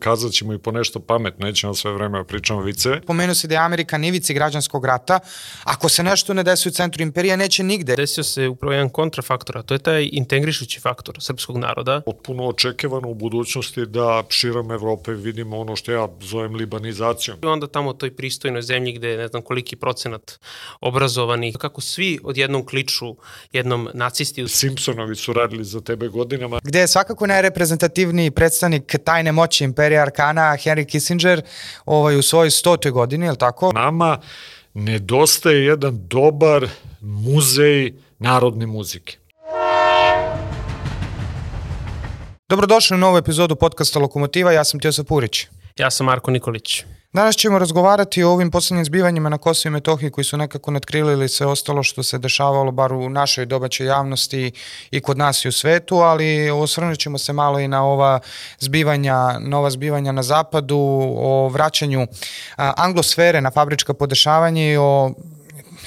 Kazat ćemo i po nešto pametno, nećemo sve vreme da pričamo viceve. Pomenuo se da je Amerika nivici građanskog rata. Ako se nešto ne desi u centru imperija, neće nigde. Desio se upravo jedan kontrafaktor, a to je taj integrišući faktor srpskog naroda. Potpuno očekivano u budućnosti da širom Evrope vidimo ono što ja zovem libanizacijom. I onda tamo toj pristojnoj zemlji gde ne znam koliki procenat obrazovanih, kako svi odjednom kliču jednom nacisti. Simpsonovi su radili za tebe godinama. Gde je svakako najreprezentativniji predstavnik tajne moći imperija Arkana, Henry Kissinger, ovaj, u svojoj stotoj godini, je li tako? Nama nedostaje jedan dobar muzej narodne muzike. Dobrodošli u novu epizodu podcasta Lokomotiva, ja sam Tiosa Purić. Ja sam Marko Nikolić. Danas ćemo razgovarati o ovim poslednjim zbivanjima na Kosovo i Metohiji koji su nekako nadkrilili sve ostalo što se dešavalo bar u našoj domaćoj javnosti i kod nas i u svetu, ali osvrnut ćemo se malo i na ova zbivanja, nova zbivanja na zapadu, o vraćanju a, anglosfere na fabrička podešavanja i o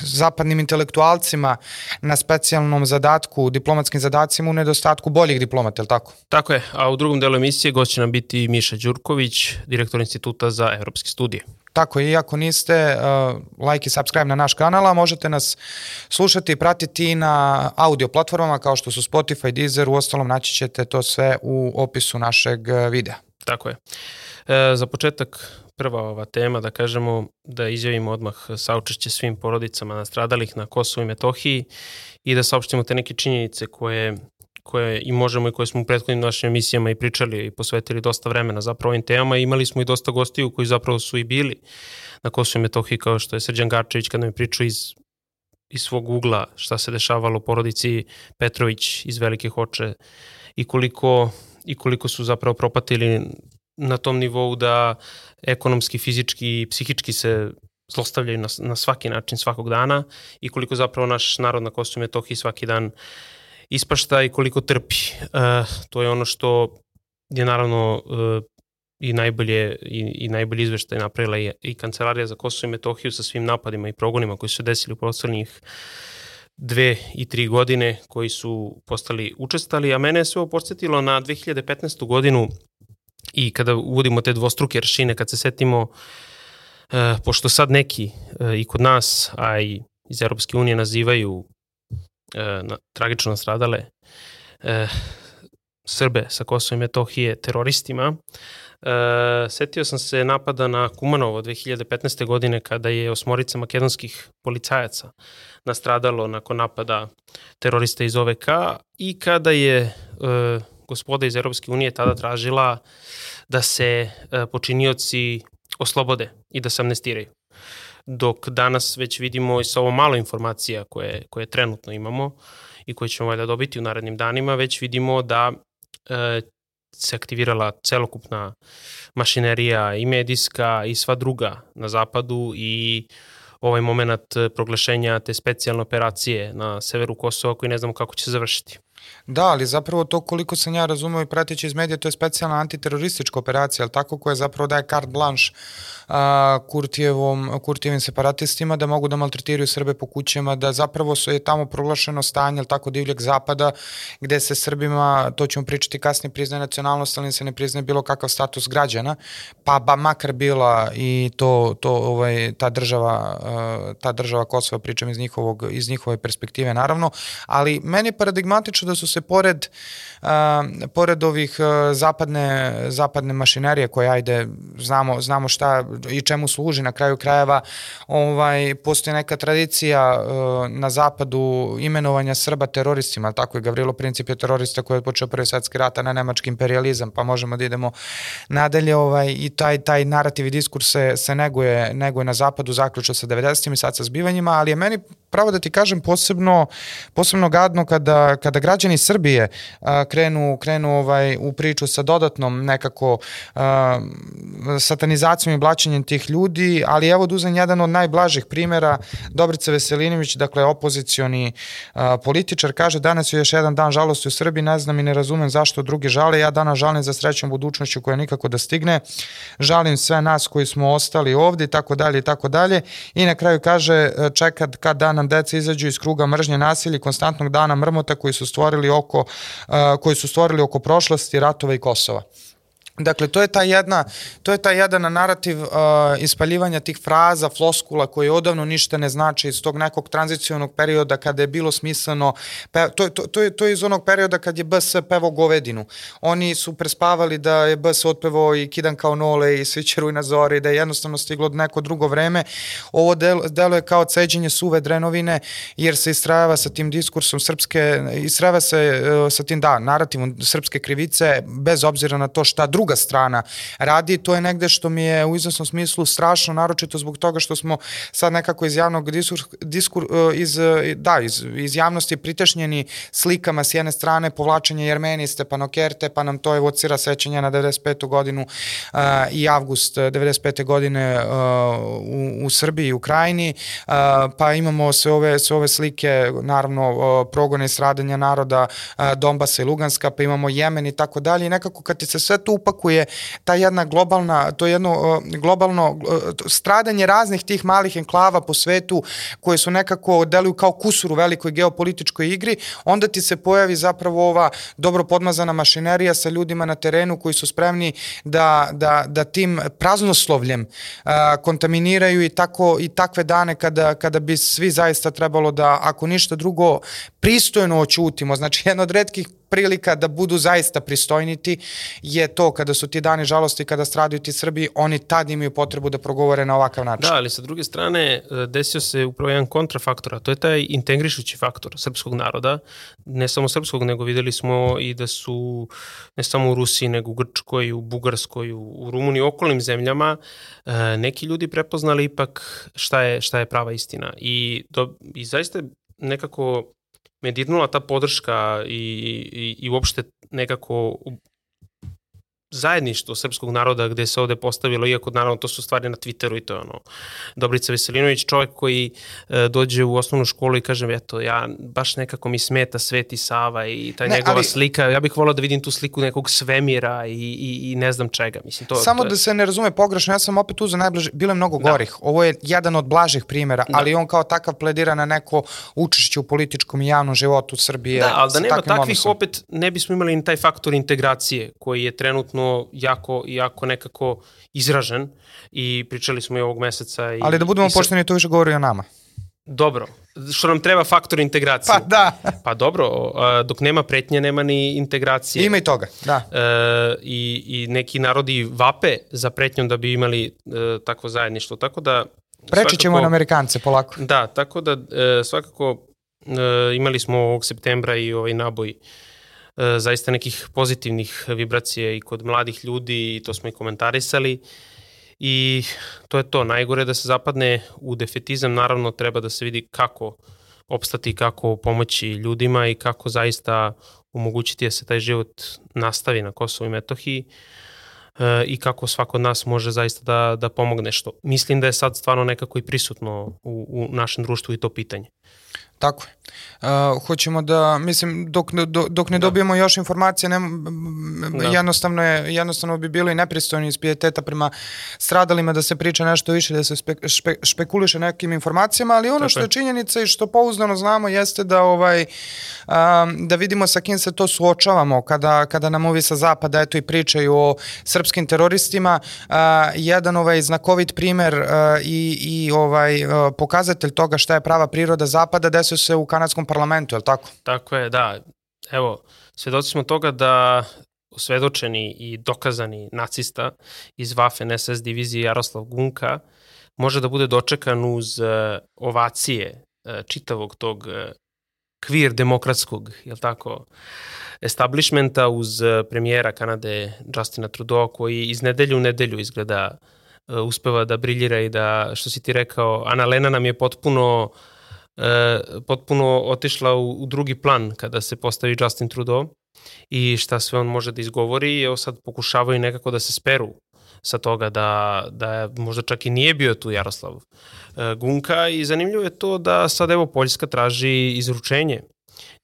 zapadnim intelektualcima na specijalnom zadatku, diplomatskim zadacima u nedostatku boljih diplomata, je tako? Tako je, a u drugom delu emisije gost će nam biti Miša Đurković, direktor Instituta za evropske studije. Tako je, iako niste, uh, like i subscribe na naš kanal, a možete nas slušati i pratiti na audio platformama kao što su Spotify, Deezer, u ostalom naći ćete to sve u opisu našeg uh, videa. Tako je. E, za početak prva ova tema, da kažemo, da izjavimo odmah saučešće svim porodicama nastradalih na Kosovu i Metohiji i da saopštimo te neke činjenice koje koje i možemo i koje smo u prethodnim našim emisijama i pričali i posvetili dosta vremena zapravo ovim temama. Imali smo i dosta gostiju koji zapravo su i bili na Kosovu i Metohiji kao što je Srđan Garčević kada mi pričao iz iz svog ugla šta se dešavalo porodici Petrović iz Velike Hoče i koliko, i koliko su zapravo propatili na tom nivou da ekonomski, fizički i psihički se zlostavljaju na, na svaki način svakog dana i koliko zapravo naš narod na Kosovo i Metohiji svaki dan ispašta i koliko trpi. E, to je ono što je naravno e, i najbolje i, i najbolji izveštaj napravila i, i Kancelarija za Kosovo i Metohiju sa svim napadima i progonima koji su se desili u poslednjih dve i tri godine koji su postali učestali, a mene je sve ovo podsjetilo na 2015. godinu I kada uvodimo te dvostruke ršine, kad se setimo, e, pošto sad neki e, i kod nas, a i iz Europske unije nazivaju e, na, tragično nastradale e, Srbe sa Kosova i Metohije teroristima, setio sam se napada na Kumanovo 2015. godine kada je osmorica makedonskih policajaca nastradalo nakon napada terorista iz OVK i kada je gospoda iz Europske unije tada tražila da se e, počinioci oslobode i da se amnestiraju. Dok danas već vidimo i sa ovo malo informacija koje, koje trenutno imamo i koje ćemo valjda dobiti u narednim danima, već vidimo da e, se aktivirala celokupna mašinerija i medijska i sva druga na zapadu i ovaj moment proglašenja te specijalne operacije na severu Kosova koji ne znamo kako će završiti. Da, ali zapravo to koliko sam ja razumeo i pratići iz medija, to je specijalna antiteroristička operacija, ali tako koja zapravo daje carte blanche a, Kurtijevom, Kurtijevim separatistima da mogu da maltretiraju Srbe po kućama, da zapravo su, je tamo proglašeno stanje, ali tako divljeg zapada, gde se Srbima, to ćemo pričati kasnije, priznaje nacionalnost, ali se ne priznaje bilo kakav status građana, pa ba makar bila i to, to ovaj, ta država, ta država Kosova, pričam iz, njihovog, iz njihove perspektive naravno, ali meni je paradigmatično da su se pored, uh, pored ovih zapadne, zapadne mašinerije koje ajde, znamo, znamo šta i čemu služi na kraju krajeva, ovaj, postoji neka tradicija uh, na zapadu imenovanja Srba teroristima, tako je Gavrilo Princip je terorista koji je počeo prvi svetski rat, a ne nemački imperializam, pa možemo da idemo nadalje ovaj, i taj, taj narativ i diskurs se, se neguje, neguje na zapadu, zaključio sa 90. i sad sa zbivanjima, ali je meni pravo da ti kažem posebno, posebno gadno kada, kada građani Srbije a, krenu, krenu ovaj, u priču sa dodatnom nekako a, satanizacijom i blaćenjem tih ljudi, ali evo da uzem jedan od najblažih primera, Dobrica Veselinović, dakle opozicioni a, političar, kaže danas je još jedan dan žalosti u Srbiji, ne znam i ne razumem zašto drugi žale, ja danas žalim za srećom budućnošću koja nikako da stigne, žalim sve nas koji smo ostali ovde i tako dalje i tako dalje. I na kraju kaže čeka kad dana nam deca izađu iz kruga mržnje nasilja i konstantnog dana mrmota koji su stvorili oko, uh, koji su stvorili oko prošlosti, ratova i Kosova. Dakle, to je ta jedna, to je ta jedan narativ uh, ispaljivanja tih fraza, floskula koje odavno ništa ne znači iz tog nekog tranzicionog perioda kada je bilo smisleno, pe, to, to, to, je, to je iz onog perioda kad je BS pevo govedinu. Oni su prespavali da je BS otpevao i Kidan kao nole i Svićeru i na zori, da je jednostavno stiglo neko drugo vreme. Ovo del, delo je kao ceđenje suve drenovine jer se istrajava sa tim diskursom srpske, istrajava se uh, sa tim, da, narativom srpske krivice bez obzira na to šta drugo druga strana radi, to je negde što mi je u iznosnom smislu strašno, naročito zbog toga što smo sad nekako iz javnog diskur, diskur e, iz, da, iz, iz javnosti pritešnjeni slikama s jedne strane povlačenje Jermenije, Stepanokerte, pa nam to evocira sećanje na 95. godinu uh, i avgust 95. godine uh, u, u Srbiji i Ukrajini, uh, pa imamo sve ove, sve ove slike, naravno, uh, progone i stradanja naroda uh, Donbasa i Luganska, pa imamo Jemen i tako dalje i nekako kad ti se sve to upak opakuje ta jedna globalna, to jedno globalno stradanje raznih tih malih enklava po svetu koje su nekako deluju kao kusur u velikoj geopolitičkoj igri, onda ti se pojavi zapravo ova dobro podmazana mašinerija sa ljudima na terenu koji su spremni da, da, da tim praznoslovljem a, kontaminiraju i, tako, i takve dane kada, kada bi svi zaista trebalo da, ako ništa drugo, pristojno očutimo. Znači, jedna od redkih prilika da budu zaista pristojniti je to kada su ti dani žalosti, kada stradaju ti Srbi, oni tad imaju potrebu da progovore na ovakav način. Da, ali sa druge strane e, desio se upravo jedan kontrafaktor, a to je taj integrišući faktor srpskog naroda, ne samo srpskog, nego videli smo i da su ne samo u Rusiji, nego u Grčkoj, u Bugarskoj, u Rumuniji, u okolnim zemljama, e, neki ljudi prepoznali ipak šta je, šta je prava istina. I, do, i zaista nekako me dirnula ta podrška i, i, i uopšte nekako zajedništvo srpskog naroda gde se ovde postavilo, iako naravno to su stvari na Twitteru i to je ono, Dobrica Veselinović, čovjek koji e, dođe u osnovnu školu i kaže, eto, ja baš nekako mi smeta Sveti Sava i ta ne, njegova ali, slika, ja bih volao da vidim tu sliku nekog svemira i, i, i ne znam čega. Mislim, to, samo to je... da se ne razume pogrešno, ja sam opet uzao najbliže, bilo je mnogo da. gorih, ovo je jedan od blažih primjera, da. ali on kao takav pledira na neko učešće u političkom i javnom životu Srbije. Da, ali da nema takvih odnosom. opet ne bismo imali ni taj faktor integracije koji je trenutno trenutno jako, jako nekako izražen i pričali smo i ovog meseca. I, Ali da budemo pošteni, to više govori o nama. Dobro, što nam treba faktor integracije. Pa da. pa dobro, dok nema pretnje, nema ni integracije. Ima i toga, da. E, i, I neki narodi vape za pretnjom da bi imali e, takvo zajedništvo, tako da... Preći ćemo na Amerikance polako. Da, tako da e, svakako e, imali smo ovog septembra i ovaj naboj E, zaista nekih pozitivnih vibracija i kod mladih ljudi i to smo i komentarisali i to je to, najgore da se zapadne u defetizam, naravno treba da se vidi kako opstati, kako pomoći ljudima i kako zaista omogućiti da se taj život nastavi na Kosovo i Metohiji e, i kako svako od nas može zaista da, da pomogne što. Mislim da je sad stvarno nekako i prisutno u, u našem društvu i to pitanje. Tako je. Uh, hoćemo da, mislim, dok, dok, dok ne da. dobijemo još informacije, ne, da. jednostavno, je, jednostavno bi bilo i nepristojno iz pijeteta prema stradalima da se priča nešto više, da se spe, špe, špekuliše nekim informacijama, ali ono Tako što je činjenica i što pouzdano znamo jeste da ovaj um, da vidimo sa kim se to suočavamo kada, kada nam ovi sa zapada eto i pričaju o srpskim teroristima. Uh, jedan ovaj znakovit primer uh, i, i ovaj uh, pokazatelj toga šta je prava priroda zapada desio se u kanadskom parlamentu, je li tako? Tako je, da. Evo, svedoci smo toga da osvedočeni i dokazani nacista iz Waffen SS divizije Jaroslav Gunka može da bude dočekan uz uh, ovacije uh, čitavog tog uh, kvir demokratskog, je tako, establishmenta uz premijera Kanade Justina Trudeau koji iz nedelju u nedelju izgleda uspeva da briljira i da, što si ti rekao, Ana Lena nam je potpuno uh, e, potpuno otišla u, u drugi plan kada se postavi Justin Trudeau i šta sve on može da izgovori i evo sad pokušavaju nekako da se speru sa toga da, da možda čak i nije bio tu Jaroslav e, Gunka i zanimljivo je to da sad evo Poljska traži izručenje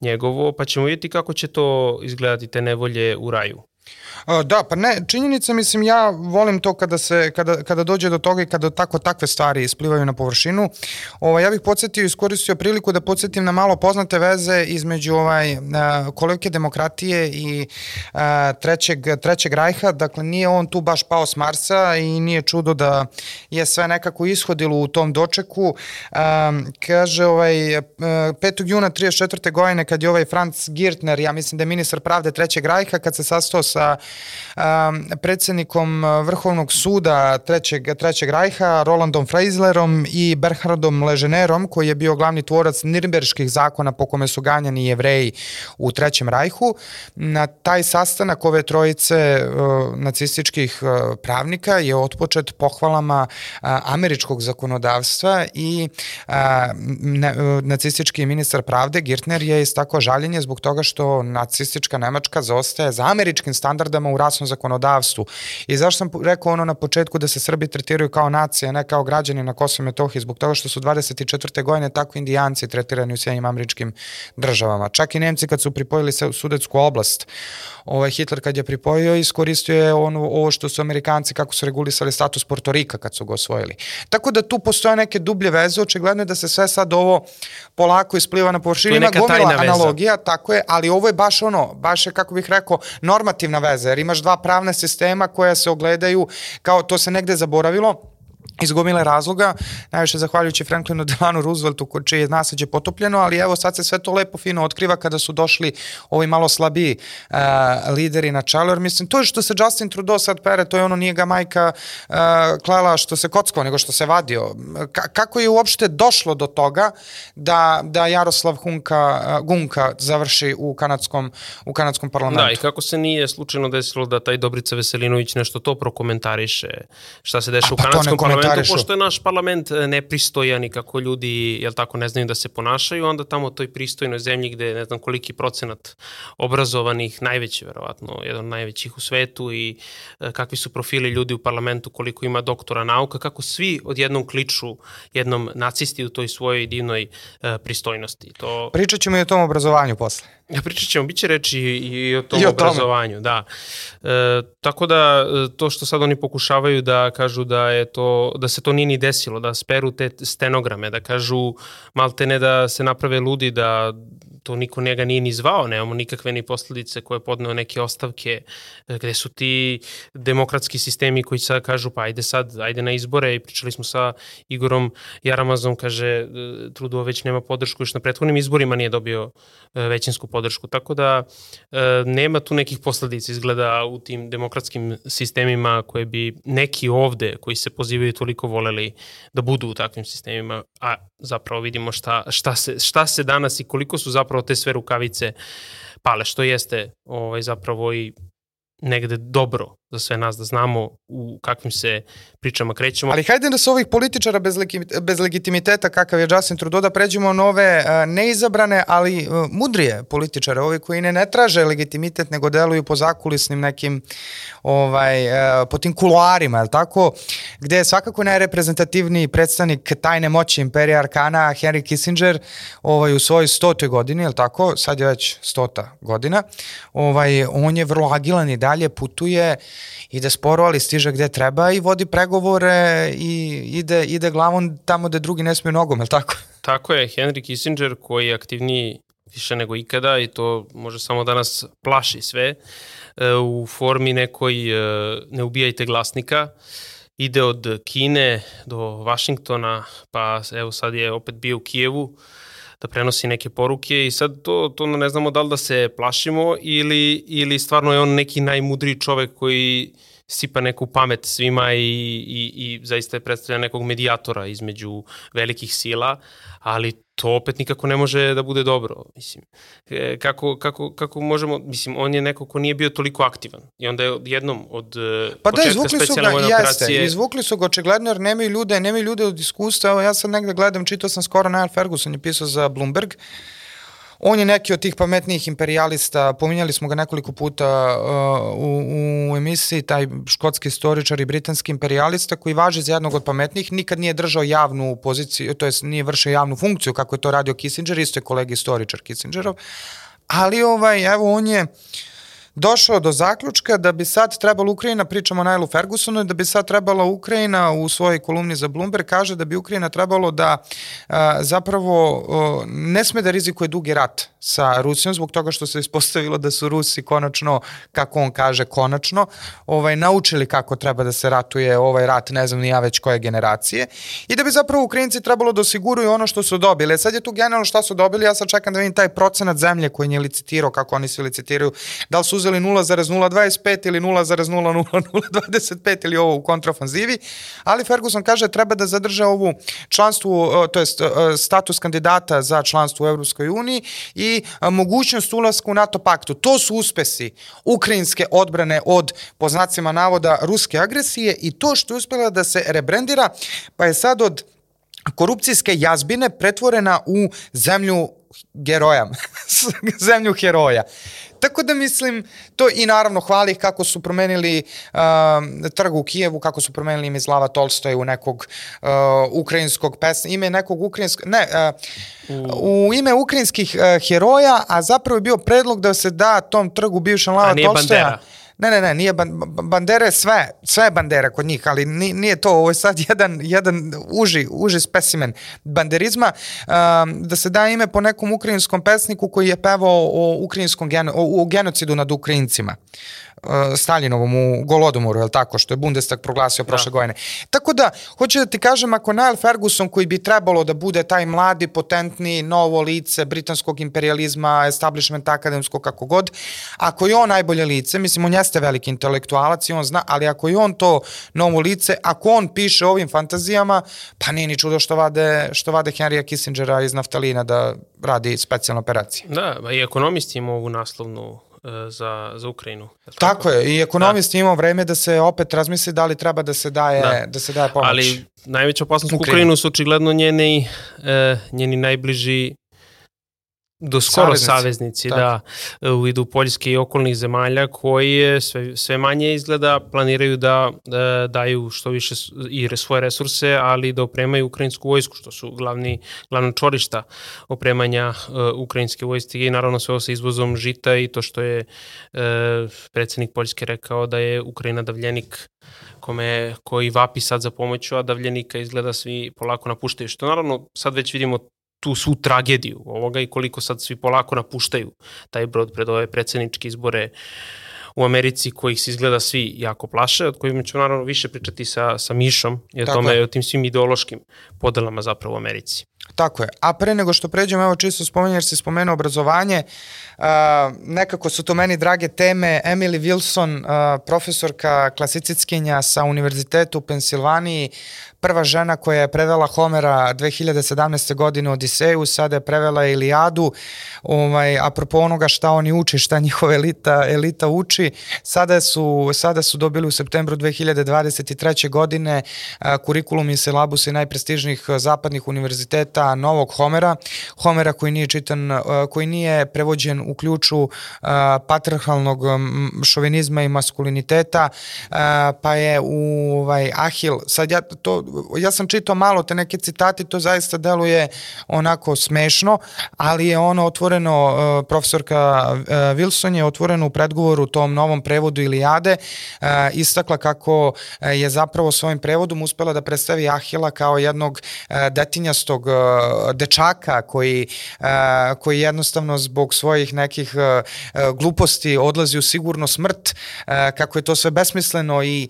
njegovo, pa ćemo vidjeti kako će to izgledati te nevolje u raju. Da, pa ne, činjenica, mislim, ja volim to kada, se, kada, kada dođe do toga i kada tako takve stvari isplivaju na površinu. Ovaj, ja bih podsjetio i iskoristio priliku da podsjetim na malo poznate veze između ovaj, kolevke demokratije i a, trećeg, trećeg rajha. Dakle, nije on tu baš pao s Marsa i nije čudo da je sve nekako ishodilo u tom dočeku. A, kaže, ovaj, 5. juna 34. godine, kad je ovaj Franz Girtner, ja mislim da je ministar pravde trećeg rajha, kad se sastao sa predsednikom Vrhovnog suda Trećeg, Trećeg rajha, Rolandom Freislerom i Berhardom Leženerom, koji je bio glavni tvorac nirnberških zakona po kome su ganjani jevreji u Trećem rajhu. Na taj sastanak ove trojice nacističkih pravnika je otpočet pohvalama američkog zakonodavstva i nacistički ministar pravde Girtner je istako žaljenje zbog toga što nacistička Nemačka zaostaje za američkim standardama u rasnom zakonodavstvu. I zašto sam rekao ono na početku da se Srbi tretiraju kao nacija, ne kao građani na Kosovo i Metohiji, zbog toga što su 24. godine tako indijanci tretirani u Sjednjim američkim državama. Čak i Nemci kad su pripojili se u Sudetsku oblast, ovaj Hitler kad je pripojio iskoristio je ono, ovo što su Amerikanci kako su regulisali status Portorika kad su ga osvojili. Tako da tu postoje neke dublje veze, očigledno je da se sve sad ovo polako ispliva na površinu, ima gomila analogija, tako je, ali ovo je baš ono, baš je kako bih rekao normativna veza, jer imaš dva pravna sistema koja se ogledaju kao to se negde zaboravilo iz gomile razloga, najviše zahvaljujući Franklinu Delano Rooseveltu čije je potopljeno, ali evo sad se sve to lepo fino otkriva kada su došli ovi malo slabiji uh, lideri na čelo, jer mislim to je što se Justin Trudeau sad pere, to je ono nije ga majka uh, klela što se kockao, nego što se vadio. Ka kako je uopšte došlo do toga da, da Jaroslav Hunka, uh, Gunka završi u kanadskom, u kanadskom parlamentu? Da, i kako se nije slučajno desilo da taj Dobrica Veselinović nešto to prokomentariše, šta se deša u pa kanadskom parlamentu, parlamentu, pošto je naš parlament e, nepristojan i kako ljudi, jel tako, ne znaju da se ponašaju, onda tamo u toj pristojnoj zemlji gde ne znam koliki procenat obrazovanih, najveći verovatno, jedan od najvećih u svetu i e, kakvi su profili ljudi u parlamentu, koliko ima doktora nauka, kako svi odjednom kliču jednom nacisti u toj svojoj divnoj e, pristojnosti. To... Pričat ćemo i o tom obrazovanju posle. Ja pričat ćemo, bit će reći i o tom I o obrazovanju, da. E, tako da to što sad oni pokušavaju da kažu da je to da se to nije ni desilo, da speru te stenograme, da kažu malte ne da se naprave ludi, da to niko njega nije ni zvao, nemamo nikakve ni posledice koje je podneo neke ostavke, e, gde su ti demokratski sistemi koji sad kažu pa ajde sad, ajde na izbore i pričali smo sa Igorom Jaramazom, kaže e, Trudeau već nema podršku, još na prethodnim izborima nije dobio e, većinsku podršku, tako da nema tu nekih posledica izgleda u tim demokratskim sistemima koje bi neki ovde koji se pozivaju toliko voleli da budu u takvim sistemima, a zapravo vidimo šta, šta, se, šta se danas i koliko su zapravo te sve rukavice pale, što jeste ovaj, zapravo i negde dobro za sve nas da znamo u kakvim se pričama krećemo. Ali hajde da se ovih političara bez, bez legitimiteta kakav je Justin Trudeau da pređemo nove neizabrane, ali mudrije političare, ovi koji ne, ne traže legitimitet nego deluju po zakulisnim nekim ovaj, po tim kuloarima, je tako? Gde je svakako najreprezentativniji predstavnik tajne moći imperija Arkana Henry Kissinger ovaj, u svojoj stotoj godini, je tako? Sad je već stota godina. Ovaj, on je vrlo agilan i dalje putuje ide sporo, ali stiže gde treba i vodi pregovore i ide, ide glavom tamo gde drugi ne smiju nogom, je li tako? Tako je, Henry Kissinger koji je aktivniji više nego ikada i to može samo da nas plaši sve e, u formi nekoj e, ne ubijajte glasnika ide od Kine do Vašingtona pa evo sad je opet bio u Kijevu da prenosi neke poruke i sad to, to ne znamo da li da se plašimo ili, ili stvarno je on neki najmudriji čovek koji sipa neku pamet svima i, i, i zaista je predstavlja nekog medijatora između velikih sila, ali to opet nikako ne može da bude dobro. Mislim, e, kako, kako, kako možemo, mislim, on je neko ko nije bio toliko aktivan. I onda je jednom od e, pa da, izvukli su ga, jeste, operacije... izvukli su ga očigledno jer nemaju ljude, nemaju ljude od iskustva, evo ja sad negde gledam, čitao sam skoro Niall Ferguson je pisao za Bloomberg, On je neki od tih pametnijih imperialista, pominjali smo ga nekoliko puta uh, u, u emisiji, taj škotski istoričar i britanski imperialista koji važi za jednog od pametnijih, nikad nije držao javnu poziciju, to jest nije vršio javnu funkciju kako je to radio Kissinger, isto je kolegi istoričar Kissingerov, ali ovaj, evo on je došao do zaključka da bi sad trebalo Ukrajina, pričamo o Nailu Fergusonu, da bi sad trebala Ukrajina u svojoj kolumni za Bloomberg kaže da bi Ukrajina trebalo da a, zapravo a, ne sme da rizikuje dugi rat sa Rusijom zbog toga što se ispostavilo da su Rusi konačno, kako on kaže, konačno, ovaj, naučili kako treba da se ratuje ovaj rat, ne znam ni ja već koje generacije, i da bi zapravo Ukrajinci trebalo da osiguruju ono što su dobili. E, sad je tu generalno šta su dobili, ja sad čekam da vidim taj procenat zemlje koji je licitirao, kako oni se licitiraju, da li su uzeli 0,025 ili 0,00025 ili ovo u kontrafanzivi, ali Ferguson kaže treba da zadrže ovu članstvu, to jest status kandidata za članstvo u Evropskoj uniji i mogućnost ulaska u NATO paktu. To su uspesi ukrajinske odbrane od, po znacima navoda, ruske agresije i to što je uspela da se rebrendira, pa je sad od korupcijske jazbine pretvorena u zemlju geroja, zemlju heroja. Tako da mislim, to i naravno hvali kako su promenili uh, trg u Kijevu, kako su promenili ime Slava Tolstoja u nekog uh, ukrajinskog pesma, ime nekog ukrajinskog, ne, uh, u ime ukrajinskih uh, heroja, a zapravo je bio predlog da se da tom trgu bivšem Lava Tolstoja. Bandera Ne, ne, ne, nije ban, bandere sve, sve je bandera kod njih, ali nije to, ovo je sad jedan, jedan uži, uži specimen banderizma, um, da se da ime po nekom ukrajinskom pesniku koji je pevao o ukrajinskom geno, o, o genocidu nad Ukrajincima. Uh, Staljinovom u Golodomoru, je li tako, što je Bundestag proglasio da. prošle godine. Tako da, hoću da ti kažem, ako Niall Ferguson, koji bi trebalo da bude taj mladi, potentni, novo lice britanskog imperializma, establishment akademskog, kako god, ako je on najbolje lice, mislim, on jeste veliki intelektualac i on zna, ali ako je on to novo lice, ako on piše ovim fantazijama, pa nije ni čudo što vade, što vade Henrya Kissingera iz Naftalina da radi specijalne operacije. Da, i ekonomisti ovu naslovnu E, za, za Ukrajinu. Tako, tako je, i ekonomist da. imao vreme da se opet razmisli da li treba da se daje, da. da se daje pomoć. Ali najveća opasnost Ukrajinu, Ukrajinu su očigledno njeni, e, njeni najbliži do skoro saveznici, saveznici da, u vidu Poljske i okolnih zemalja koji sve, sve manje izgleda planiraju da, da daju što više i svoje resurse, ali da opremaju ukrajinsku vojsku, što su glavni, glavna čorišta opremanja uh, ukrajinske vojske. I naravno sve ovo sa izvozom žita i to što je uh, predsednik Poljske rekao da je Ukrajina davljenik kome, koji vapi sad za pomoću, a davljenika izgleda svi polako napuštaju, što naravno sad već vidimo tu svu tragediju ovoga i koliko sad svi polako napuštaju taj brod pred ove predsedničke izbore u Americi kojih se izgleda svi jako plaše, od kojima ćemo naravno više pričati sa, sa Mišom i o Tako tome, je. o tim svim ideološkim podelama zapravo u Americi. Tako je. A pre nego što pređemo, evo čisto spomenjem, jer si spomenuo obrazovanje, uh, nekako su to meni drage teme. Emily Wilson, uh, profesorka klasicitskinja sa Univerzitetu u Pensilvaniji, prva žena koja je prevela Homera 2017. godine Odiseju, sada je prevela Iliadu, ovaj, apropo onoga šta oni uči, šta njihova elita, elita uči, sada su, sada su dobili u septembru 2023. godine kurikulum i syllabus najprestižnijih zapadnih univerziteta novog Homera, Homera koji nije čitan, koji nije prevođen u ključu patriarhalnog šovinizma i maskuliniteta, pa je u ovaj, Ahil, sad ja to ja sam čitao malo te neke citati, to zaista deluje onako smešno, ali je ono otvoreno, e, profesorka e, Wilson je otvoreno u predgovoru tom novom prevodu Ilijade, e, istakla kako je zapravo svojim prevodom uspela da predstavi Ahila kao jednog detinjastog dečaka koji, koji jednostavno zbog svojih nekih gluposti odlazi u sigurno smrt, kako je to sve besmisleno i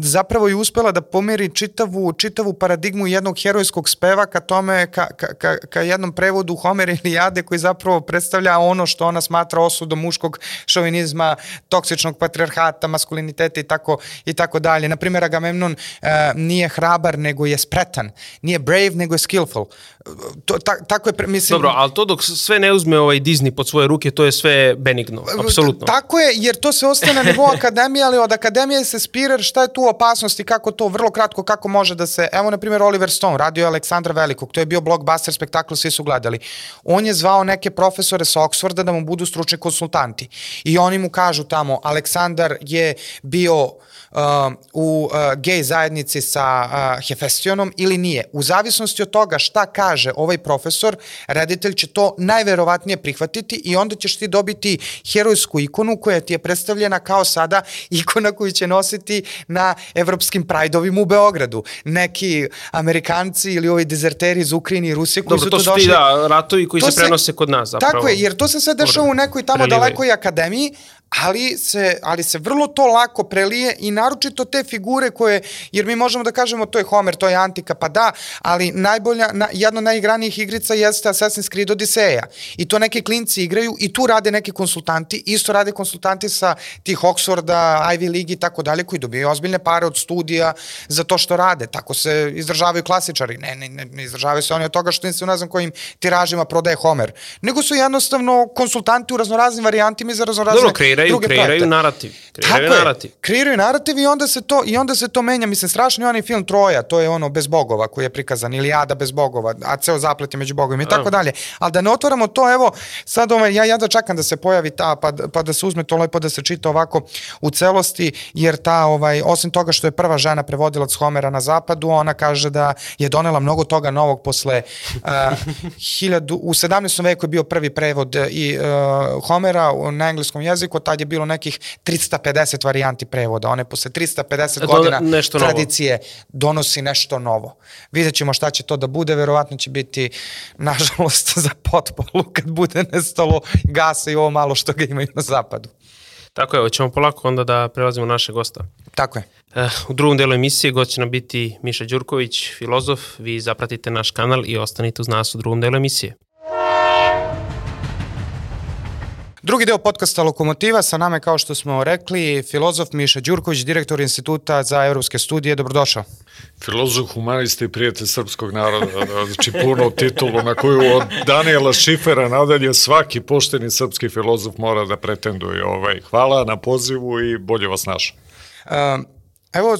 zapravo je uspela da pomeri čitav čitavu, čitavu paradigmu jednog herojskog speva ka tome, ka, ka, ka, ka jednom prevodu Homer Ilijade koji zapravo predstavlja ono što ona smatra osudom muškog šovinizma, toksičnog patriarhata, maskuliniteta i tako, i tako dalje. Naprimer, Agamemnon uh, nije hrabar, nego je spretan. Nije brave, nego je skillful. To, ta, tako je, mislim... Dobro, ali to dok sve ne uzme ovaj Disney pod svoje ruke, to je sve benigno, apsolutno. Tako je, jer to se ostaje na nivou akademije, ali od akademije se spirer šta je tu opasnost i kako to, vrlo kratko, kako može da se, evo na primjer Oliver Stone, radio je Aleksandra Velikog, to je bio blockbuster spektakl, svi su gledali. On je zvao neke profesore sa Oxforda da mu budu stručni konsultanti. I oni mu kažu tamo, Aleksandar je bio u uh, gej zajednici sa uh, Hefestionom ili nije. U zavisnosti od toga šta kaže ovaj profesor, reditelj će to najverovatnije prihvatiti i onda ćeš ti dobiti herojsku ikonu koja ti je predstavljena kao sada ikona koju će nositi na evropskim prajdovima u Beogradu. Neki Amerikanci ili ovi dezerteri iz Ukrajine i Rusije koji Dobro, su to tu su došli. ti da, ratovi koji To se se- prenose kod nas zapravo. Tako je, jer to se sve dešava u nekoj tamo Prelivaju. dalekoj akademiji, ali se, ali se vrlo to lako prelije i naročito te figure koje, jer mi možemo da kažemo to je Homer, to je Antika, pa da, ali najbolja, na, jedna od najigranijih igrica jeste Assassin's Creed Odiseja. I to neki klinci igraju i tu rade neki konsultanti, isto rade konsultanti sa tih Oxforda, Ivy League i tako dalje, koji dobijaju ozbiljne pare od studija za to što rade. Tako se izdržavaju klasičari. Ne, ne, ne, ne izdržavaju se oni od toga što im se ne znam kojim tiražima prodaje Homer. Nego su jednostavno konsultanti u raznoraznim varijantima i za raznorazne Dobro, kreiraju, druge kreiraju projekte. narativ. Kreiraju Tako narativ. je, kreiraju narativ i onda se to i onda se to menja. Mislim strašno je onaj film Troja, to je ono bez bogova koji je prikazan ili Ada bez bogova, a ceo zaplet je među bogovima i tako dalje. Ali da ne otvaramo to, evo, sad ovaj, ja jedva čekam da se pojavi ta, pa, pa da se uzme to lepo da se čita ovako u celosti, jer ta, ovaj, osim toga što je prva žena prevodilac Homera na zapadu, ona kaže da je donela mnogo toga novog posle uh, hiljadu, u 17. veku je bio prvi prevod uh, i uh, Homera na engleskom jeziku, tad je bilo nekih 350 varijanti prevoda, one posle 350 Do- godina nešto novo. tradicije donosi nešto novo. Vidjet ćemo šta će to da bude, verovatno će biti, nažalost, za potpolu kad bude nestalo gasa i ovo malo što ga imaju na zapadu. Tako je, hoćemo polako onda da prelazimo na naše gosta. Tako je. Eh, U drugom delu emisije gost će nam biti Miša Đurković, filozof. Vi zapratite naš kanal i ostanite uz nas u drugom delu emisije. Drugi deo podcasta Lokomotiva, sa nama je, kao što smo rekli, filozof Miša Đurković, direktor Instituta za evropske studije. Dobrodošao. Filozof, humanista i prijatelj srpskog naroda, da, znači puno titulu na koju od Daniela Šifera nadalje svaki pošteni srpski filozof mora da pretenduje. Ovaj. Hvala na pozivu i bolje vas našao. Evo,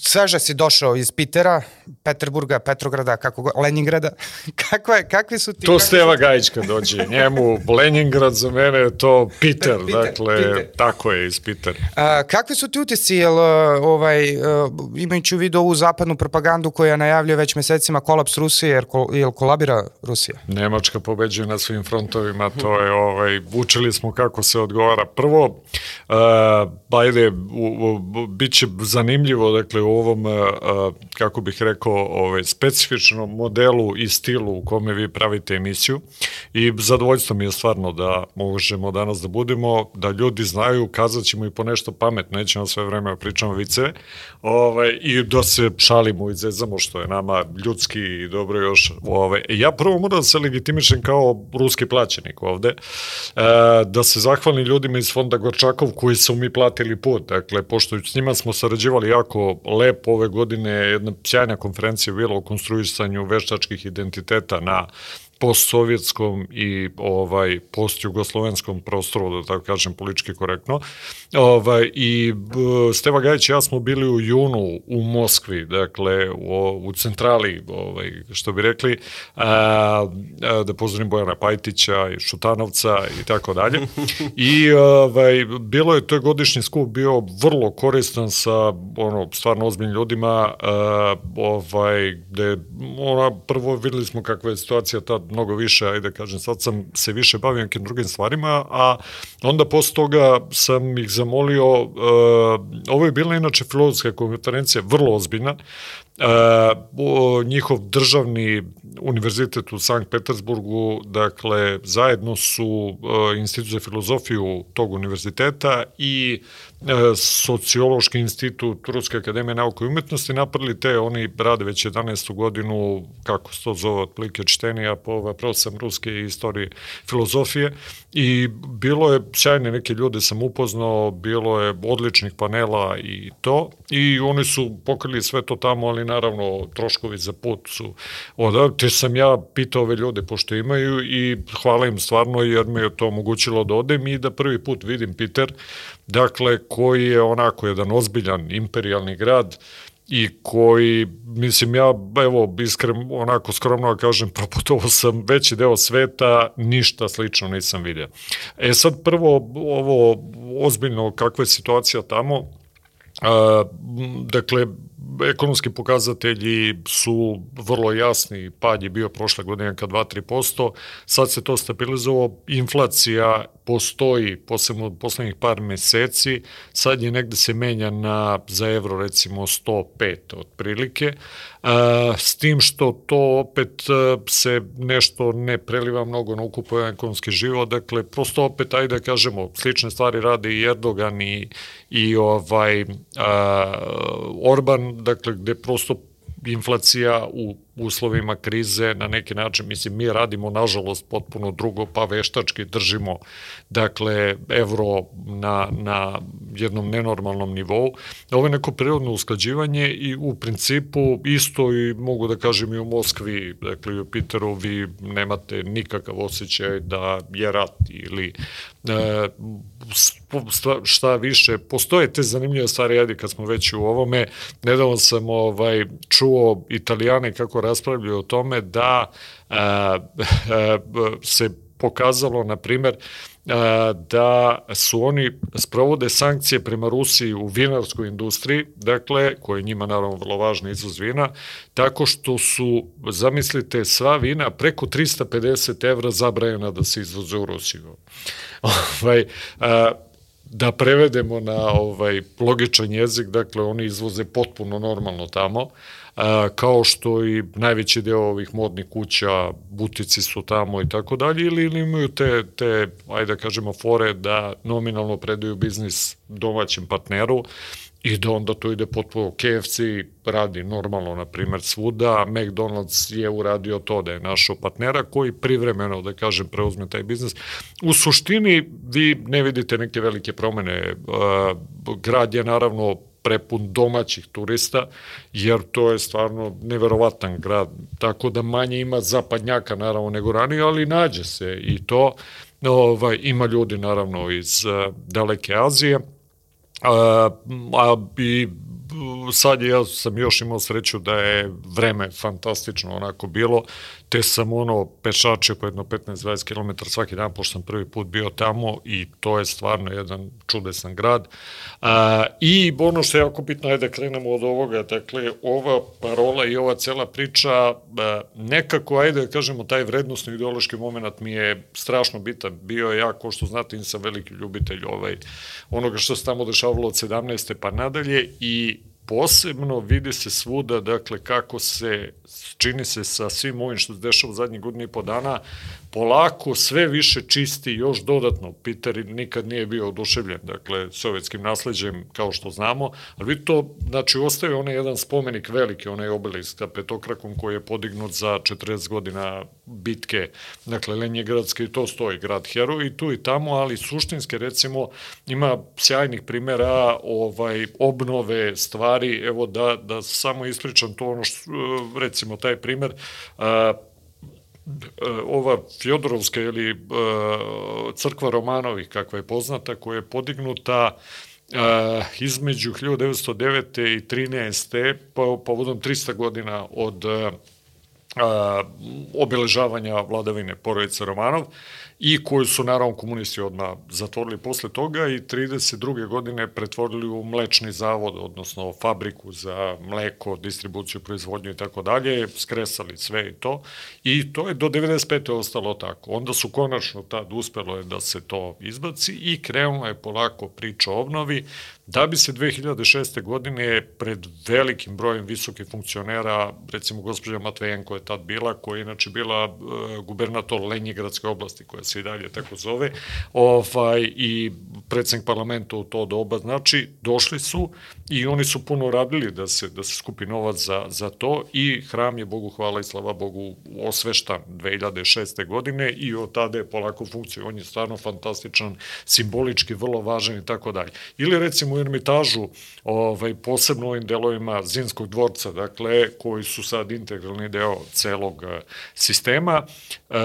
sveže si došao iz Pitera, Peterburga, Petrograda, kako go, Leningrada. Kako je, kakvi su ti... To Steva Gajić kad dođe. Njemu Leningrad za mene je to Peter, Peter, dakle, Peter. tako je iz Peter. A, kakvi su ti utisci, jel, ovaj, uh, imajući u vidu ovu zapadnu propagandu koja najavljuje već mesecima kolaps Rusije, jer, kol, jel kolabira Rusija? Nemačka pobeđuje na svim frontovima, to je, ovaj, učili smo kako se odgovara. Prvo, uh, ajde, u, u, bit će zanimljivo, dakle, u ovom, kako bih rekao, ovaj, specifičnom modelu i stilu u kome vi pravite emisiju i zadovoljstvo mi je stvarno da možemo danas da budemo, da ljudi znaju, kazat ćemo i po nešto pametno, nećemo sve vreme da pričamo viceve, ovaj, i da se šalimo i zezamo što je nama ljudski i dobro još. Ovaj. Ja prvo moram da se legitimišem kao ruski plaćenik ovde, da se zahvalim ljudima iz fonda Gorčakov koji su mi platili put, dakle, pošto s njima smo sarađivali jako lepo ove godine, jedna sjajna konferencija bila o konstruisanju veštačkih identiteta na postsovjetskom i ovaj postjugoslovenskom prostoru, da tako kažem politički korektno. Ovaj i Steva Gajić i ja smo bili u junu u Moskvi, dakle u, u centrali, ovaj što bi rekli, a, a, da pozdravim Bojana Pajtića i Šutanovca i tako dalje. I ovaj bilo je to je godišnji skup bio vrlo koristan sa ono stvarno ozbiljnim ljudima, a, ovaj gde ona prvo videli smo kakva je situacija tad mnogo više, ajde da kažem, sad sam se više bavio nekim drugim stvarima, a onda posle toga sam ih zamolio, uh, ovo je bila inače filozofska konferencija, vrlo ozbiljna, Uh, njihov državni univerzitet u Sankt Petersburgu, dakle, zajedno su uh, Institut za filozofiju tog univerziteta i uh, Sociološki institut Ruske akademije nauke i umetnosti napravili te, oni rade već 11. godinu, kako se to zove, otplike čtenija, po prvo sam ruske istorije filozofije i bilo je sjajne neke ljude sam upoznao, bilo je odličnih panela i to i oni su pokrili sve to tamo, ali naravno troškovi za put su odavde, te sam ja pitao ove ljude pošto imaju i hvala im stvarno jer mi je to omogućilo da odem i da prvi put vidim Peter, dakle koji je onako jedan ozbiljan imperialni grad i koji, mislim ja, evo, iskrem, onako skromno da kažem, proputovao sam veći deo sveta, ništa slično nisam vidio. E sad prvo, ovo ozbiljno, kakva je situacija tamo, A, dakle, ekonomski pokazatelji su vrlo jasni, pad je bio prošle godine ka 2-3%, sad se to stabilizovalo, inflacija postoji posebno poslednjih par meseci, sad je negde se menja na za evro recimo 105 otprilike, s tim što to opet se nešto ne preliva mnogo na ukupan ekonomski život, dakle prosto opet ajde da kažemo slične stvari rade i Erdogan i, i ovaj a, Orban, dakle gde prosto inflacija u uslovima krize na neki način, mislim, mi radimo nažalost potpuno drugo, pa veštački držimo dakle evro na, na jednom nenormalnom nivou. Ovo je neko prirodno usklađivanje i u principu isto i mogu da kažem i u Moskvi, dakle i u Piteru vi nemate nikakav osjećaj da je rat ili e, šta više, postoje te zanimljive stvari, ajde kad smo već u ovome, nedavno sam ovaj, čuo italijane kako raspravljaju o tome da a, a, se pokazalo, na primer, da su oni sprovode sankcije prema Rusiji u vinarskoj industriji, dakle, koja je njima naravno vrlo važna izvoz vina, tako što su, zamislite, sva vina preko 350 evra zabrajena da se izvoze u Rusiju. ovaj, da prevedemo na ovaj logičan jezik, dakle oni izvoze potpuno normalno tamo, kao što i najveći deo ovih modnih kuća, butici su tamo i tako dalje, ili, imaju te, te, ajde da kažemo, fore da nominalno predaju biznis domaćem partneru, i da onda to ide potpuno KFC radi normalno, na primer, svuda, McDonald's je uradio to da je našao partnera koji privremeno, da kažem, preuzme taj biznis. U suštini vi ne vidite neke velike promene. Grad je naravno prepun domaćih turista, jer to je stvarno neverovatan grad, tako da manje ima zapadnjaka naravno nego ranije, ali nađe se i to. Ovaj, ima ljudi naravno iz daleke Azije, a, a i sad ja sam još imao sreću da je vreme fantastično onako bilo, te sam ono pešačio po jedno 15-20 km svaki dan, pošto sam prvi put bio tamo i to je stvarno jedan čudesan grad. A, I ono što je jako bitno je da krenemo od ovoga, dakle, ova parola i ova cela priča, a, nekako, ajde da kažemo, taj vrednostno ideološki moment mi je strašno bitan. Bio ja, ko što znate, nisam veliki ljubitelj ovaj, onoga što se tamo dešavalo od 17. pa nadalje i posebno vidi se svuda, dakle, kako se čini se sa svim ovim što se dešava u zadnjih godina i po dana, polako sve više čisti još dodatno. Peter nikad nije bio oduševljen, dakle, sovjetskim nasledđem, kao što znamo, ali vi to, znači, ostaje onaj jedan spomenik veliki, onaj obelisk sa petokrakom koji je podignut za 40 godina bitke, dakle, Lenjegradske i to stoji, grad heroj i tu i tamo, ali suštinske, recimo, ima sjajnih primera ovaj, obnove stvari, evo da, da samo ispričam to ono što, recimo, taj primer, a, ova Fjodorovska ili crkva Romanovih, kakva je poznata, koja je podignuta između 1909. i 13. pa povodom 300 godina od obeležavanja vladavine porodice Romanov i koju su naravno komunisti odmah zatvorili posle toga i 32. godine pretvorili u mlečni zavod, odnosno fabriku za mleko, distribuciju, proizvodnju i tako dalje, skresali sve i to. I to je do 95. ostalo tako. Onda su konačno tad uspelo je da se to izbaci i krenula je polako priča obnovi, da bi se 2006. godine pred velikim brojem visokih funkcionera, recimo gospođa Matvejenko je tad bila, koja je inače bila e, gubernator Lenjegradske oblasti, koja se i dalje tako zove, ovaj, i predsednik parlamenta u to doba, znači, došli su i oni su puno radili da se, da se skupi novac za, za to i hram je, Bogu hvala i slava Bogu, osveštan 2006. godine i od tada je polako funkciju, on je stvarno fantastičan, simbolički, vrlo važan i tako dalje. Ili recimo u Ermitažu, ovaj, posebno u ovim delovima Zinskog dvorca, dakle, koji su sad integralni deo celog eh, sistema, eh,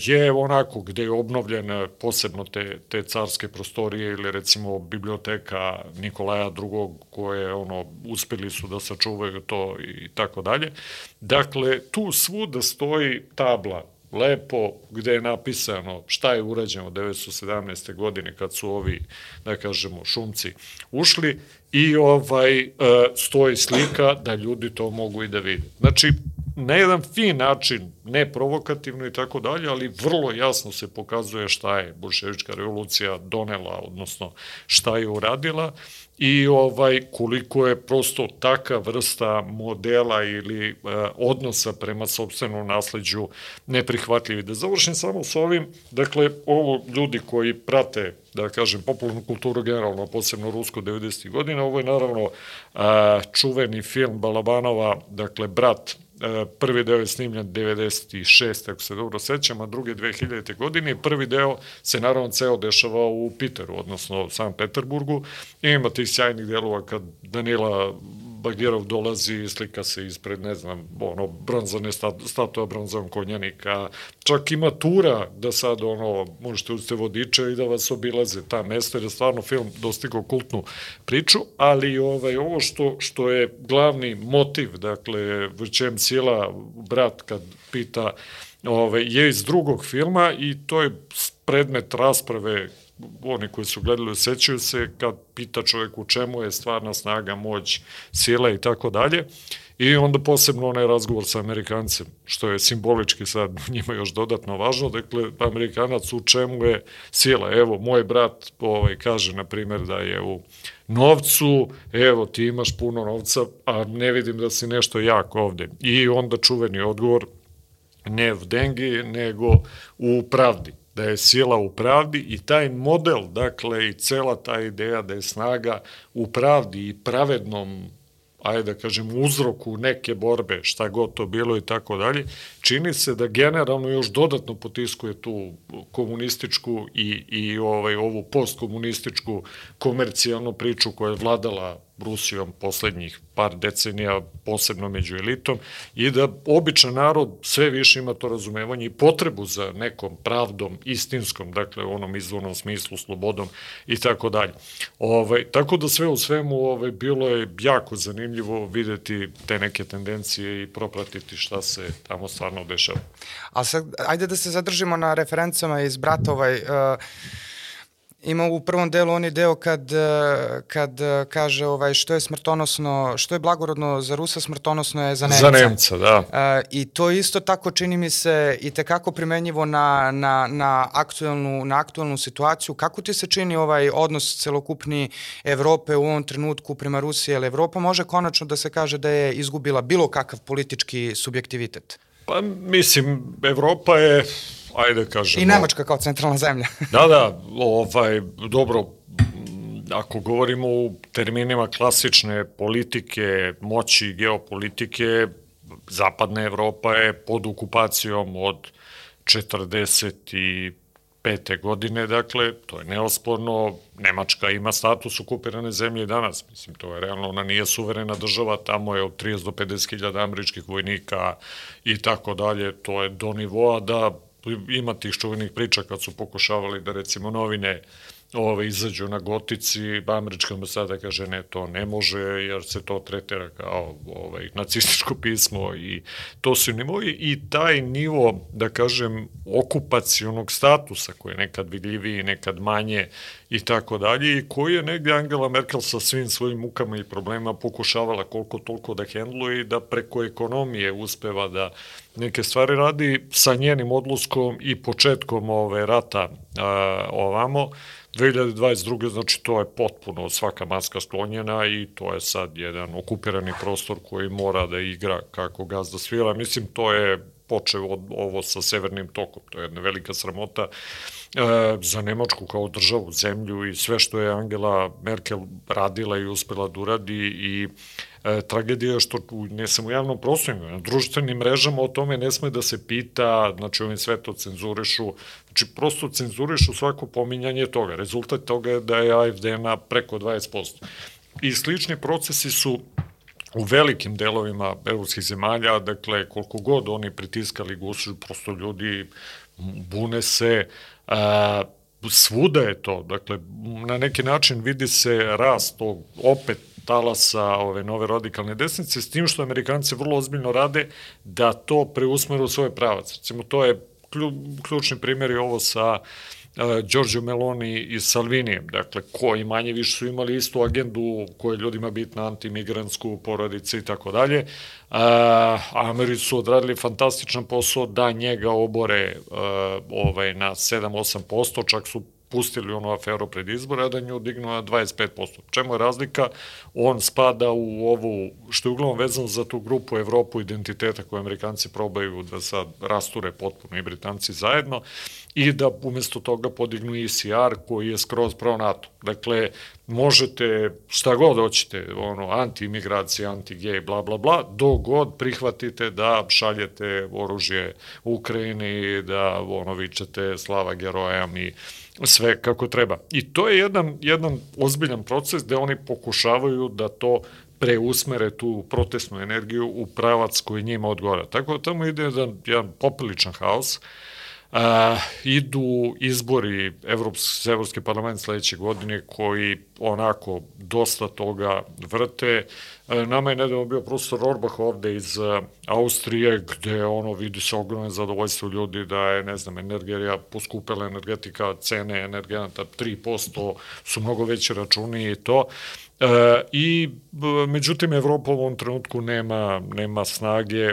je onako gde je obnovljen eh, posebno te, te carske prostorije ili recimo biblioteka Nikolaja II. koje ono, uspeli su da sačuvaju to i tako dalje. Dakle, tu svuda stoji tabla lepo, gde je napisano šta je urađeno 1917. godine kad su ovi, da kažemo, šumci ušli i ovaj e, stoji slika da ljudi to mogu i da vide. Znači, na jedan fin način, ne provokativno i tako dalje, ali vrlo jasno se pokazuje šta je bolševička revolucija donela, odnosno šta je uradila i ovaj koliko je prosto taka vrsta modela ili e, odnosa prema sobstvenom nasleđu neprihvatljivi. Da završim samo s ovim, dakle, ovo ljudi koji prate, da kažem, popularnu kulturu generalno, posebno rusko 90. godina, ovo je naravno a, čuveni film Balabanova, dakle, brat E, prvi deo je snimljen 96. ako se dobro sećam, a drugi 2000. godine. Prvi deo se naravno ceo dešava u Piteru, odnosno San Peterburgu. I ima tih sjajnih delova kad Danila Bagirov dolazi, slika se ispred, ne znam, ono, bronzane statua bronzan konjanika, čak ima tura da sad, ono, možete uzeti vodiče i da vas obilaze ta mesta, jer je stvarno film dostigao kultnu priču, ali ovaj, ovo što, što je glavni motiv, dakle, vrćem sila, brat kad pita, ovaj, je iz drugog filma i to je predmet rasprave oni koji su gledali osjećaju se kad pita čovjek u čemu je stvarna snaga, moć, sila i tako dalje. I onda posebno onaj razgovor sa Amerikancem, što je simbolički sad njima još dodatno važno. Dakle, Amerikanac u čemu je sila. Evo, moj brat ovaj, kaže, na primjer, da je u novcu, evo, ti imaš puno novca, a ne vidim da si nešto jako ovde. I onda čuveni odgovor, ne v dengi, nego u pravdi da je sila u pravdi i taj model, dakle i cela ta ideja da je snaga u pravdi i pravednom ajde da kažem, uzroku neke borbe, šta god to bilo i tako dalje, čini se da generalno još dodatno potiskuje tu komunističku i, i ovaj, ovu postkomunističku komercijalnu priču koja je vladala Rusijom poslednjih par decenija, posebno među elitom, i da običan narod sve više ima to razumevanje i potrebu za nekom pravdom, istinskom, dakle onom izvornom smislu, slobodom i tako dalje. Ovaj, tako da sve u svemu ovaj, bilo je jako zanimljivo videti te neke tendencije i propratiti šta se tamo stvarno dešava. A sad, ajde da se zadržimo na referencama iz Bratovoj. Uh, Ima u prvom delu oni deo kad, e, kad e, kaže ovaj, što je smrtonosno, što je blagorodno za Rusa, smrtonosno je za Nemca. Za Nemca, da. E, I to isto tako čini mi se i tekako primenjivo na, na, na, aktuelnu, na aktuelnu situaciju. Kako ti se čini ovaj odnos celokupni Evrope u ovom trenutku prema Rusiji, jer Evropa može konačno da se kaže da je izgubila bilo kakav politički subjektivitet? Pa mislim, Evropa je ajde kažemo... I Nemačka kao centralna zemlja. da, da, ovaj, dobro, ako govorimo u terminima klasične politike, moći geopolitike, zapadna Evropa je pod okupacijom od 45. godine, dakle, to je neosporno, Nemačka ima status okupirane zemlje i danas, mislim, to je realno, ona nije suverena država, tamo je od 30 do 50 hiljada američkih vojnika i tako dalje, to je do nivoa da ima tih čuvenih priča kad su pokušavali da recimo novine ove, izađu na gotici, američka ambasada kaže ne, to ne može, jer se to tretira kao ovaj, nacističko pismo i to su nivoji i taj nivo, da kažem, okupacionog statusa koji je nekad vidljiviji, nekad manje i tako dalje i koji je negde Angela Merkel sa svim svojim mukama i problema pokušavala koliko toliko da hendluje i da preko ekonomije uspeva da neke stvari radi sa njenim odluskom i početkom ove rata a, ovamo 2022. znači to je potpuno svaka maska sklonjena i to je sad jedan okupirani prostor koji mora da igra kako gazda svira. Mislim, to je počeo od ovo sa severnim tokom, to je jedna velika sramota e, za Nemačku kao državu, zemlju i sve što je Angela Merkel radila i uspela da uradi i e, tragedija što ne samo u javnom prostoru, na društvenim mrežama o tome ne sme da se pita, znači ovim sve to cenzurišu, znači prosto cenzurišu svako pominjanje toga. Rezultat toga je da je AFD na preko 20%. I slični procesi su u velikim delovima evropskih zemalja, dakle, koliko god oni pritiskali gusu, prosto ljudi bune se, a, svuda je to, dakle, na neki način vidi se rast tog opet talasa ove nove radikalne desnice, s tim što Amerikanci vrlo ozbiljno rade da to preusmeru u svoj pravac. Recimo, to je ključni primjer je ovo sa uh, Giorgio Meloni i Salvinijem, dakle, koji manje više su imali istu agendu koja je ljudima bitna, antimigransku, porodice i tako dalje. Ameri su odradili fantastičan posao da njega obore uh, ovaj, na 7-8%, čak su pustili onu aferu pred izbore, a da nju dignu na 25%. Čemu je razlika? On spada u ovu, što je uglavnom vezano za tu grupu Evropu identiteta koju Amerikanci probaju da sad rasture potpuno i Britanci zajedno i da umesto toga podignu ICR koji je skroz pro NATO. Dakle, možete šta god hoćete, ono, anti-imigracija, anti-gej, bla, bla, bla, do god prihvatite da šaljete oružje Ukrajini, da ono, vičete slava gerojam i sve kako treba. I to je jedan, jedan ozbiljan proces gde oni pokušavaju da to preusmere tu protestnu energiju u pravac koji njima odgovara. Tako da tamo ide jedan, jedan popiličan haos, uh, A, idu izbori Evropski, Evropski parlament sledeće godine koji onako dosta toga vrte. E, nama je nedavno bio profesor Orbach ovde iz Austrije, gde ono vidi se ogromne zadovoljstvo ljudi da je, ne znam, energija poskupela energetika, cene energenata 3%, su mnogo veće računi i to. E, I, međutim, Evropa u ovom trenutku nema, nema snage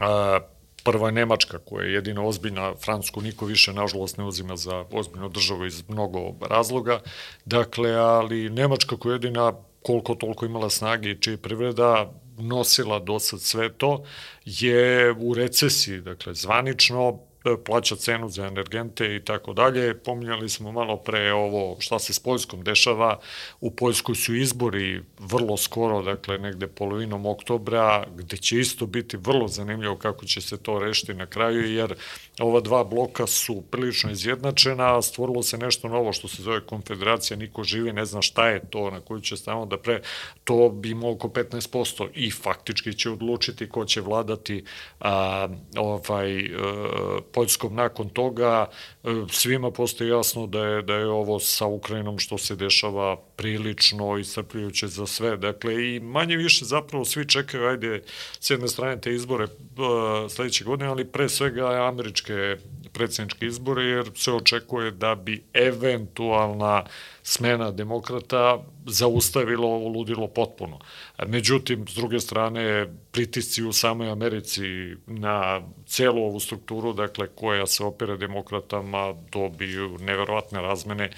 a, Prva je Nemačka koja je jedina ozbiljna, Francusku niko više nažalost ne uzima za ozbiljnu državu iz mnogo razloga. Dakle, ali Nemačka koja je jedina koliko toliko imala snage i čiji privreda nosila do sad sve to, je u recesiji, dakle, zvanično, plaća cenu za energente i tako dalje. Pominjali smo malo pre ovo šta se s Poljskom dešava. U Poljskoj su izbori vrlo skoro, dakle negde polovinom oktobra, gde će isto biti vrlo zanimljivo kako će se to rešiti na kraju, jer ova dva bloka su prilično izjednačena, stvorilo se nešto novo što se zove konfederacija, niko živi, ne zna šta je to, na koju će stavno da pre, to bi imao oko 15% i faktički će odlučiti ko će vladati a, ovaj, a, e, Poljskom nakon toga, e, svima postoje jasno da je, da je ovo sa Ukrajinom što se dešava prilično iscrpljujuće za sve. Dakle, i manje više zapravo svi čekaju, ajde, s jedne strane te izbore uh, sledeće godine, ali pre svega američke predsjedničke izbore, jer se očekuje da bi eventualna smena demokrata zaustavilo ludilo potpuno. Međutim, s druge strane, pritisci u samoj Americi na celu ovu strukturu, dakle, koja se opere demokratama, dobiju neverovatne razmene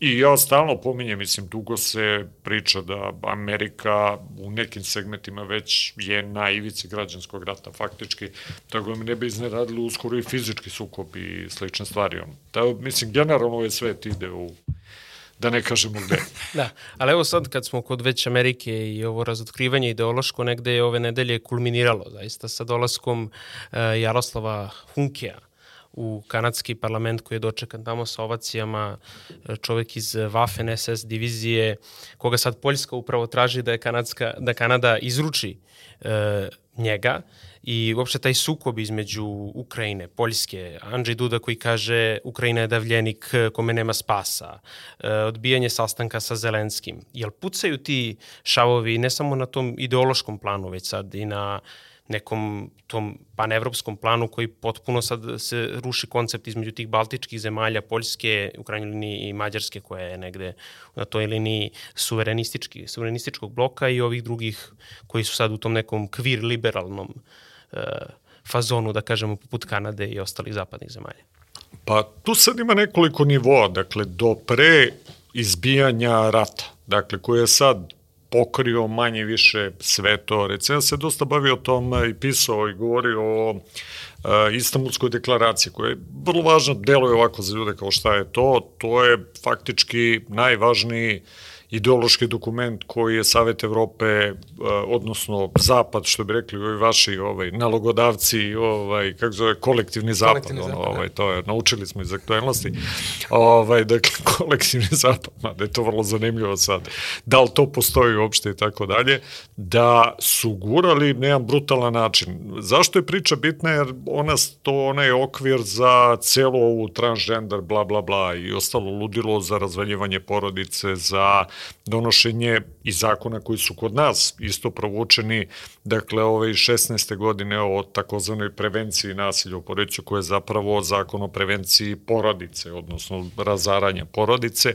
I ja stalno pominjem, mislim, dugo se priča da Amerika u nekim segmentima već je na ivici građanskog rata, faktički, tako da mi ne bi izneradili uskoro i fizički sukob i slične stvari. Da, mislim, generalno ovaj svet ide u da ne kažemo gde. da, ali evo sad kad smo kod već Amerike i ovo razotkrivanje ideološko negde je ove nedelje kulminiralo zaista sa dolaskom uh, Jaroslava Hunkeja u kanadski parlament koji je dočekan tamo sa ovacijama, e, čovek iz Waffen SS divizije, koga sad Poljska upravo traži da je Kanadska, da Kanada izruči e, njega i uopšte taj sukob između Ukrajine, Poljske, Andrzej Duda koji kaže Ukrajina je davljenik kome nema spasa, e, odbijanje sastanka sa Zelenskim. Jel pucaju ti šavovi ne samo na tom ideološkom planu, već sad i na nekom tom panevropskom planu koji potpuno sad se ruši koncept između tih baltičkih zemalja, Poljske, u krajnjoj liniji i Mađarske koja je negde na toj liniji suverenistički, suverenističkog bloka i ovih drugih koji su sad u tom nekom kvir liberalnom uh, fazonu, da kažemo, poput Kanade i ostalih zapadnih zemalja. Pa tu sad ima nekoliko nivoa, dakle do pre izbijanja rata, dakle koji je sad pokrio manje više sve to. Recimo se dosta bavio tom i pisao i govorio o uh, Istanbulskoj deklaraciji, koja je vrlo važna, deluje ovako za ljude kao šta je to, to je faktički najvažniji ideološki dokument koji je Savet Evrope, e, odnosno Zapad, što bi rekli ovi vaši ovaj, nalogodavci, ovaj, kako zove, kolektivni Zapad, kolektivni ono, zapad, ovaj, to je, naučili smo iz aktualnosti, ovaj, dakle, kolektivni Zapad, da je to vrlo zanimljivo sad, da li to postoji uopšte i tako dalje, da su gurali na jedan brutalan način. Zašto je priča bitna? Jer ona, to, ona je okvir za celo ovu transgender, bla, bla, bla i ostalo ludilo za razvaljivanje porodice, za donošenje i zakona koji su kod nas isto provučeni, dakle ove 16. godine o takozvanoj prevenciji nasilja u porodicu koja je zapravo zakon o prevenciji porodice, odnosno razaranja porodice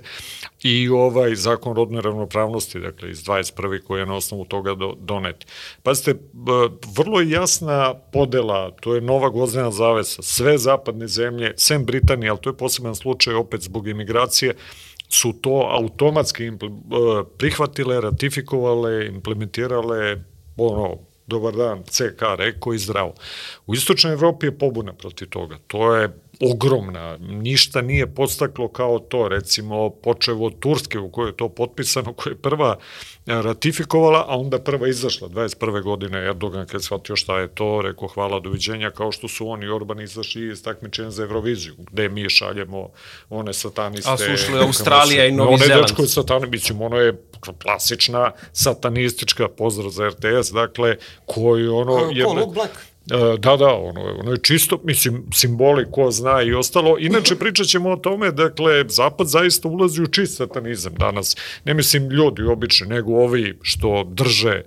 i ovaj zakon rodne ravnopravnosti, dakle iz 21. koji je na osnovu toga do, donet. Pazite, vrlo jasna podela, to je nova gozdena zavesa, sve zapadne zemlje, sem Britanije, ali to je poseban slučaj opet zbog imigracije, su to automatski prihvatile, ratifikovale, implementirale, ono, dobar dan, CK, reko i zdravo. U istočnoj Evropi je pobuna protiv toga. To je ogromna, ništa nije podstaklo kao to, recimo počevo od Turske u kojoj je to potpisano, koja je prva ratifikovala, a onda prva izašla 21. godine Erdogan kad shvatio šta je to, rekao hvala doviđenja, kao što su oni Orban izašli iz takmičenja za Euroviziju, gde mi šaljemo one sataniste. A su ušli Australija i Novi Zeland. One dečko satani, mislim, ono je klasična satanistička pozdrav za RTS, dakle, koji ono... Uh, je, Black. E, da, da, ono, ono je čisto, mislim, simboli ko zna i ostalo. Inače, pričat ćemo o tome, dakle, Zapad zaista ulazi u čist satanizam danas. Ne mislim ljudi obični, nego ovi što drže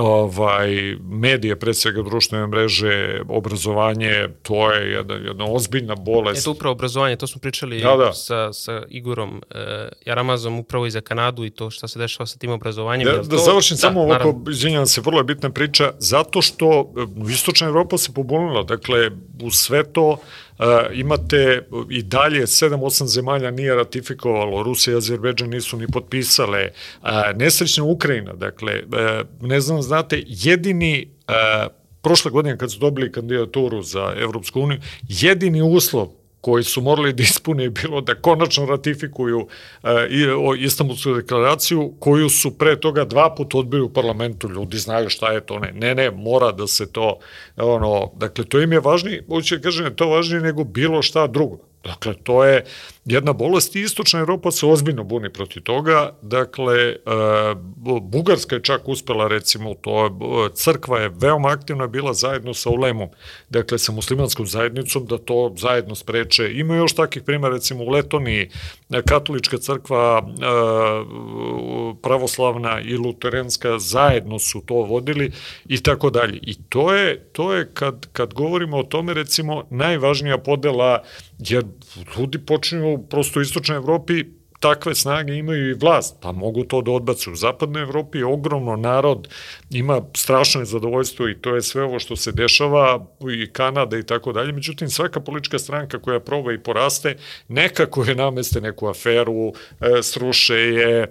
ovaj, medije, pre svega društvene mreže, obrazovanje, to je jedna, jedna ozbiljna bolest. Eto upravo obrazovanje, to smo pričali da, da. Sa, sa Igorom e, Jaramazom upravo i za Kanadu i to šta se dešava sa tim obrazovanjem. Da, da završim da, samo ovako, izvinjam se, vrlo je bitna priča, zato što e, Istočna Evropa se pobunila, dakle, u sve to imate i dalje 7-8 zemalja nije ratifikovalo, Rusija i Azerbeđan nisu ni potpisale, nesrećna Ukrajina, dakle, e, ne znam, znate, jedini e, prošle godine kad su dobili kandidaturu za Evropsku uniju, jedini uslov koji su morali da ispune bilo da konačno ratifikuju uh, Istanbulsku deklaraciju koju su pre toga dva puta odbili u parlamentu. Ljudi znaju šta je to. Ne, ne, ne mora da se to, ono, dakle, to im je važnije, hoće da kažem, to važnije nego bilo šta drugo. Dakle, to je jedna bolest i Istočna Evropa se ozbiljno buni protiv toga. Dakle, e, Bugarska je čak uspela, recimo, to crkva je veoma aktivna bila zajedno sa Ulemom, dakle, sa muslimanskom zajednicom, da to zajedno spreče. Ima još takih primjera, recimo, u Letoniji, katolička crkva, e, pravoslavna i luterenska zajedno su to vodili i tako dalje. I to je, to je kad, kad govorimo o tome, recimo, najvažnija podela, jer ljudi počinju u istočnoj Evropi takve snage imaju i vlast, pa mogu to da odbacu. U zapadnoj Evropi ogromno narod, ima strašno zadovoljstvo i to je sve ovo što se dešava i Kanada i tako dalje. Međutim, svaka politička stranka koja proba i poraste, nekako je nameste neku aferu, e, sruše je, e,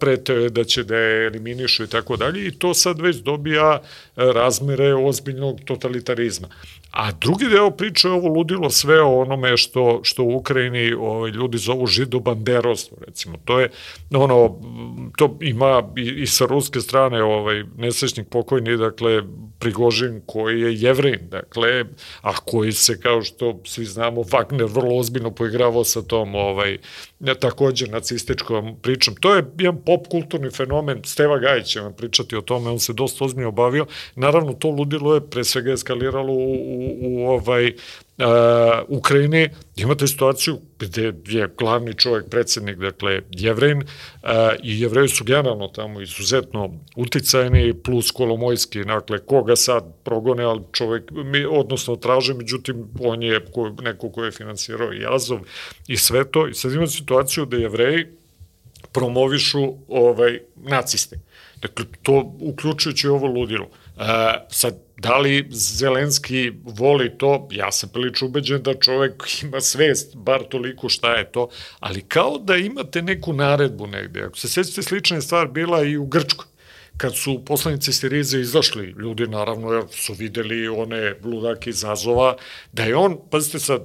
prete da će da je eliminišu i tako dalje i to sad već dobija e, razmere ozbiljnog totalitarizma. A drugi deo priče je ovo ludilo sve o onome što, što u Ukrajini ovaj, ljudi zovu židobanderostvo, recimo. To je, ono, to ima i, i sa ruske strane ovaj, nesrećnik pokojni, dakle, Prigožin koji je jevrin, dakle, a koji se, kao što svi znamo, Wagner vrlo ozbiljno poigravao sa tom, ovaj, takođe nacističkom pričom. To je jedan pop kulturni fenomen, Steva Gajić će vam pričati o tome, on se dosta ozbiljno obavio. Naravno, to ludilo je pre svega eskaliralo u, u, u ovaj, uh, Ukrajini imate situaciju gde je glavni čovjek, predsednik, dakle, jevrejn, uh, i jevreji su generalno tamo izuzetno uticajni, plus Kolomojski, dakle, koga sad progone, ali čovjek, mi, odnosno traže, međutim, on je ko, neko ko je finansirao i Azov i sve to, i sad imate situaciju da jevreji promovišu ovaj, naciste. Dakle, to uključujući ovo ludilo. Uh, sad, Da li Zelenski voli to? Ja sam prilično ubeđen da čovek ima svest, bar toliko šta je to, ali kao da imate neku naredbu negde. Ako se sećate, slična je stvar bila i u Grčkoj kad su poslanici Sirize izašli, ljudi naravno jer su videli one ludake iz Azova, da je on, pazite sad,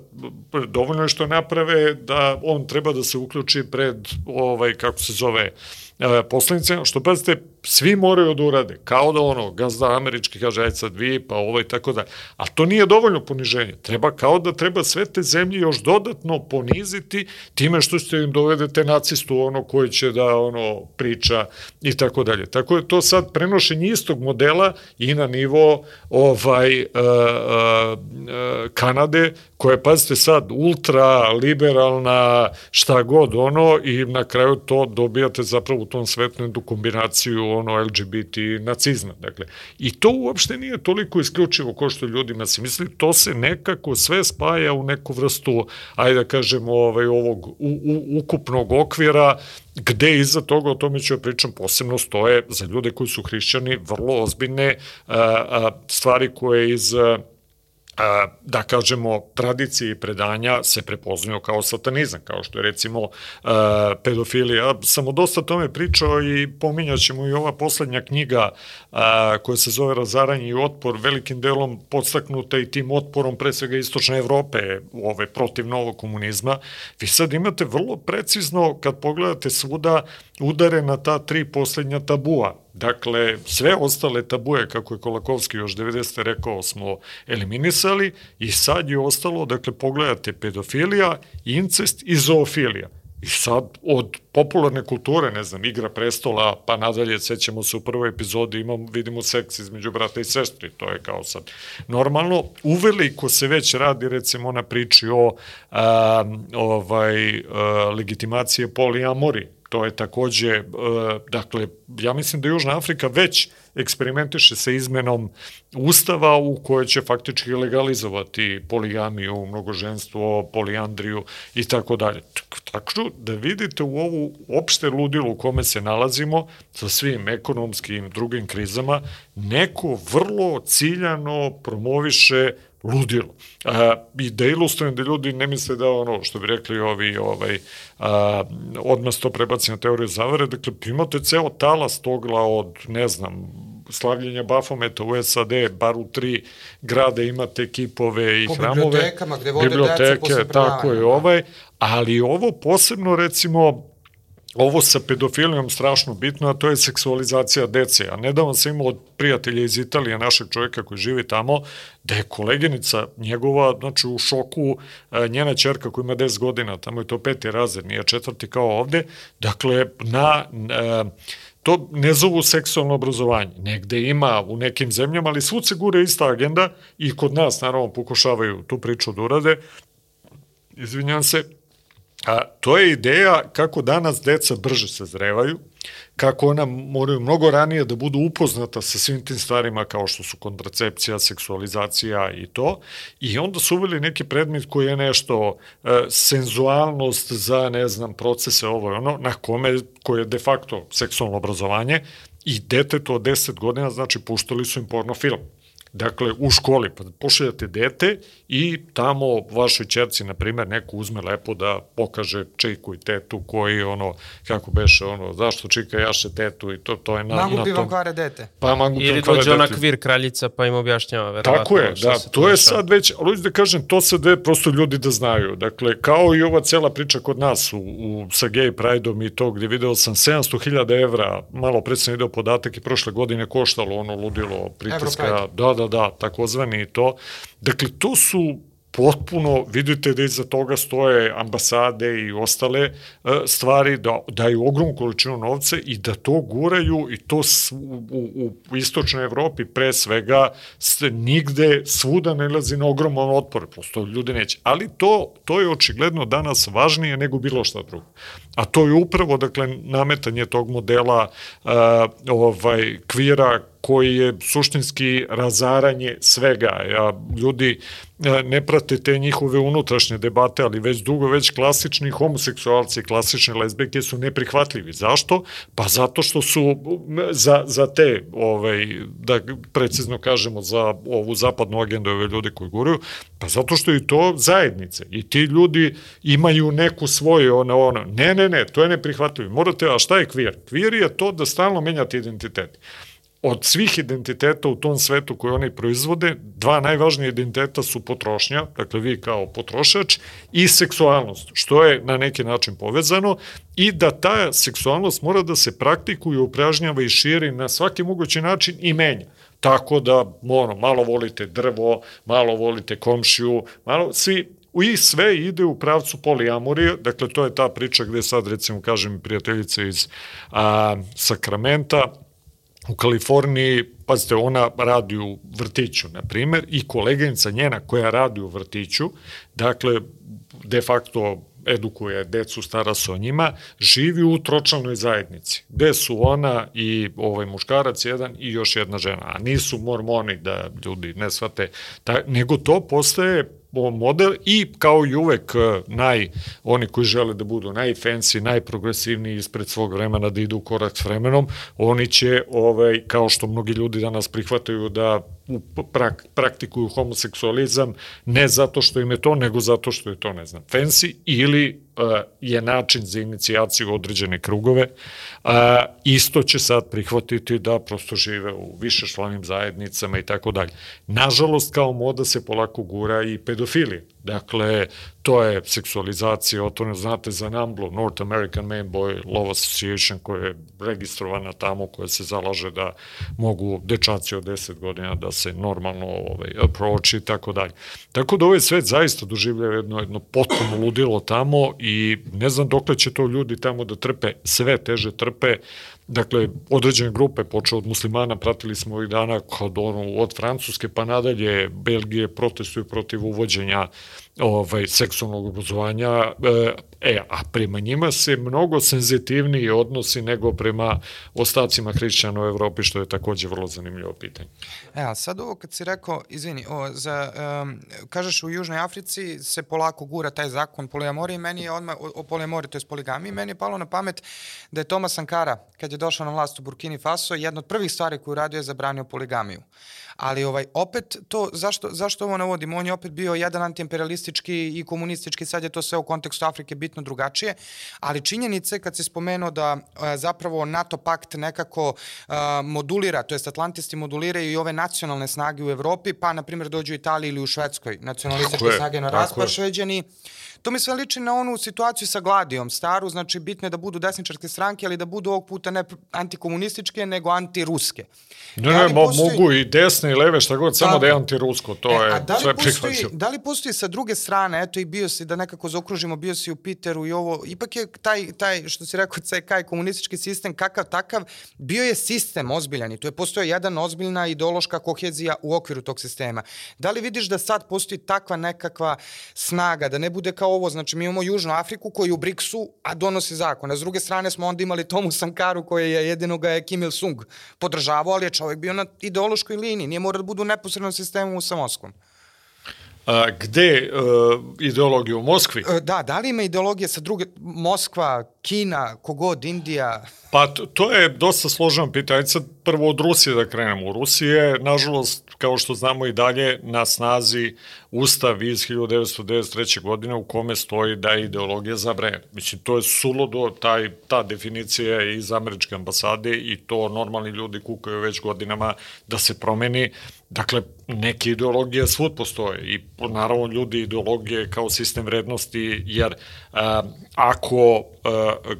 dovoljno je što naprave da on treba da se uključi pred, ovaj, kako se zove, e, poslanice, što pazite, svi moraju da urade, kao da ono, gazda američki kaže, aj sad vi, pa ovo i tako da. A to nije dovoljno poniženje. Treba, kao da treba sve te zemlje još dodatno poniziti time što ste im dovedete nacistu ono koji će da ono priča i tako dalje. Tako je to sad prenošenje istog modela i na nivo ovaj uh, uh, Kanade, koja je, pazite sad, ultra liberalna, šta god ono, i na kraju to dobijate zapravo u tom svetu jednu kombinaciju ono LGBT nacizma. Dakle, I to uopšte nije toliko isključivo ko što ljudima se misli, to se nekako sve spaja u neku vrstu, ajde da kažemo, ovaj, ovog u, u, ukupnog okvira gde iza toga, o tome ću ja pričam, posebno stoje za ljude koji su hrišćani vrlo ozbiljne a, a, stvari koje iz da kažemo, tradicije i predanja se prepoznaju kao satanizam, kao što je recimo pedofilija. Sam o dosta tome pričao i pominjaćemo i ova poslednja knjiga koja se zove Razaranje i otpor, velikim delom podstaknuta i tim otporom pre svega istočne Evrope ove, protiv novog komunizma. Vi sad imate vrlo precizno, kad pogledate svuda, udare na ta tri poslednja tabua. Dakle, sve ostale tabuje, kako je Kolakovski još 90. rekao, smo eliminisali i sad je ostalo, dakle, pogledate pedofilija, incest i zoofilija. I sad od popularne kulture, ne znam, igra prestola, pa nadalje, sećamo se u prvoj epizodi, imamo, vidimo seks između brata i sestri, to je kao sad normalno. Uveliko se već radi, recimo, na priči o a, ovaj, a, legitimacije polijamori, To je takođe, e, dakle, ja mislim da Južna Afrika već eksperimentiše sa izmenom ustava u kojoj će faktički legalizovati poligamiju, mnogoženstvo, polijandriju i tako dalje. Tako da vidite u ovu opšte ludilu u kome se nalazimo sa svim ekonomskim drugim krizama, neko vrlo ciljano promoviše ludilo. A, I da ilustrujem da ljudi ne misle da ono što bi rekli ovi ovaj, a, odmah to prebaci na teoriju zavere, dakle imate ceo talas togla od, ne znam, slavljenja Bafometa u SAD, bar u tri grade imate kipove i po hramove. Po bibliotekama gde vode biblioteke, deca posle tako je da. ovaj, ali ovo posebno recimo ovo sa pedofilijom strašno bitno, a to je seksualizacija dece. A nedavno sam imao od prijatelja iz Italije, našeg čovjeka koji živi tamo, da je koleginica njegova, znači u šoku, e, njena čerka koja ima 10 godina, tamo je to peti razred, nije četvrti kao ovde, dakle, na... na to ne zovu seksualno obrazovanje. Negde ima u nekim zemljama, ali svud se gure ista agenda i kod nas naravno pokušavaju tu priču da urade. Izvinjam se, A, to je ideja kako danas deca brže se zrevaju, kako ona moraju mnogo ranije da budu upoznata sa svim tim stvarima kao što su kontracepcija, seksualizacija i to. I onda su uveli neki predmet koji je nešto e, senzualnost za, ne znam, procese ovo ono, na kome, koje je de facto seksualno obrazovanje i detetu od 10 godina, znači, puštali su im porno film. Dakle, u školi, pa pošaljate dete i tamo vašoj čerci, na primer, neko uzme lepo da pokaže čiku i tetu koji, ono, kako beše, ono, zašto čika jaše tetu i to, to je na, Mangupi na tom... vam kvare dete. Pa mangupi Ili vam kvare dođe ona kvir kraljica pa im objašnjava verovatno. Tako je, da, to je sad već, ali da kažem, to se dve prosto ljudi da znaju. Dakle, kao i ova cela priča kod nas u, u, sa gay pride-om i to gde video sam 700.000 evra, malo pre sam video podatak i prošle godine koštalo ono ludilo pritiska, Europride. da, da, da, takozvani i to. Dakle, to su potpuno, vidite da iza toga stoje ambasade i ostale e, stvari, da daju ogromnu količinu novca i da to guraju i to u, u istočnoj Evropi pre svega se nigde svuda ne lazi na ogroman otpor, prosto ljudi neće. Ali to, to je očigledno danas važnije nego bilo šta drugo. A to je upravo, dakle, nametanje tog modela uh, ovaj, kvira koji je suštinski razaranje svega. Ja, ljudi e, ne prate te njihove unutrašnje debate, ali već dugo, već klasični homoseksualci, klasične lezbijke su neprihvatljivi. Zašto? Pa zato što su za, za te, ovaj, da precizno kažemo, za ovu zapadnu agendu ove ljude koji guraju, pa zato što je to zajednice i ti ljudi imaju neku svoju, ono, ono, ne, ne, ne, to je neprihvatljivo. Morate, a šta je kvir? Kvir je to da stalno menjate identitet od svih identiteta u tom svetu koje oni proizvode, dva najvažnije identiteta su potrošnja, dakle vi kao potrošač, i seksualnost, što je na neki način povezano, i da ta seksualnost mora da se praktikuje, upražnjava i širi na svaki mogući način i menja. Tako da, ono, malo volite drvo, malo volite komšiju, malo, svi i sve ide u pravcu polijamorije, dakle to je ta priča gde sad recimo kažem prijateljica iz a, Sakramenta, u Kaliforniji, pazite, ona radi u vrtiću, na primer, i koleginica njena koja radi u vrtiću, dakle, de facto edukuje decu, stara se o njima, živi u tročlanoj zajednici, gde su ona i ovaj muškarac jedan i još jedna žena, a nisu mormoni da ljudi ne shvate, ta, nego to postaje model i kao i uvek e, naj, oni koji žele da budu najfancy, najprogresivniji ispred svog vremena da idu u korak s vremenom, oni će, ovaj, kao što mnogi ljudi danas prihvataju da prak, praktikuju homoseksualizam ne zato što im je to, nego zato što je to, ne znam, fancy ili je način za inicijaciju određene krugove. Isto će sad prihvatiti da prosto žive u višešlanim zajednicama i tako dalje. Nažalost, kao moda se polako gura i pedofilija. Dakle, to je seksualizacija, o to ne znate za NAMBLO, North American Man Boy Love Association, koja je registrovana tamo, koja se zalaže da mogu dečaci od 10 godina da se normalno ovaj, approach i tako dalje. Tako da ovaj svet zaista doživlja jedno, jedno potpuno ludilo tamo i ne znam dokle će to ljudi tamo da trpe, sve teže trpe, Dakle, određene grupe, počeo od muslimana, pratili smo ovih dana kod ono, od Francuske pa nadalje, Belgije protestuju protiv uvođenja ovaj, seksualnog obrazovanja, e, e, a prema njima se mnogo senzitivniji odnosi nego prema ostacima hrišćana u Evropi, što je takođe vrlo zanimljivo pitanje. E, a sad ovo kad si rekao, izvini, o, za, um, kažeš u Južnoj Africi se polako gura taj zakon polijamorije, meni je odmah, o, o polijamoriji, to je poligami, meni je palo na pamet da je Tomas Sankara, kad je došao na vlast u Burkini Faso, jedna od prvih stvari koju radio je zabranio poligamiju. Ali ovaj opet to zašto zašto ovo navodim? On je opet bio jedan antiimperialistički i komunistički, sad je to sve u kontekstu Afrike bitno drugačije, ali činjenice kad se spomenuo da a, zapravo NATO pakt nekako a, modulira, to jest Atlantisti moduliraju i ove nacionalne snage u Evropi, pa na primjer dođu u Italiji ili u Švedskoj, nacionalističke snage na raspar šveđani. To mi sve liči na onu situaciju sa Gladijom, staru, znači bitno je da budu desničarske stranke, ali da budu ovog puta ne antikomunističke, nego antiruske. Ne, da ne, postoji... mogu i desne i leve, šta god, samo da je antirusko, to e, je da sve prihvaćeno. Da li postoji sa druge strane, eto i bio si, da nekako zaokružimo, bio si u Piteru i ovo, ipak je taj, taj što si rekao, CK i komunistički sistem, kakav takav, bio je sistem ozbiljan i tu je postoja jedan ozbiljna ideološka kohezija u okviru tog sistema. Da li vidiš da sad postoji takva nekakva snaga, da ne bude kao ovo, znači mi imamo Južnu Afriku koji u BRICS-u, a donosi zakon. A s druge strane smo onda imali Tomu Sankaru koji je jedino ga je Kim Il-sung podržavao, ali je čovjek bio na ideološkoj liniji, nije mora da budu u neposrednom sistemu sa Moskvom. A, gde uh, ideologiju u Moskvi? E, da, da li ima ideologije sa druge, Moskva, Kina, kogod, Indija? Pa to je dosta složeno pitanje. Sad prvo od Rusije da krenemo. U Rusije, nažalost, kao što znamo i dalje, na snazi ustav iz 1993. godine u kome stoji da je ideologija zabranjena. Mislim, to je suludo, taj, ta definicija je iz američke ambasade i to normalni ljudi kukaju već godinama da se promeni. Dakle, neke ideologije svud postoje i naravno ljudi ideologije kao sistem vrednosti, jer a, ako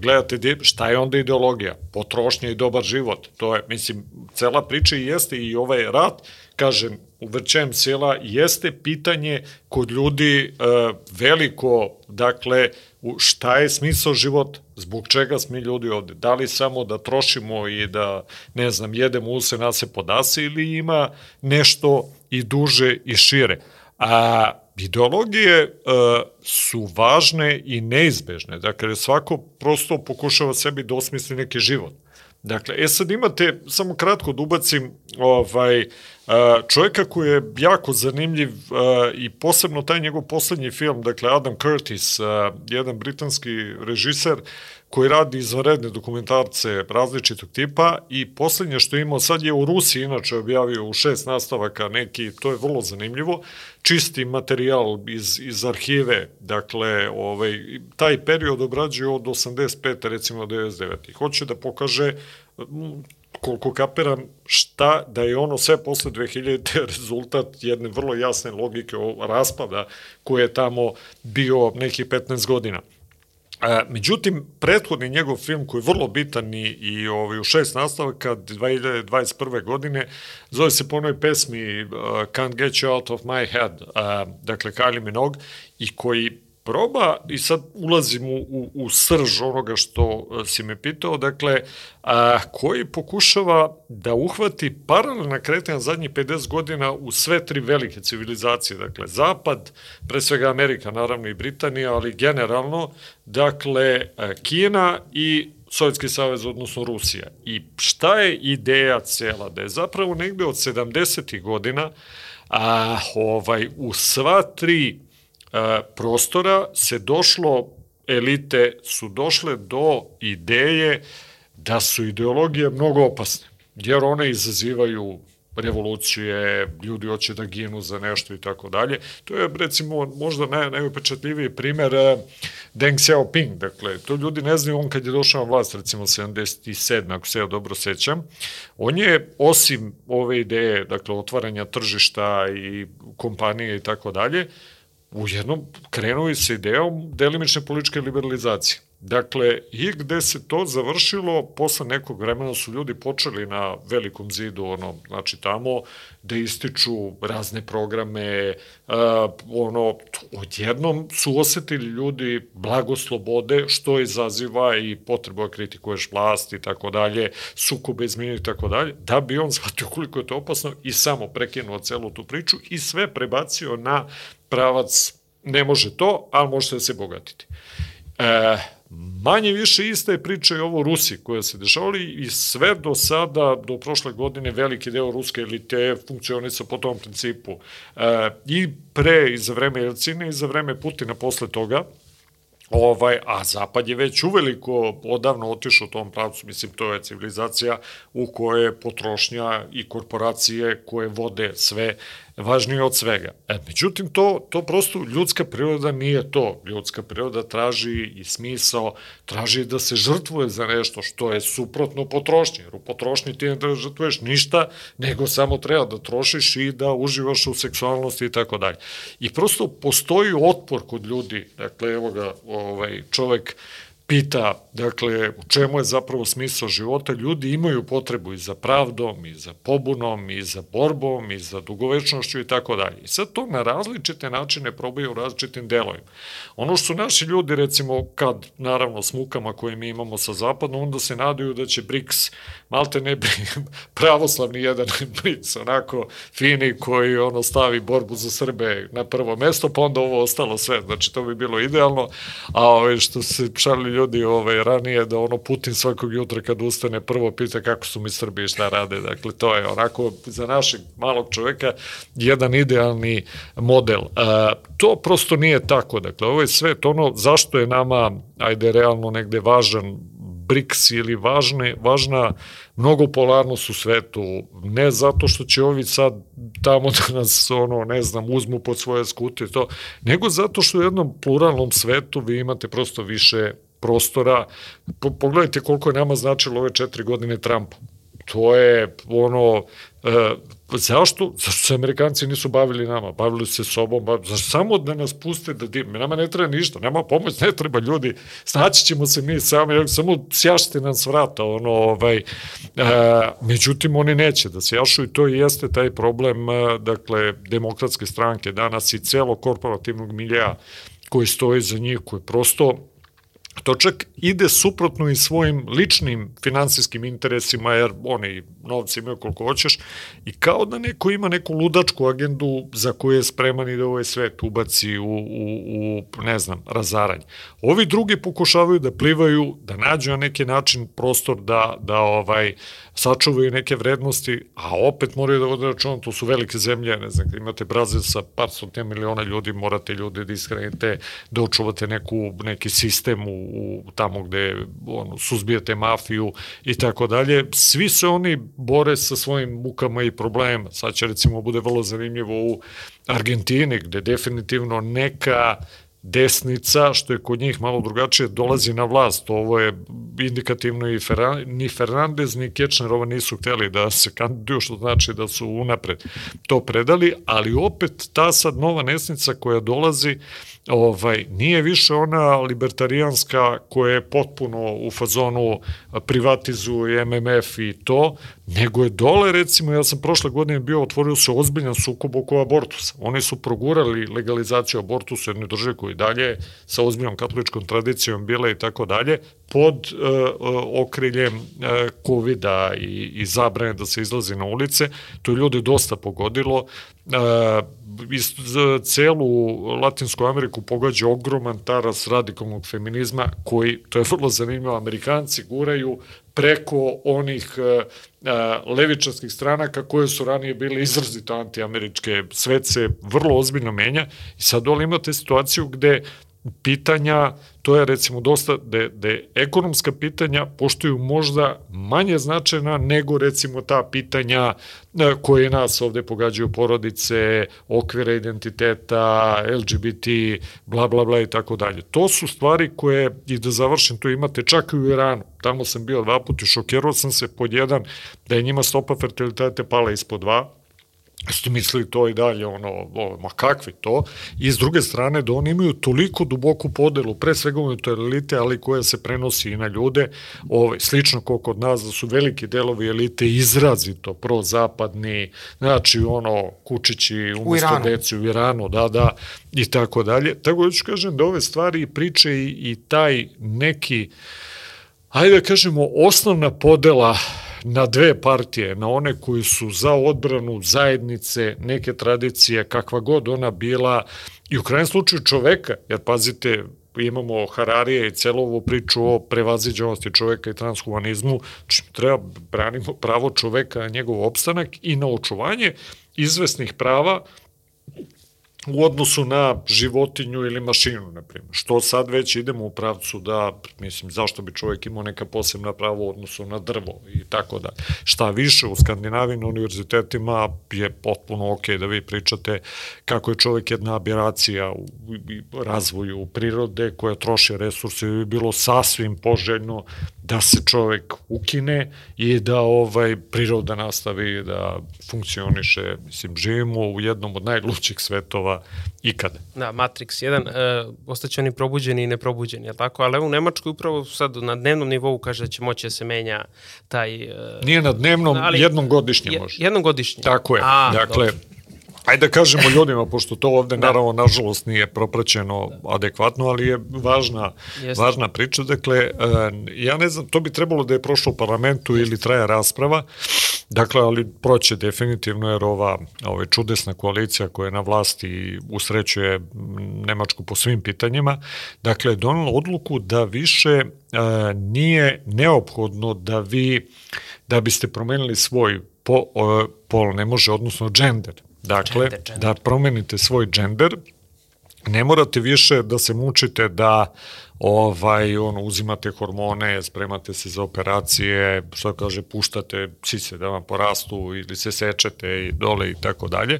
gledate šta je onda ideologija? Potrošnja i dobar život. To je, mislim, cela priča i jeste i ovaj rat, kažem, u vrčem sela jeste pitanje kod ljudi e, veliko, dakle, šta je smisao života, zbog čega smo ljudi ovde, da li samo da trošimo i da, ne znam, jedemo use, nas se podase ili ima nešto i duže i šire. A ideologije e, su važne i neizbežne, dakle, svako prosto pokušava sebi da osmisli neki život. Dakle, e sad imate, samo kratko da ubacim, ovaj, čovjeka koji je jako zanimljiv i posebno taj njegov poslednji film, dakle Adam Curtis, jedan britanski režiser koji radi izvanredne dokumentarce različitog tipa i poslednje što je imao sad je u Rusiji, inače objavio u šest nastavaka neki, to je vrlo zanimljivo, čisti materijal iz, iz arhive, dakle, ovaj, taj period obrađuje od 85. recimo 99. Hoće da pokaže koliko kapiram, šta da je ono sve posle 2000 rezultat jedne vrlo jasne logike raspada koji je tamo bio nekih 15 godina. E, međutim, prethodni njegov film koji je vrlo bitan i, i ovaj, u šest nastavaka 2021. godine zove se po onoj pesmi uh, Can't Get You Out of My Head, uh, dakle Kylie Minogue, i koji proba, i sad ulazim u, u, u srž onoga što si me pitao, dakle, a, koji pokušava da uhvati paralelna kretanja zadnjih 50 godina u sve tri velike civilizacije, dakle, Zapad, pre svega Amerika, naravno i Britanija, ali generalno, dakle, Kina i Sovjetski savez, odnosno Rusija. I šta je ideja cela? Da je zapravo negde od 70. godina a, ovaj, u sva tri prostora se došlo, elite su došle do ideje da su ideologije mnogo opasne, jer one izazivaju revolucije, ljudi hoće da ginu za nešto i tako dalje. To je recimo možda naj, najupečatljiviji primer uh, Deng Xiaoping, dakle, to ljudi ne znaju, on kad je došao na vlast, recimo 77. ako se ja dobro sećam, on je osim ove ideje, dakle, otvaranja tržišta i kompanije i tako dalje, u jednom krenuo i sa idejom delimične političke liberalizacije. Dakle, i gde se to završilo, posle nekog vremena su ljudi počeli na velikom zidu, ono, znači tamo, da ističu razne programe, uh, ono, odjednom su osetili ljudi blago slobode, što izaziva i potrebu da kritikuješ vlast i tako dalje, sukobe izmini i tako dalje, da bi on shvatio koliko je to opasno i samo prekinuo celu tu priču i sve prebacio na pravac ne može to, ali možete da se bogatiti. E, manje više ista je priča i ovo Rusi koja se dešavali i sve do sada, do prošle godine, veliki deo ruske elite funkcionisa po tom principu. E, I pre, i za vreme Jelcine, i za vreme Putina posle toga, Ovaj, a Zapad je već uveliko odavno otišao u tom pravcu, mislim, to je civilizacija u kojoj je potrošnja i korporacije koje vode sve važnije od svega. E, međutim, to, to prosto ljudska priroda nije to. Ljudska priroda traži i smisao, traži da se žrtvuje za nešto što je suprotno potrošnji. Jer u potrošnji ti ne da žrtvuješ ništa, nego samo treba da trošiš i da uživaš u seksualnosti i tako dalje. I prosto postoji otpor kod ljudi. Dakle, evo ga, ovaj, čovek pita, dakle, u čemu je zapravo smisao života, ljudi imaju potrebu i za pravdom, i za pobunom, i za borbom, i za dugovečnošću i tako dalje. I sad to na različite načine probaju u različitim delovima. Ono što su naši ljudi, recimo, kad, naravno, s mukama koje mi imamo sa zapadom, onda se nadaju da će BRICS, malte ne pravoslavni jedan BRICS, onako fini koji ono stavi borbu za Srbe na prvo mesto, pa onda ovo ostalo sve. Znači, to bi bilo idealno, a ove što se šali ljudi ovaj, ranije da ono Putin svakog jutra kad ustane prvo pita kako su mi Srbi i šta rade. Dakle, to je onako za našeg malog čoveka jedan idealni model. A, to prosto nije tako. Dakle, ovo je sve to ono zašto je nama, ajde, realno negde važan BRICS ili važne, važna mnogopolarnost u svetu, ne zato što će ovi sad tamo da nas, ono, ne znam, uzmu pod svoje skute to, nego zato što u jednom pluralnom svetu vi imate prosto više prostora. Po, pogledajte koliko je nama značilo ove četiri godine Trumpa. To je ono, e, zašto? Zašto se Amerikanci nisu bavili nama? Bavili se sobom, bavili, zašto samo da nas puste da dim? Nama ne treba ništa, nema pomoć, ne treba ljudi, snaći ćemo se mi sami, samo sjašite nam s vrata, ono, ovaj, e, međutim, oni neće da sjašu i to i jeste taj problem, e, dakle, demokratske stranke danas i celo korporativnog milija koji stoji za njih, koji prosto to čak ide suprotno i svojim ličnim finansijskim interesima, jer oni novci imaju koliko hoćeš, i kao da neko ima neku ludačku agendu za koju je spreman i da ovaj svet ubaci u, u, u ne znam, razaranje. Ovi drugi pokušavaju da plivaju, da nađu na neki način prostor da, da ovaj, sačuvaju neke vrednosti, a opet moraju da vode računa, to su velike zemlje, ne znam, imate Brazil sa par stotina miliona ljudi, morate ljude da iskrenite, da očuvate neku, neki sistem u, u tamo gde ono, suzbijate mafiju i tako dalje. Svi se oni bore sa svojim mukama i problemima. Sad će recimo bude vrlo zanimljivo u Argentini, gde definitivno neka desnica, što je kod njih malo drugačije, dolazi na vlast. Ovo je indikativno i Ferran, ni Fernandez ni Kečner ovo nisu hteli da se kandiduju, što znači da su unapred to predali, ali opet ta sad nova nesnica koja dolazi, ovaj, nije više ona libertarijanska koja je potpuno u fazonu privatizuje MMF i to, nego je dole, recimo, ja sam prošle godine bio, otvorio se ozbiljan sukob oko abortusa. Oni su progurali legalizaciju abortusa jer ne drže koji dalje sa ozbiljnom katoličkom tradicijom bile i tako dalje, pod uh, okriljem uh, COVID-a i, i zabrane da se izlazi na ulice, to je ljudi dosta pogodilo. Uh, iz, celu Latinsku Ameriku pogađa ogroman taras radikalnog feminizma koji, to je vrlo zanimljivo, Amerikanci guraju preko onih uh, levičarskih stranaka koje su ranije bile izrazito antiameričke. Svet se vrlo ozbiljno menja i sad dole imate situaciju gde pitanja, to je recimo dosta, da da ekonomska pitanja poštuju možda manje značajna nego recimo ta pitanja e, koje nas ovde pogađaju porodice, okvira identiteta, LGBT, bla bla bla i tako dalje. To su stvari koje, i da završim, to imate čak i u Iranu. Tamo sam bio dva puta i šokirao sam se pod jedan da je njima stopa fertilitete pala ispod dva, ste mislili to i dalje, ono, o, ma kakvi to, i s druge strane da oni imaju toliko duboku podelu, pre svega u elite, ali koja se prenosi i na ljude, ovaj, slično kao kod nas, da su veliki delovi elite izrazito prozapadni, znači ono, kučići umesto deci u Iranu, da, da, i tako dalje. Tako da ću kažem da ove stvari priče i, i taj neki, ajde da kažemo, osnovna podela na dve partije, na one koji su za odbranu zajednice, neke tradicije, kakva god ona bila, i u krajem slučaju čoveka, jer pazite, imamo Hararije i celo ovu priču o prevaziđenosti čoveka i transhumanizmu, čim treba branimo pravo čoveka njegov opstanak i na očuvanje izvesnih prava u odnosu na životinju ili mašinu, na primjer. Što sad već idemo u pravcu da, mislim, zašto bi čovjek imao neka posebna prava u odnosu na drvo i tako da. Šta više, u Skandinaviji na univerzitetima je potpuno ok da vi pričate kako je čovjek jedna abiracija u razvoju prirode koja troši resurse i bi bilo sasvim poželjno da se čovek ukine i da ovaj priroda nastavi da funkcioniše. Mislim, živimo u jednom od najlućih svetova ikada. Da, Matrix 1, e, ostaće oni probuđeni i neprobuđeni, je tako? Ali u Nemačkoj upravo sad na dnevnom nivou kaže da će moći da se menja taj... E, Nije na dnevnom, ali, jednom godišnje može. Jednom godišnje? Tako je. A, dakle, dobro. Ajde da kažemo ljudima, pošto to ovde da. naravno nažalost nije propraćeno adekvatno, ali je važna, Jeste. važna priča. Dakle, e, ja ne znam, to bi trebalo da je prošlo u parlamentu Jeste. ili traja rasprava, dakle, ali proće definitivno jer ova ova čudesna koalicija koja je na vlasti i usrećuje Nemačku po svim pitanjima, dakle, donala odluku da više e, nije neophodno da vi, da biste promenili svoj po, pol, ne može, odnosno gender, Dakle, gender, gender. da promenite svoj džender, ne morate više da se mučite da ovaj, ono, uzimate hormone, spremate se za operacije, što kaže, puštate sise da vam porastu ili se sečete i dole i tako dalje,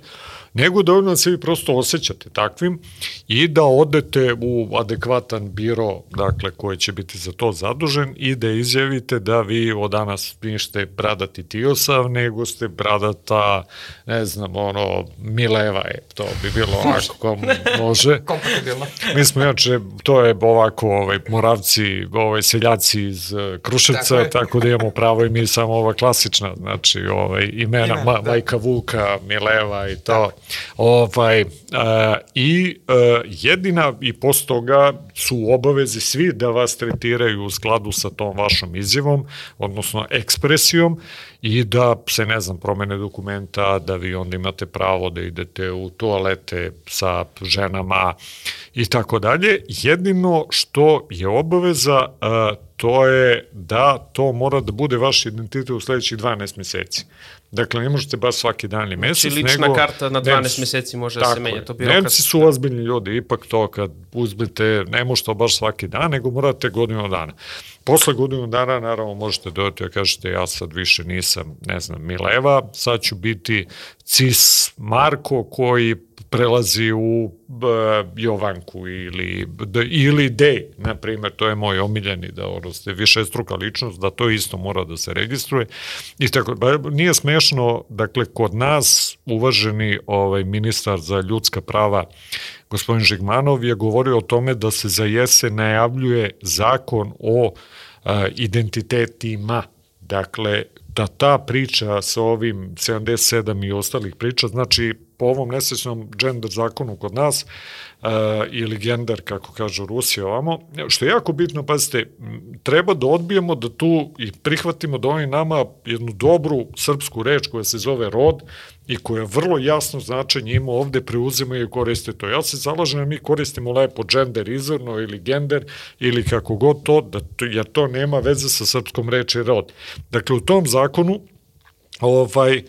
nego da odmah se vi prosto osjećate takvim i da odete u adekvatan biro, dakle, koji će biti za to zadužen i da izjavite da vi od danas niste bradati Tiosav, nego ste bradata, ne znam, ono, Mileva je, to bi bilo onako kom može. Kompatibilno. Mi smo, inače, to je ovako, ovaj, moravci, ovaj, seljaci iz uh, Kruševca, tako, tako da imamo pravo i mi samo ova klasična, znači, ovaj, imena, Ime, ma, da. Majka Vuka, Mileva i to. Tako. Ovaj, uh, I uh, jedina i posto toga su u obavezi svi da vas tretiraju u skladu sa tom vašom izjavom, odnosno ekspresijom i da se, ne znam, promene dokumenta, da vi onda imate pravo da idete u toalete sa ženama i tako dalje. Jedino što je obaveza, uh, to je da to mora da bude vaš identitet u sledećih 12 meseci. Dakle, ne možete baš svaki dan ili mesec, znači, lična nego... karta na 12 Nemci, meseci može da se menja. To Nemci su ozbiljni ljudi, ipak to kad uzmete, ne možete baš svaki dan, nego morate godinu dana. Posle godinu dana, naravno, možete dodati da kažete ja sad više nisam, ne znam, Mileva, sad ću biti Cis Marko koji prelazi u Jovanku ili, ili Dej, na primjer, to je moj omiljeni da ono ste više struka ličnost, da to isto mora da se registruje. I tako, ba, nije smešno, dakle, kod nas uvaženi ovaj ministar za ljudska prava gospodin Žigmanov je govorio o tome da se za jesen najavljuje zakon o a, identitetima. Dakle, da ta priča sa ovim 77 i ostalih priča, znači po ovom nesečnom gender zakonu kod nas, uh, ili gender, kako kažu Rusi ovamo, što je jako bitno, pazite, treba da odbijemo da tu i prihvatimo da oni nama jednu dobru srpsku reč koja se zove rod i koja vrlo jasno značenje ima ovde preuzimaju i koriste to. Ja se zalažem da mi koristimo lepo gender izvorno ili gender ili kako god to, da jer to nema veze sa srpskom reči rod. Dakle, u tom zakonu ovaj, e,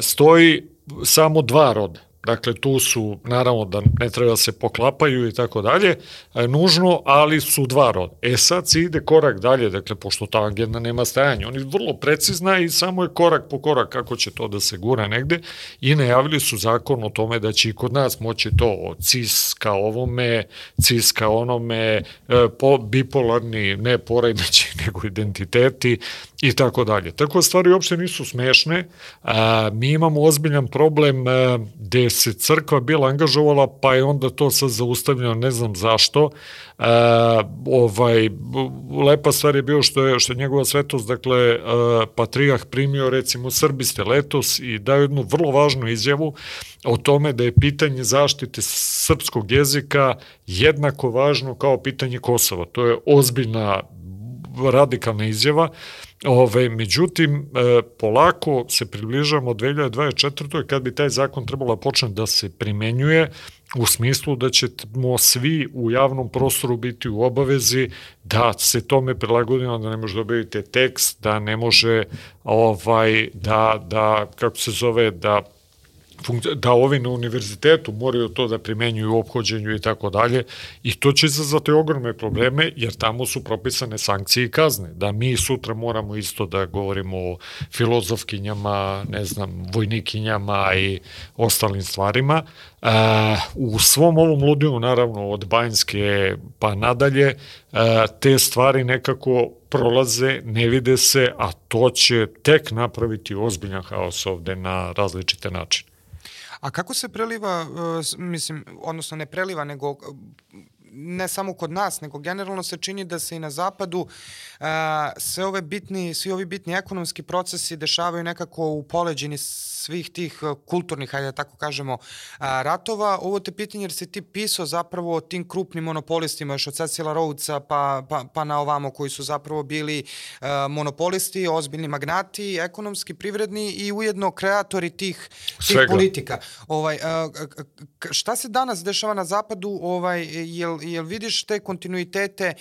stoji samo dva roda. Dakle, tu su, naravno da ne treba da se poklapaju i tako dalje, e, nužno, ali su dva roda. E sad se ide korak dalje, dakle, pošto ta agenda nema stajanja. Oni vrlo precizna i samo je korak po korak kako će to da se gura negde i najavili su zakon o tome da će i kod nas moći to od cis ka ovome, cis ka onome, e, po, bipolarni, ne poremeći, nego identiteti, i tako dalje. Tako stvari uopšte nisu smešne. A, mi imamo ozbiljan problem a, gde se crkva bila angažovala, pa je onda to sad zaustavljeno, ne znam zašto. A, ovaj, lepa stvar je bio što je, što je njegova svetost, dakle, a, patrijah primio recimo Srbiste letos i dao jednu vrlo važnu izjavu o tome da je pitanje zaštite srpskog jezika jednako važno kao pitanje Kosova. To je ozbiljna radikalna izjava Ove, međutim, e, polako se približavamo 2024. kad bi taj zakon trebalo počne da se primenjuje u smislu da ćemo svi u javnom prostoru biti u obavezi da se tome prilagodimo, da ne može dobiti tekst, da ne može ovaj, da, da, kako se zove, da da ovi na univerzitetu moraju to da primenjuju u obhođenju i tako dalje i to će izazvati ogromne probleme jer tamo su propisane sankcije i kazne. Da mi sutra moramo isto da govorimo o filozofkinjama, ne znam, vojnikinjama i ostalim stvarima. Uh, u svom ovom ludiju, naravno, od Banjske pa nadalje, uh, te stvari nekako prolaze, ne vide se, a to će tek napraviti ozbiljan haos ovde na različite načine. A kako se preliva, uh, mislim, odnosno ne preliva, nego uh, ne samo kod nas, nego generalno se čini da se i na zapadu uh, sve ove bitni, svi ovi bitni ekonomski procesi dešavaju nekako u poleđini svih tih uh, kulturnih, hajde da tako kažemo, ratova. Ovo te pitanje jer si ti pisao zapravo o tim krupnim monopolistima još od Cecila Rhodesa pa, pa, pa na ovamo koji su zapravo bili monopolisti, ozbiljni magnati, ekonomski, privredni i ujedno kreatori tih, tih politika. Ovaj, šta se danas dešava na zapadu, ovaj, jel, jel vidiš te kontinuitete,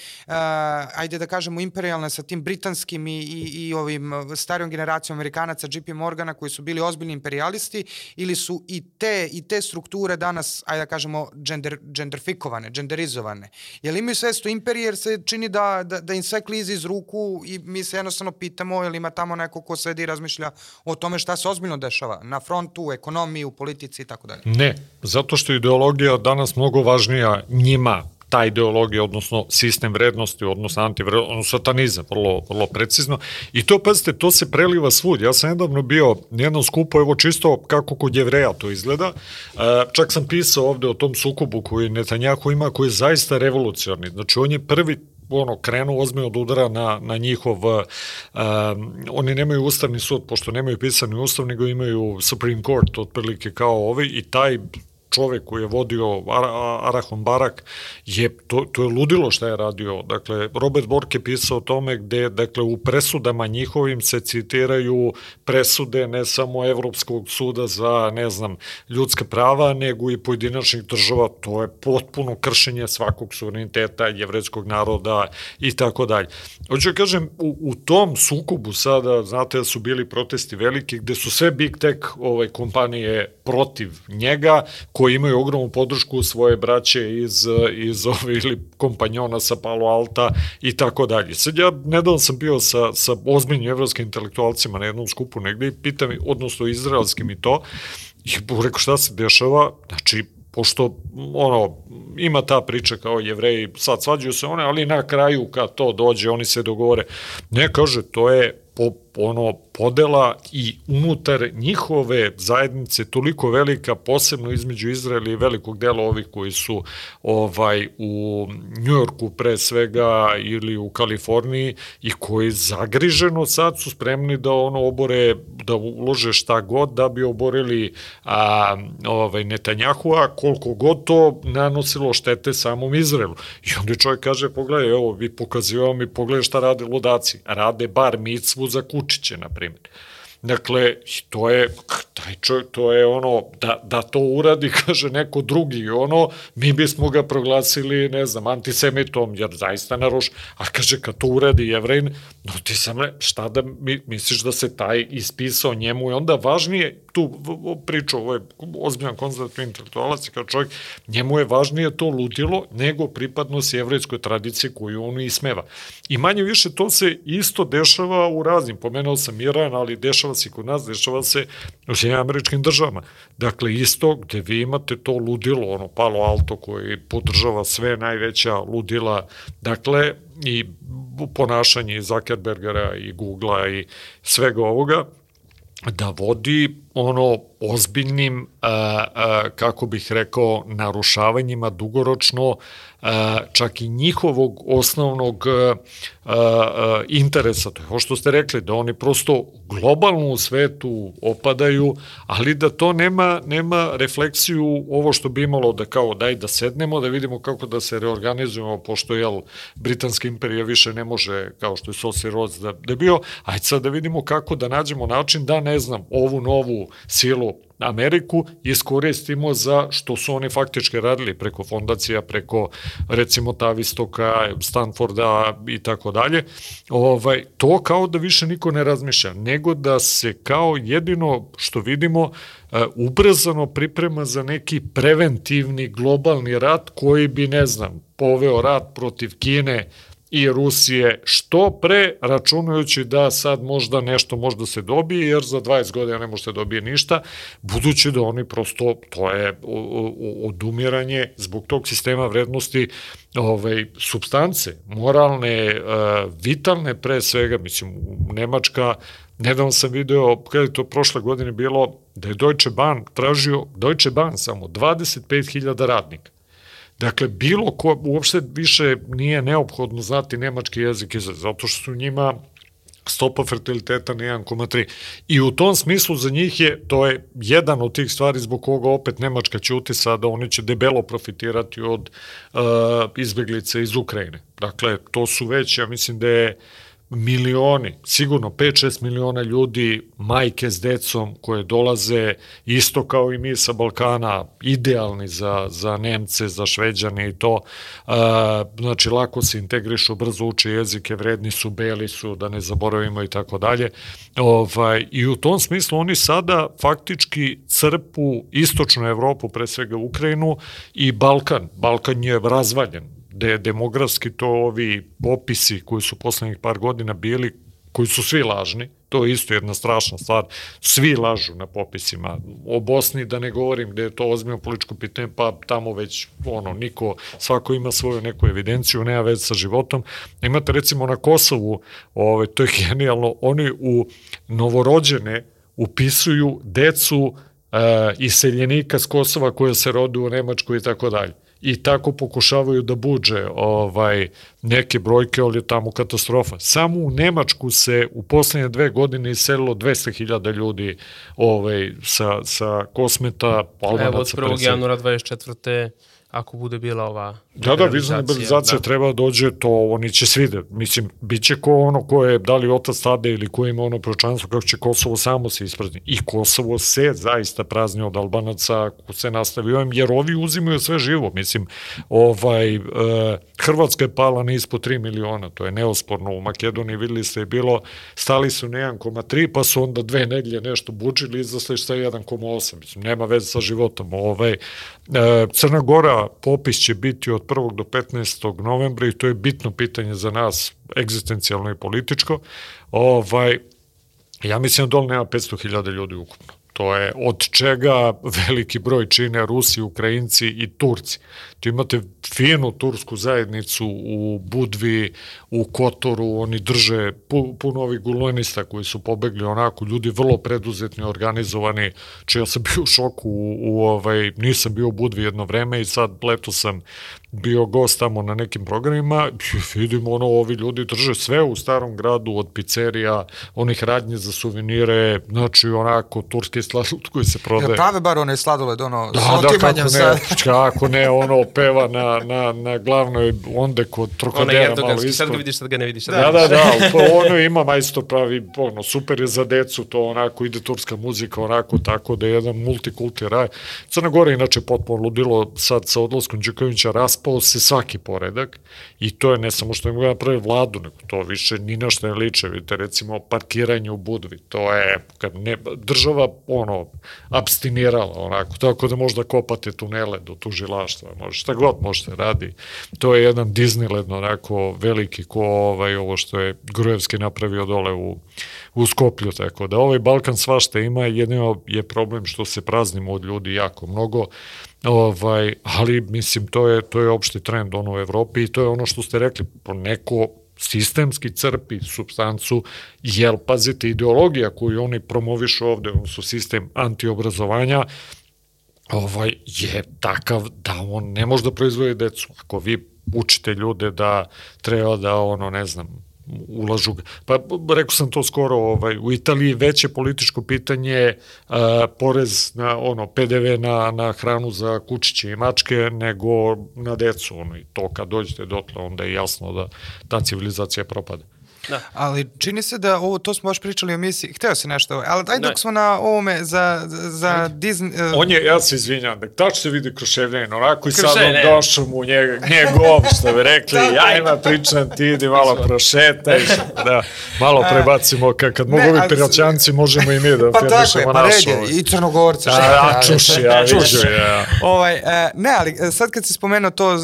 ajde da kažemo imperialne sa tim britanskim i, i, i ovim starijom generacijom Amerikanaca, JP Morgana koji su bili ozbiljni imperialisti ili su i te, i te strukture danas, ajde da kažemo, gender, genderfikovane, genderizovane. Jel imaju svesto imperije jer se čini da, da, da im sve klizi iz ruku i mi se jednostavno pitamo jel ima tamo neko ko sedi i razmišlja o tome šta se ozbiljno dešava na frontu, u ekonomiji, u politici i tako dalje. Ne, zato što ideologija danas mnogo važnija njima ta ideologija, odnosno sistem vrednosti, odnosno antivrednosti, odnosno satanizam, vrlo, vrlo precizno. I to, pazite, to se preliva svud. Ja sam nedavno bio na jednom skupu, evo čisto kako kod jevreja to izgleda. E, čak sam pisao ovde o tom sukobu koji Netanjahu ima, koji je zaista revolucioni. Znači, on je prvi ono, krenuo ozbiljno da udara na, na njihov, um, oni nemaju ustavni sud, pošto nemaju pisani ustav, nego imaju Supreme Court, otprilike kao ovi, i taj čovek koji je vodio Arahon Barak, je, to, to je ludilo šta je radio. Dakle, Robert Bork je pisao o tome gde, dakle, u presudama njihovim se citiraju presude ne samo Evropskog suda za, ne znam, ljudska prava, nego i pojedinačnih država. To je potpuno kršenje svakog suvereniteta jevretskog naroda i tako dalje. Hoću da kažem, u, u tom sukobu sada, znate da su bili protesti veliki, gde su sve big tech ovaj, kompanije protiv njega, imaju ogromnu podršku svoje braće iz, iz ove ili kompanjona sa Palo Alta i tako dalje. Sad ja nedavno sam bio sa, sa ozbiljnim evropskim intelektualcima na jednom skupu negde i pitam, odnosno izraelskim i to, i rekao šta se dešava, znači pošto ono ima ta priča kao jevreji sad svađaju se one ali na kraju kad to dođe oni se dogovore ne kaže to je po, ono podela i unutar njihove zajednice toliko velika posebno između Izraela i velikog dela ovih koji su ovaj u Njujorku pre svega ili u Kaliforniji i koji zagriženo sad su spremni da ono obore da ulože šta god da bi oborili a, ovaj Netanjahua koliko god to nanosilo štete samom Izraelu. I onda čovjek kaže pogledaj evo vi pokazivao mi pogledaj šta rade ludaci. Rade bar micvu za kučiće na primjer Dakle, to je, taj čovjek, to je ono, da, da to uradi, kaže neko drugi, ono, mi bismo ga proglasili, ne znam, antisemitom, jer zaista naruš, a kaže, kad to uradi jevrejn, no ti sam, ne, šta da mi, misliš da se taj ispisao njemu i onda važnije, tu priču, ovo je ozbiljan konzervativni intelektualac, kao čovjek, njemu je važnije to ludilo nego pripadnost jevrejskoj tradiciji koju on ismeva. I manje više to se isto dešava u raznim, pomenuo sam Iran, ali dešava se i kod nas, dešava se u Sjedinjim američkim državama. Dakle, isto gde vi imate to ludilo, ono Palo Alto koji podržava sve najveća ludila, dakle, i ponašanje Zuckerbergera i Googlea i svega ovoga, da vodi ono ozbiljnim, a, a, kako bih rekao, narušavanjima dugoročno čak i njihovog osnovnog interesa, to je ovo što ste rekli, da oni prosto globalno u svetu opadaju, ali da to nema, nema refleksiju ovo što bi imalo da kao daj da sednemo, da vidimo kako da se reorganizujemo, pošto jel, Britanska imperija više ne može, kao što je Sosi Roz da, da bio, ajde sad da vidimo kako da nađemo način da, ne znam, ovu novu silu Ameriku iskoristimo za što su oni faktički radili preko fondacija, preko recimo Tavistoka, Stanforda i tako dalje. Ovaj to kao da više niko ne razmišlja, nego da se kao jedino što vidimo e, ubrzano priprema za neki preventivni globalni rat koji bi, ne znam, poveo rat protiv Kine, i Rusije što pre, računajući da sad možda nešto možda se dobije, jer za 20 godina ne može se dobije ništa, budući da oni prosto, to je odumiranje zbog tog sistema vrednosti ovaj, substance, moralne, e, vitalne pre svega, mislim, Nemačka, nedavno sam video, kada je to prošle godine bilo, da je Deutsche Bahn tražio, Deutsche Bahn samo 25.000 radnika Dakle, bilo ko, uopšte više nije neophodno znati nemački jezik, zato što su njima stopa fertiliteta na 1,3. I u tom smislu za njih je, to je jedan od tih stvari zbog koga opet Nemačka ćuti sada, oni će debelo profitirati od uh, izbeglice iz Ukrajine. Dakle, to su već, ja mislim da je milioni, sigurno 5-6 miliona ljudi, majke s decom koje dolaze isto kao i mi sa Balkana, idealni za, za Nemce, za Šveđane i to. E, znači, lako se integrišu, brzo uče jezike, vredni su, beli su, da ne zaboravimo i tako dalje. Ovaj, I u tom smislu oni sada faktički crpu istočnu Evropu, pre svega Ukrajinu i Balkan. Balkan je razvaljen de, demografski to ovi popisi koji su poslednjih par godina bili, koji su svi lažni, to je isto jedna strašna stvar, svi lažu na popisima. O Bosni da ne govorim gde je to ozbiljno političko pitanje, pa tamo već ono, niko, svako ima svoju neku evidenciju, nema veze sa životom. Imate recimo na Kosovu, ove, to je genijalno, oni u novorođene upisuju decu e, iseljenika s Kosova koja se rodu u Nemačkoj i tako dalje i tako pokušavaju da buđe ovaj neke brojke, ali je tamo katastrofa. Samo u Nemačku se u poslednje dve godine iselilo 200.000 ljudi ovaj, sa, sa kosmeta. Evo od 1. januara 24 ako bude bila ova Da, da, vizna liberalizacija da. treba da dođe, to oni će svi da, mislim, bit će ko ono ko je, da li otac tada ili ko ima ono pročanstvo, kako će Kosovo samo se isprazni. I Kosovo se zaista prazni od Albanaca, ko se nastavi ovim, jer ovi uzimaju sve živo, mislim, ovaj, e, Hrvatska je pala na ispod 3 miliona, to je neosporno, u Makedoniji videli ste je bilo, stali su na 1,3, pa su onda dve nedelje nešto bučili izasli sa 1,8, mislim, nema veze sa životom, ovaj, e, Crna Gora popis će biti od 1. do 15. novembra i to je bitno pitanje za nas, egzistencijalno i političko. Ovaj, ja mislim da dole nema 500.000 ljudi ukupno. To je od čega veliki broj čine Rusi, Ukrajinci i Turci. Tu imate finu tursku zajednicu u Budvi, u Kotoru, oni drže puno ovih gulonista koji su pobegli onako, ljudi vrlo preduzetni, organizovani, če ja sam bio u šoku, u, u ovaj, nisam bio u Budvi jedno vreme i sad leto sam bio gost tamo na nekim programima, vidimo ono, ovi ljudi drže sve u starom gradu, od pizzerija, onih radnje za suvenire, znači onako turski sladoled koji se prodaje. Ja, prave bar one sladoled, ono, da, da, kako ne, kako ne, ono, peva na, na, na glavnoj onde kod Trokadera malo isto. Sad ga vidiš, sad ga ne vidiš. Sad da, da, da, ono ima majstor pravi, ono, super je za decu, to onako ide turska muzika, onako tako da je jedan multikulti raj. Crna Gora inače potpuno ludilo sad sa odlaskom Đukovića raspao se svaki poredak i to je ne samo što ima napravi vladu, nego to više ni na što ne liče, vidite recimo parkiranje u Budvi, to je kad ne, država ono, abstinirala onako, tako da možda kopate tunele do tužilaštva, može šta god možete radi. To je jedan Disneyland onako veliki ko ovaj, ovo što je Grujevski napravio dole u, u Skoplju, tako da ovaj Balkan svašta ima, jedino je problem što se praznimo od ljudi jako mnogo, ovaj, ali mislim to je, to je opšti trend ono u Evropi i to je ono što ste rekli, po neko sistemski crpi substancu, jel, pazite, ideologija koju oni promovišu ovde, su sistem antiobrazovanja, ovaj, je takav da on ne može da proizvodi decu. Ako vi učite ljude da treba da, ono, ne znam, ulažu. Pa rekao sam to skoro, ovaj, u Italiji veće političko pitanje a, porez na ono PDV na, na hranu za kučiće i mačke nego na decu. Ono, I to kad dođete dotle, onda je jasno da ta civilizacija propada. Da. Ali čini se da ovo, to smo baš pričali o misiji, hteo se nešto, ali daj dok smo na ovome za, za Disney... Uh... On je, ja se izvinjam, da tačno se vidi Kruševljanin, onako i sad on došao mu njega, njegov, što bi rekli, da, ja ima pričam, ti idi malo prošetaj, da, malo prebacimo, kad, kad mogu biti piraćanci, možemo i mi da pa tako pa našu. Pa i crnogorci. Da, da, čuši, ja viđu, ja. Ovaj, e, ne, ali e, sad kad si spomenuo to,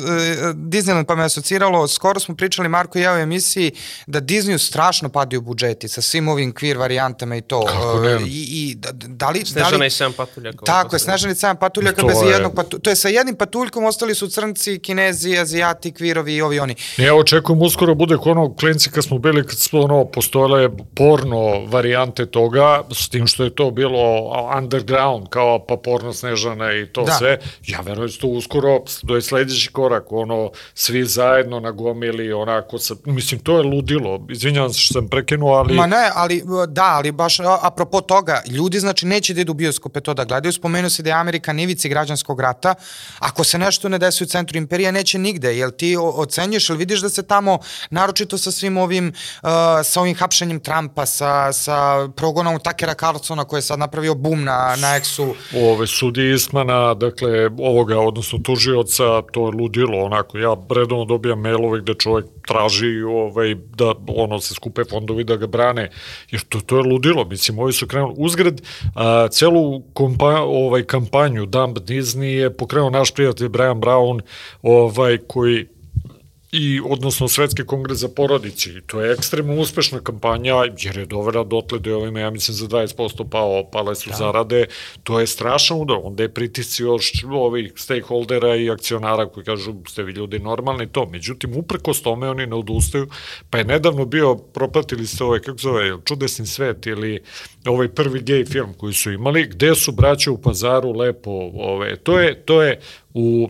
Disneyland pa me asociralo, skoro smo pričali, Marko i ja u emisiji, da Disney Disneyu strašno padaju budžeti sa svim ovim queer varijantama i to. Kako ne? I, i da, da li... Snežana da li, i 7 patuljaka. Tako je, Snežana i 7 patuljaka bez je... jednog patuljka. To je sa jednim patuljkom, ostali su crnci, kinezi, azijati, kvirovi i ovi oni. Ja očekujem uskoro bude ono klinci kad smo bili, kad smo ono, postojale porno varijante toga, s tim što je to bilo underground, kao pa porno Snežana i to da. sve. Ja verujem da to uskoro, do je sledeći korak, ono, svi zajedno nagomili, onako, sa, mislim, to je ludilo izvinjavam se što sam prekinuo, ali... Ma ne, ali da, ali baš apropo toga, ljudi znači neće da idu u bioskope to da gledaju, spomenuo se da je Amerika nivici građanskog rata, ako se nešto ne desi u centru imperija, neće nigde, jel ti ocenjuješ, ili vidiš da se tamo, naročito sa svim ovim, uh, sa ovim hapšenjem Trumpa, sa, sa progonom Takera Carlsona koji je sad napravio bum na, na Exu. Ove sudi Ismana, dakle, ovoga, odnosno tužioca, to je ludilo, onako, ja redovno dobijam mailove gde čovjek traži ovaj, da ono se skupe fondovi da ga brane, jer to, to je ludilo, mislim, ovi su krenuli uzgred, a, celu kompa, ovaj, kampanju Dump Disney je pokrenuo naš prijatelj Brian Brown, ovaj, koji i odnosno Svetski kongres za porodici. To je ekstremno uspešna kampanja jer je dovela dotle da je ovima, ja mislim, za 20% pao, pale su da. zarade. To je strašan udar. Onda je pritisci još ovih stakeholdera i akcionara koji kažu ste vi ljudi normalni to. Međutim, uprkos tome oni ne odustaju. Pa je nedavno bio, propratili ste ovaj, kako zove, Čudesni svet ili ovaj prvi gej film koji su imali, gde su braće u pazaru lepo, ove, to je, to je u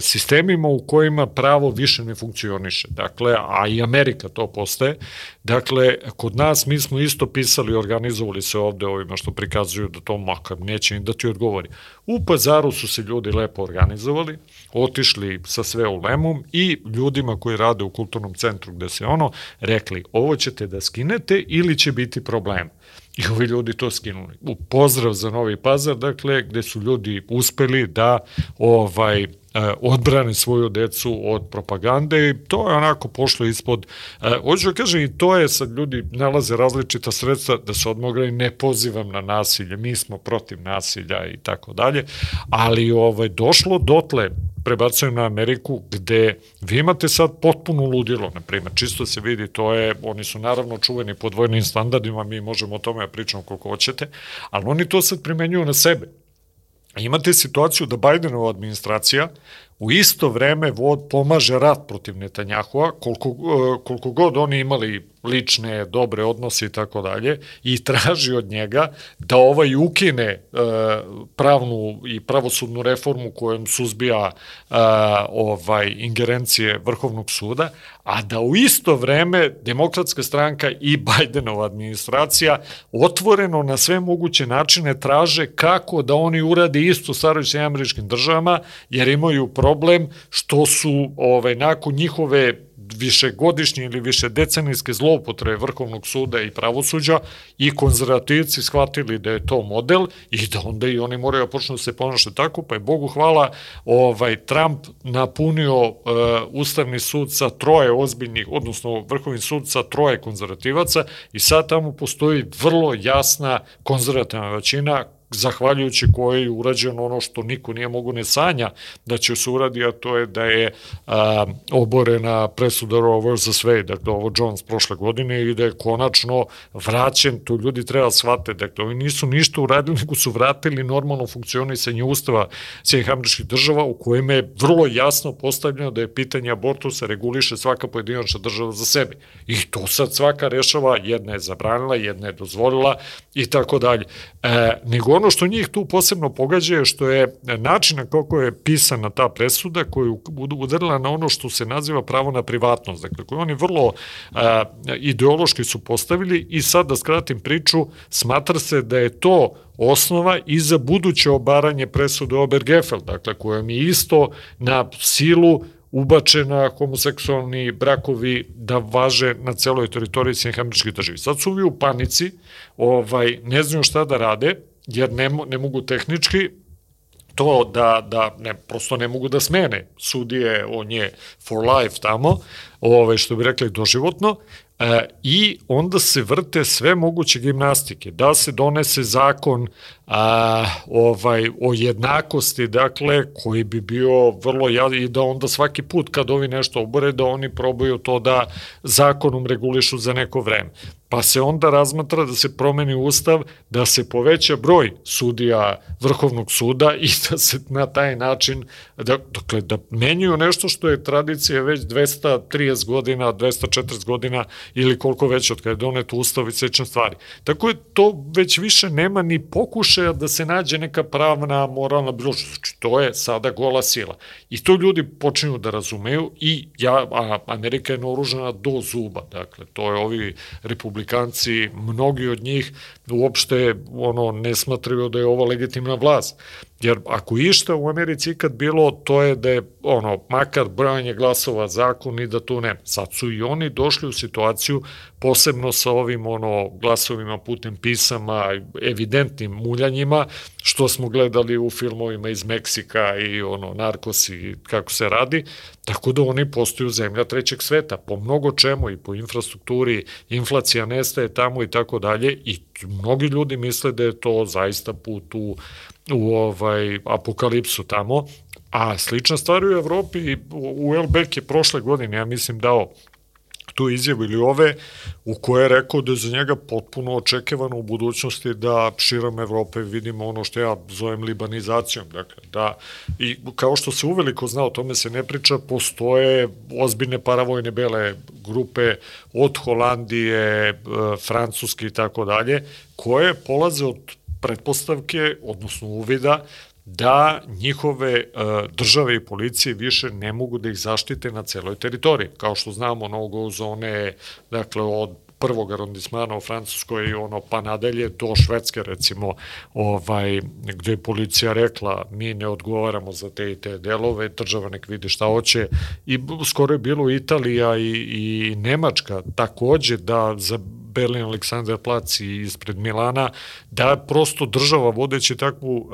sistemima u kojima pravo više ne funkcioniše. Dakle, a i Amerika to postaje. Dakle, kod nas mi smo isto pisali, organizovali se ovde ovima što prikazuju da to makar neće im da ti odgovori. U pazaru su se ljudi lepo organizovali, otišli sa sve u lemom i ljudima koji rade u kulturnom centru gde se ono, rekli ovo ćete da skinete ili će biti problem. I ovi ljudi to skinuli. U pozdrav za Novi Pazar, dakle, gde su ljudi uspeli da ovaj E, odbrane svoju decu od propagande i to je onako pošlo ispod. E, hoću da kažem i to je sad ljudi nalaze različita sredstva da se odmogra i ne pozivam na nasilje, mi smo protiv nasilja i tako dalje, ali ovaj, došlo dotle prebacujem na Ameriku, gde vi imate sad potpuno ludilo, na primjer, čisto se vidi, to je, oni su naravno čuveni pod vojnim standardima, mi možemo o tome da pričamo koliko hoćete, ali oni to sad primenjuju na sebe. Imate situaciju da Bidenova administracija u isto vreme vod pomaže rat protiv Netanjahua, koliko, e, koliko god oni imali lične, dobre odnose i tako dalje, i traži od njega da ovaj ukine e, pravnu i pravosudnu reformu kojom suzbija e, ovaj ingerencije Vrhovnog suda, a da u isto vreme demokratska stranka i Bidenova administracija otvoreno na sve moguće načine traže kako da oni urade isto starajući američkim državama, jer imaju problem što su ovaj, nakon njihove višegodišnje ili više decenijske zloupotrebe Vrhovnog suda i pravosuđa i konzervativci shvatili da je to model i da onda i oni moraju da počnu da se ponašati tako, pa je Bogu hvala ovaj Trump napunio uh, Ustavni sud sa troje ozbiljnih, odnosno Vrhovni sud sa troje konzervativaca i sad tamo postoji vrlo jasna konzervativna većina zahvaljujući koje je urađeno ono što niko nije mogu ne sanja da će se uradi, a to je da je a, oborena presuda Roe vs. Wade, dakle ovo Jones prošle godine i da je konačno vraćen, to ljudi treba shvate, dakle oni nisu ništa uradili, nego su vratili normalno funkcionisanje ustava Sjednih američkih država u kojem je vrlo jasno postavljeno da je pitanje abortusa reguliše svaka pojedinačna država za sebe. I to sad svaka rešava, jedna je zabranila, jedna je dozvolila i tako dalje. E, nego ono što njih tu posebno pogađa je što je načina kako je pisana ta presuda koja udarila na ono što se naziva pravo na privatnost, dakle koju oni vrlo a, ideološki su postavili i sad da skratim priču, smatra se da je to osnova i za buduće obaranje presude Obergefell, dakle kojom je isto na silu ubačena homoseksualni brakovi da važe na celoj teritoriji Sjednih američkih državi. Sad su vi u panici, ovaj, ne znaju šta da rade, jer ne, ne mogu tehnički to da, da ne, prosto ne mogu da smene sudije, on je for life tamo, ove, što bi rekli doživotno, e, i onda se vrte sve moguće gimnastike, da se donese zakon a, ovaj, o jednakosti, dakle, koji bi bio vrlo jad, i da onda svaki put kad ovi nešto obore, da oni probaju to da zakonom regulišu za neko vreme. Pa se onda razmatra da se promeni ustav, da se poveća broj sudija Vrhovnog suda i da se na taj način, da, dakle, da menjuju nešto što je tradicija već 230 godina, 240 godina ili koliko već od kada je donet ustav i sečne stvari. Tako je to već više nema ni pokušaja da se nađe neka pravna, moralna bilo što. Znači, to je sada gola sila. I to ljudi počinju da razumeju i ja, a Amerika je naoružena do zuba. Dakle, to je ovi republikanci, mnogi od njih uopšte ono ne smatraju da je ovo legitimna vlast. Jer ako išta u Americi ikad bilo, to je da je ono, makar brojanje glasova zakon i da tu ne. Sad su i oni došli u situaciju, posebno sa ovim ono, glasovima putem pisama, evidentnim muljanjima, što smo gledali u filmovima iz Meksika i ono, narkosi, kako se radi, tako da oni postaju zemlja trećeg sveta, po mnogo čemu i po infrastrukturi, inflacija nestaje tamo i tako dalje i mnogi ljudi misle da je to zaista put u u ovaj apokalipsu tamo, a slična stvar u Evropi, u Elbek je prošle godine, ja mislim, dao tu izjavu ili ove, u koje je rekao da je za njega potpuno očekivano u budućnosti da širom Evrope vidimo ono što ja zovem libanizacijom. Dakle, da, I kao što se uveliko zna, o tome se ne priča, postoje ozbiljne paravojne bele grupe od Holandije, e, Francuske i tako dalje, koje polaze od pretpostavke, odnosno uvida, da njihove uh, države i policije više ne mogu da ih zaštite na celoj teritoriji. Kao što znamo, nogo zone, dakle, od prvog arondismana u Francuskoj i ono pa nadalje do Švedske recimo ovaj gde je policija rekla mi ne odgovaramo za te i te delove država nek vidi šta hoće i skoro je bilo Italija i, i Nemačka takođe da za Berlin Aleksandar Plac i ispred Milana, da prosto država vodeći takvu uh,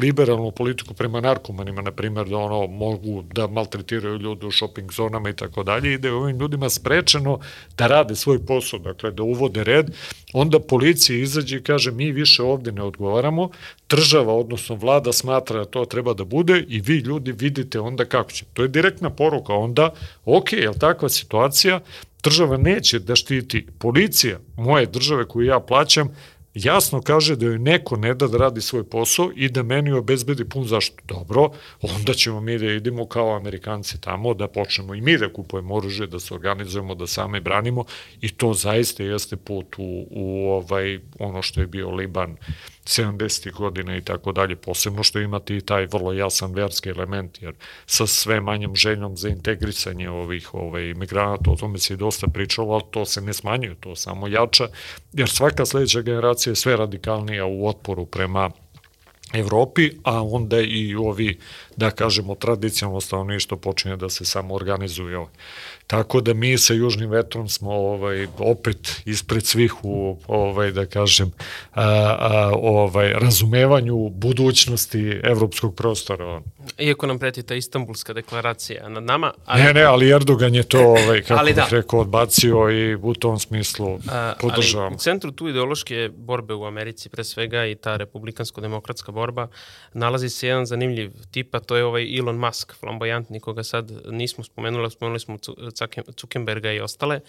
liberalnu politiku prema narkomanima, na primjer, da ono mogu da maltretiraju ljude u shopping zonama i tako dalje, i da je ovim ljudima sprečeno da rade svoj posao, dakle da uvode red, onda policija izađe i kaže mi više ovde ne odgovaramo, država, odnosno vlada smatra da to treba da bude i vi ljudi vidite onda kako će. To je direktna poruka onda, ok, je li takva situacija, država neće da štiti policija moje države koju ja plaćam, jasno kaže da joj neko ne da da radi svoj posao i da meni obezbedi pun zašto. Dobro, onda ćemo mi da idemo kao Amerikanci tamo, da počnemo i mi da kupujemo oružje, da se organizujemo, da same branimo i to zaista jeste put u, u ovaj, ono što je bio Liban 70. godina i tako dalje, posebno što imate i taj vrlo jasan verski element, jer sa sve manjom željom za integrisanje ovih ovaj, imigranata, o tome se i dosta pričalo, ali to se ne smanjuje, to samo jača, jer svaka sledeća generacija je sve radikalnija u otporu prema Evropi, a onda i ovi, da kažemo, tradicionalno stanovništvo počinje da se samo organizuje. Ovaj. Tako da mi sa južnim vetrom smo ovaj opet ispred svih u ovaj da kažem a, a, ovaj razumevanju budućnosti evropskog prostora. Iako nam preti ta Istanbulska deklaracija nad nama, ali Ne, ne, ali Erdogan je to ovaj kako bih da. rekao odbacio i u tom smislu podržavam. Ali u centru tu ideološke borbe u Americi pre svega i ta republikansko-demokratska borba nalazi se jedan zanimljiv tipa, to je ovaj Elon Musk, flamboyantni koga sad nismo spomenuli, spomenuli smo Zuckerberga i ostale,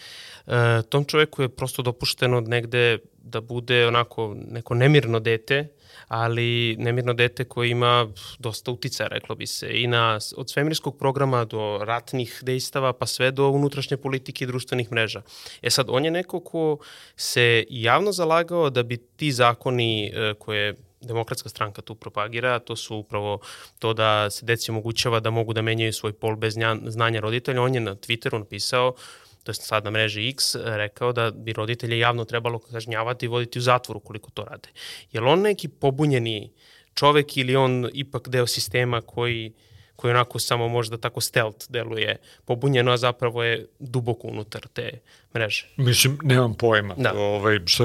e, tom čoveku je prosto dopušteno negde da bude onako neko nemirno dete, ali nemirno dete koje ima dosta uticaja, reklo bi se, i na, od svemirskog programa do ratnih dejstava, pa sve do unutrašnje politike i društvenih mreža. E sad, on je neko ko se javno zalagao da bi ti zakoni e, koje demokratska stranka tu propagira, to su upravo to da se deci omogućava da mogu da menjaju svoj pol bez znanja roditelja. On je na Twitteru napisao to je sad na mreži X, rekao da bi roditelje javno trebalo kažnjavati i voditi u zatvoru koliko to rade. Je li on neki pobunjeni čovek ili on ipak deo sistema koji koji onako samo možda tako stealth deluje pobunjeno, a zapravo je duboko unutar te mreže. Mislim, nemam pojma. Da. Ovaj, što,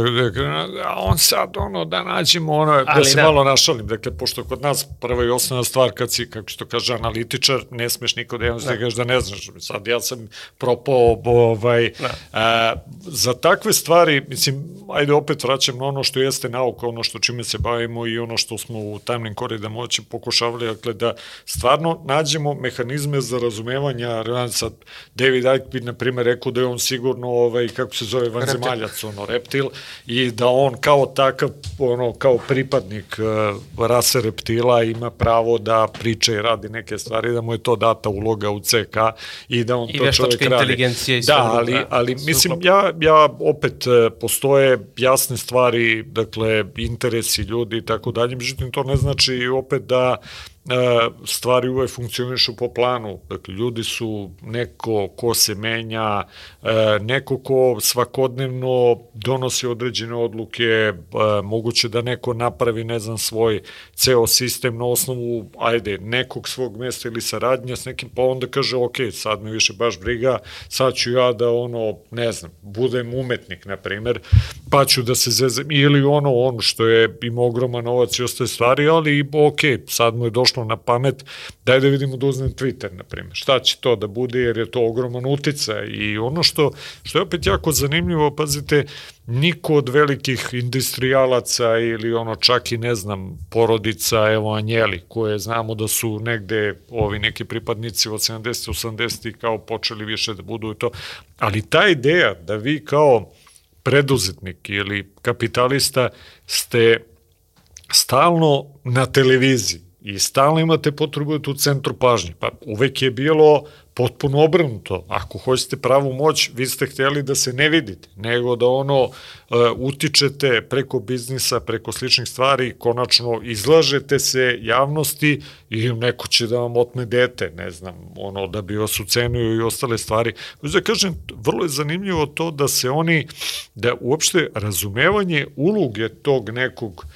a on sad, ono, da nađemo, ono, da Ali da se da. malo našalim. Dakle, pošto kod nas prva i osnovna stvar, kad si, kako što kaže, analitičar, ne smeš niko da da. da ne znaš. Sad, ja sam propao, ovaj, da. a, za takve stvari, mislim, ajde opet vraćam na ono što jeste nauka, ono što čime se bavimo i ono što smo u tajnim koridama moći pokušavali, dakle, da stvarno nađemo mehanizme za razumevanja, sad, David Icke bi, na primjer, rekao da je on sigurno ovaj, kako se zove, vanzemaljac, ono, reptil, i da on kao takav, ono, kao pripadnik uh, rase reptila ima pravo da priča i radi neke stvari, da mu je to data uloga u CK i da on I to čovjek radi. inteligencija i Da, ali, ali, ali mislim, ja, ja opet e, postoje jasne stvari, dakle, interesi ljudi i tako dalje, međutim, to ne znači opet da E, stvari uvek funkcionišu po planu. Dakle, ljudi su neko ko se menja, neko ko svakodnevno donosi određene odluke, e, moguće da neko napravi, ne znam, svoj ceo sistem na osnovu, ajde, nekog svog mesta ili saradnja s nekim, pa onda kaže, ok, sad me više baš briga, sad ću ja da, ono, ne znam, budem umetnik, na primer, pa ću da se zezem, ili ono, ono što je ima ogroman novac i ostaje stvari, ali ok, sad mu je došlo na pamet, daj da vidimo da uzmem Twitter, na primjer. Šta će to da bude, jer je to ogroman utica i ono što, što je opet jako zanimljivo, pazite, niko od velikih industrijalaca ili ono čak i ne znam porodica evo Anjeli koje znamo da su negde ovi neki pripadnici od 70 80 kao počeli više da budu to ali ta ideja da vi kao preduzetnik ili kapitalista ste stalno na televiziji i stalno imate potrebu da tu centru pažnje. Pa uvek je bilo potpuno obrnuto. Ako hoćete pravu moć, vi ste hteli da se ne vidite, nego da ono uh, utičete preko biznisa, preko sličnih stvari, konačno izlažete se javnosti i neko će da vam otme dete, ne znam, ono da bi vas ucenio i ostale stvari. Da kažem, vrlo je zanimljivo to da se oni, da uopšte razumevanje uloge tog nekog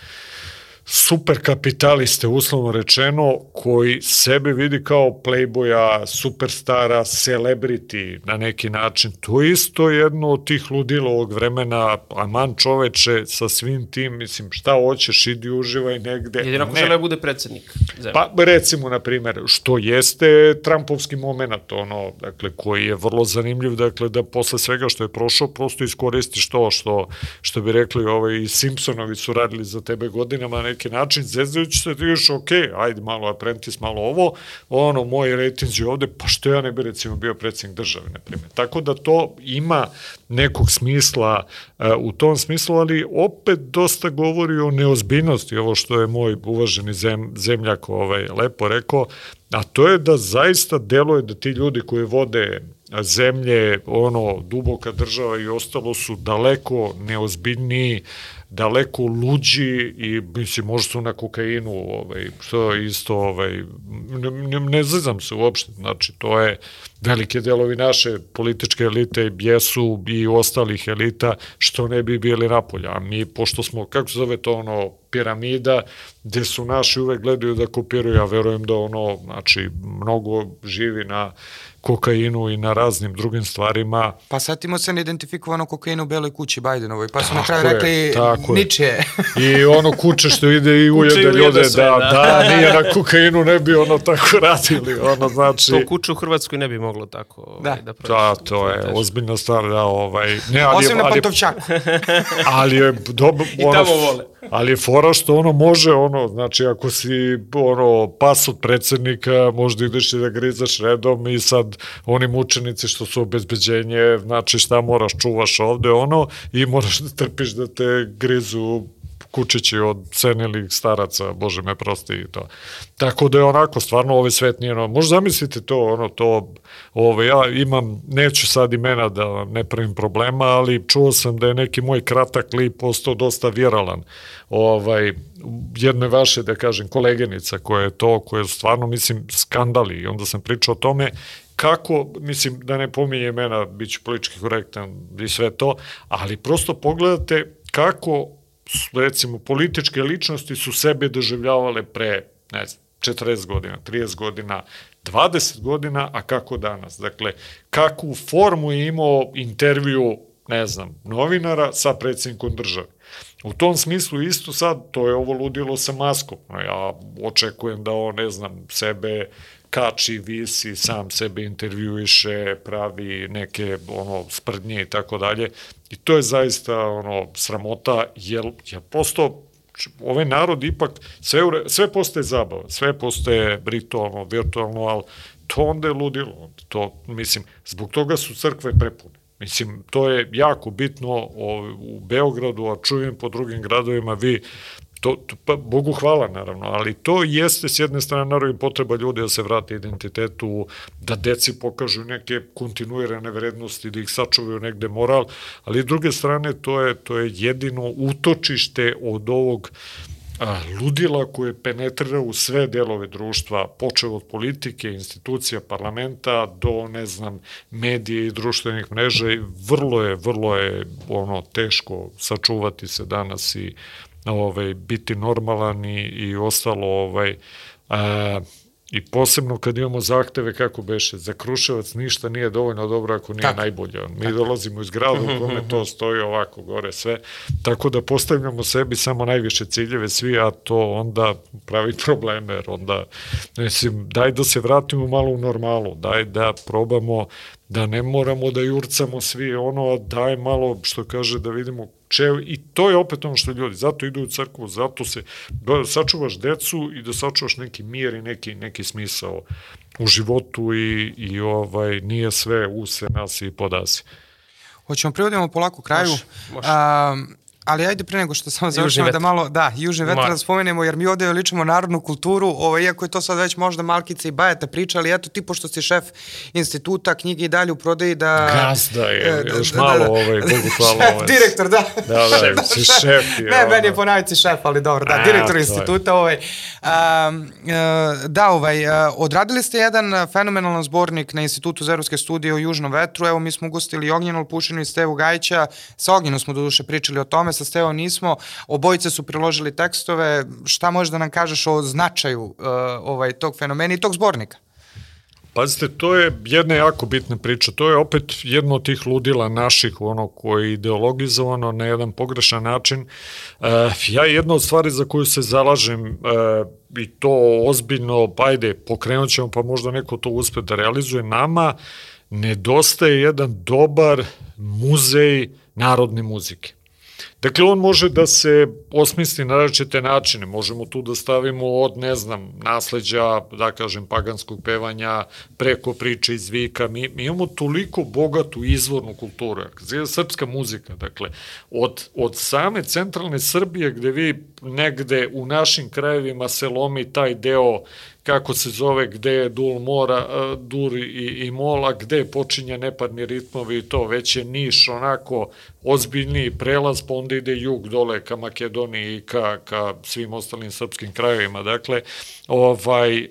super kapitaliste, uslovno rečeno, koji sebe vidi kao playboya, superstara, celebrity na neki način. To je isto jedno od tih ludila ovog vremena, aman čoveče sa svim tim, mislim, šta hoćeš, idi uživaj negde. Jedino ako žele da bude predsednik zemlje. Pa recimo, na primer, što jeste Trumpovski moment, ono, dakle, koji je vrlo zanimljiv, dakle, da posle svega što je prošao, prosto iskoristiš to što, što bi rekli, ovaj, Simpsonovi su radili za tebe godinama, neki način, zezdajući se, ti još, ok, ajde malo apprentice, malo ovo, ono, moji rejtinzi ovde, pa što ja ne bi recimo bio predsjednik države, na primjer. Tako da to ima nekog smisla uh, u tom smislu, ali opet dosta govori o neozbiljnosti, ovo što je moj uvaženi zem, zemljak ovaj, lepo rekao, a to je da zaista deluje da ti ljudi koji vode zemlje, ono, duboka država i ostalo su daleko neozbiljniji, daleko luđi i mislim možda su na kokainu, ovaj što isto ovaj ne, ne, ne zezam se uopšte, znači to je velike delovi naše političke elite jesu i ostalih elita što ne bi bili napolja. A mi, pošto smo, kako se zove to ono, piramida, gde su naši uvek gledaju da kopiraju, ja verujem da ono, znači, mnogo živi na kokainu i na raznim drugim stvarima. Pa setimo se neidentifikovano kokainu u Beloj kući Bajdenovoj, pa su na kraju rekli niče. I ono kuće što ide i ujede ljude, sve, da, da, da, nije na kokainu ne bi ono tako radili, ono znači... To kuću u Hrvatskoj ne bi moglo tako ovaj, da, da. Da, to je ozbiljna stvar, da, ovaj... Ne, ali, Osim na Pantovčaku. ali je dobro... I tamo vole. Ali je fora što ono može, ono, znači ako si ono, pas od predsednika, možda ideš i da grizaš redom i sad oni mučenici što su obezbeđenje, znači šta moraš, čuvaš ovde, ono, i moraš da trpiš da te grizu kučići od senilih staraca, bože me prosti i to. Tako da je onako, stvarno ovaj svet nije ono, možda zamislite to, ono, to, ovaj, ja imam, neću sad imena da ne pravim problema, ali čuo sam da je neki moj kratak klip postao dosta viralan. Ovaj, jedne vaše, da kažem, kolegenica koja je to, koja je stvarno, mislim, skandali i onda sam pričao o tome kako, mislim, da ne pominje imena, bit ću politički korektan i sve to, ali prosto pogledate kako, recimo, političke ličnosti su sebe doživljavale pre, ne znam, 40 godina, 30 godina, 20 godina, a kako danas. Dakle, kakvu formu je imao intervju, ne znam, novinara sa predsjednikom države. U tom smislu isto sad, to je ovo ludilo sa maskom. Ja očekujem da on, ne znam, sebe kači, visi, sam sebe intervjuiše, pravi neke ono sprdnje i tako dalje. I to je zaista ono sramota, jer, jer prosto ovaj narod ipak, sve, sve postaje zabava, sve postaje ritualno, virtualno, ali to onda je ludilo. To, mislim, zbog toga su crkve prepune. Mislim, to je jako bitno u Beogradu, a čujem po drugim gradovima, vi To, to, pa, Bogu hvala naravno, ali to jeste s jedne strane naravno potreba ljudi da se vrate identitetu, da deci pokažu neke kontinuirane vrednosti, da ih sačuvaju negde moral, ali s druge strane to je, to je jedino utočište od ovog a, ludila koje penetrira u sve delove društva, počeo od politike, institucija, parlamenta, do, ne znam, medije i društvenih mreža i vrlo je, vrlo je ono teško sačuvati se danas i ovaj, biti normalan i, i ostalo ovaj, a, I posebno kad imamo zahteve kako beše, za Kruševac ništa nije dovoljno dobro ako nije tako. najbolje. Mi tako. dolazimo iz grada u kome to stoji ovako gore sve, tako da postavljamo sebi samo najviše ciljeve svi, a to onda pravi probleme, jer onda, mislim, daj da se vratimo malo u normalu, daj da probamo da ne moramo da jurcamo svi ono, daj malo, što kaže, da vidimo čev, i to je opet ono što ljudi, zato idu u crkvu, zato se, da sačuvaš decu i da sačuvaš neki mir i neki, neki smisao u životu i, i ovaj, nije sve use nas i podasi. Hoćemo privodimo polako kraju. Može, može. Um, Ali ajde pre nego što samo završimo da malo, da, južni vetar da spomenemo, jer mi ovde ličimo narodnu kulturu, ovo, iako je to sad već možda Malkica i Bajata priča, ali eto ti pošto si šef instituta, knjige i dalje u prodaji da... Gazda je, e, da, još da, malo, da, ovaj, Bogu hvala. Šef, ovaj. direktor, da. Da, da, šef, si šef. Je, ne, meni je ponaviti šef, ali dobro, da, A, direktor instituta, ovaj. Um, da, ovaj, odradili ste jedan fenomenalan zbornik na Institutu za evropske studije o južnom vetru, evo mi smo ugostili Ognjenu Pušinu i Stevu Gajića, sa Ognjenom smo do duše pričali o tome, tome sa Stevom nismo, obojice su priložili tekstove, šta možeš da nam kažeš o značaju uh, ovaj, tog fenomena i tog zbornika? Pazite, to je jedna jako bitna priča. To je opet jedno od tih ludila naših, ono koji je ideologizovano na jedan pogrešan način. Uh, ja jedna od stvari za koju se zalažem uh, i to ozbiljno, pa ajde, pokrenut ćemo pa možda neko to uspe da realizuje nama, nedostaje jedan dobar muzej narodne muzike. Dakle, on može da se osmisli na različite načine. Možemo tu da stavimo od, ne znam, nasleđa, da kažem, paganskog pevanja, preko priče iz vika. Mi, mi imamo toliko bogatu izvornu kulturu. Srpska muzika, dakle, od, od same centralne Srbije, gde vi negde u našim krajevima se lomi taj deo kako se zove, gde je dul mora, dur i, i mola, gde počinje neparni ritmovi i to, već je Niš onako ozbiljniji prelaz, pa onda ide jug dole ka Makedoniji i ka, ka svim ostalim srpskim krajevima, dakle, ovaj,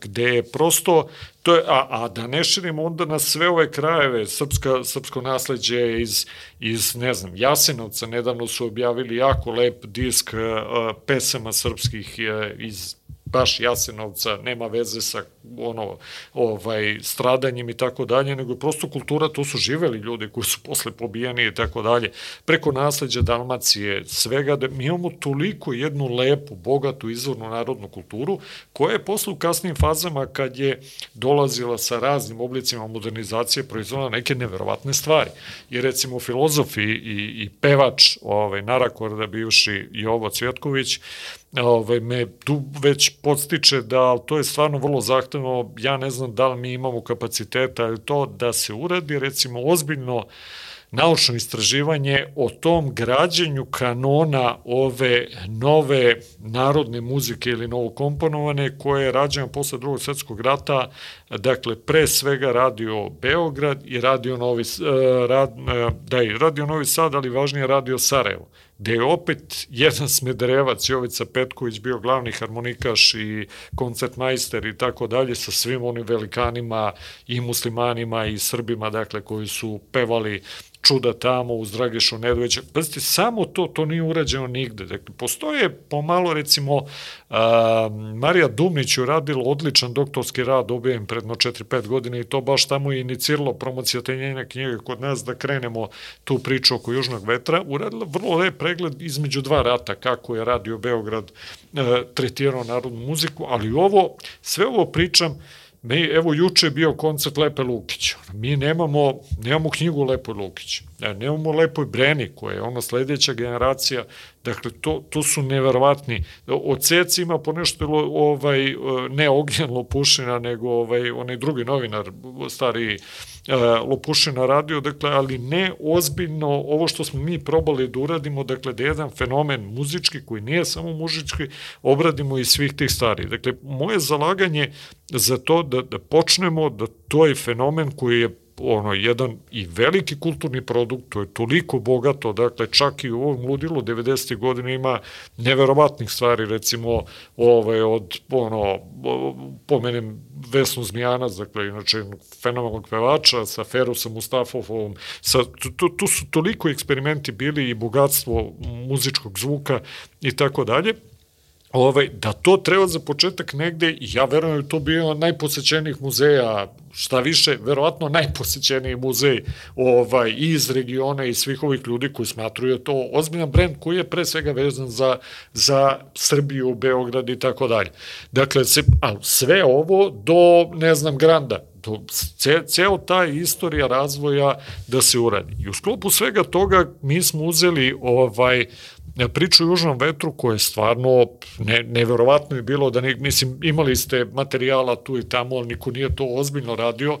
gde je prosto To je, a, a da ne širimo onda na sve ove krajeve, srpska, srpsko nasledđe iz, iz, ne znam, Jasenovca, nedavno su objavili jako lep disk uh, pesama srpskih iz baš Jasenovca, nema veze sa ono, ovaj, stradanjem i tako dalje, nego prosto kultura, to su živeli ljudi koji su posle pobijeni i tako dalje. Preko nasledđa Dalmacije, svega, da mi imamo toliko jednu lepu, bogatu, izvornu narodnu kulturu, koja je posle u kasnim fazama, kad je dolazila sa raznim oblicima modernizacije, proizvodila neke neverovatne stvari. I recimo filozof i, i, i pevač, ovaj, Narakorda, bivši Jovo Cvjetković, ovaj, me tu već podstiče da to je stvarno vrlo zahtevno, ja ne znam da li mi imamo kapaciteta ili to da se uradi recimo ozbiljno naučno istraživanje o tom građenju kanona ove nove narodne muzike ili novokomponovane koje je rađeno posle drugog svetskog rata, dakle pre svega radio Beograd i radio Novi, eh, rad, eh, da i radio Novi Sad, ali važnije radio Sarajevo gde je opet jedan smederevac, Jovica Petković, bio glavni harmonikaš i koncertmajster i tako dalje, sa svim onim velikanima i muslimanima i srbima, dakle, koji su pevali čuda tamo uz Dragišu Nedovića. Pazite, samo to, to nije urađeno nigde. Dakle, postoje pomalo, recimo, a, Marija Dumnić je radila odličan doktorski rad, objavim predno 4-5 godina i to baš tamo je iniciralo promocija te njene knjige kod nas da krenemo tu priču oko Južnog vetra. Uradila vrlo lep pregled između dva rata, kako je radio Beograd e, tretirao narodnu muziku, ali ovo, sve ovo pričam, Mi, evo, juče je bio koncert Lepe Lukić. Mi nemamo, nemamo knjigu Lepo Lukić. E, nemamo Lepoj Breni, koja je ona sledeća generacija. Dakle, to, to su neverovatni. Od Ceci ima ponešto ovaj, ne Ognjen Lopušina, nego ovaj, onaj drugi novinar, stari e, Lopušina radio, dakle, ali ne ozbiljno ovo što smo mi probali da uradimo, dakle, da jedan fenomen muzički, koji nije samo muzički, obradimo i svih tih stvari. Dakle, moje zalaganje za to da, da počnemo da to je fenomen koji je ono, jedan i veliki kulturni produkt, to je toliko bogato, dakle, čak i u ovom ludilu 90. godine ima neverovatnih stvari, recimo, ovaj, od, ono, pomenem Vesnu Zmijanac, dakle, inače, fenomenalnog pevača, sa Ferusom Mustafovom, sa, tu, tu su toliko eksperimenti bili i bogatstvo muzičkog zvuka i tako dalje, ovaj, da to treba za početak negde, ja verujem da to bio najposećenijih muzeja, šta više, verovatno najposećeniji muzej ovaj, iz regiona i svih ovih ljudi koji smatruju to ozbiljan brend koji je pre svega vezan za, za Srbiju, Beograd i tako dalje. Dakle, se, a sve ovo do, ne znam, Granda, do, ce, ceo ta istorija razvoja da se uradi. I u sklopu svega toga mi smo uzeli ovaj, priču o južnom vetru koje je stvarno ne, neverovatno je bilo da ne, mislim imali ste materijala tu i tamo, ali niko nije to ozbiljno radio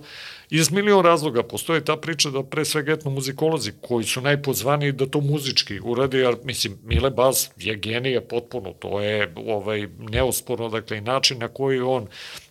iz milion razloga. Postoje ta priča da pre svega etnomuzikolozi koji su najpozvaniji da to muzički urade, jer mislim Mile Baz je genije potpuno, to je ovaj, neosporno, dakle i način na koji on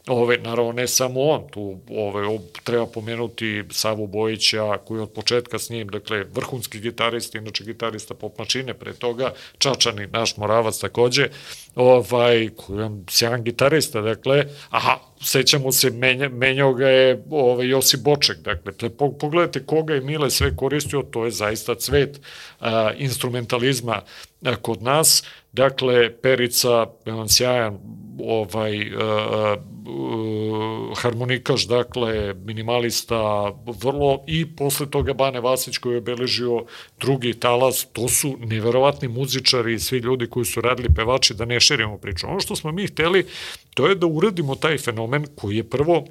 Ove, naravno, ne samo on, tu ove, treba pomenuti Savu Bojića, koji od početka s njim, dakle, vrhunski gitarist, inače gitarista pop mačine, pre toga, Čačani, naš Moravac takođe, ovaj, koji je sjajan gitarista, dakle, aha, sećamo se, menja, menjao ga je ovaj, Josip Boček, dakle, pogledajte koga je Mile sve koristio, to je zaista cvet a, instrumentalizma a, kod nas, dakle, Perica, jedan sjajan ovaj, uh, harmonikaš, dakle, minimalista, vrlo, i posle toga Bane Vasić koji je obeležio drugi talas, to su neverovatni muzičari i svi ljudi koji su radili pevači, da ne širimo priču. Ono što smo mi hteli, to je da uradimo taj fenomen koji je prvo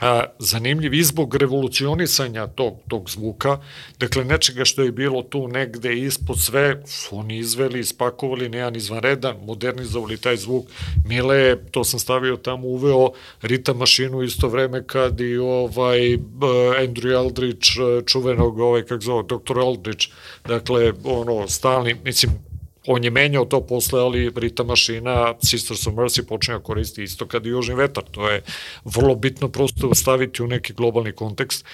a, zanimljiv i zbog revolucionisanja tog, tog zvuka, dakle nečega što je bilo tu negde ispod sve, oni izveli, ispakovali nejan izvanredan, modernizovali taj zvuk. Mile to sam stavio tamo, uveo ritam mašinu isto vreme kad i ovaj Andrew Aldrich, čuvenog, ovaj, kako zove, Dr. Aldrich, dakle, ono, stalni, mislim, on je menjao to posle, ali Rita mašina Sisters of Mercy počinja koristiti isto kad i Južni vetar. To je vrlo bitno prosto staviti u neki globalni kontekst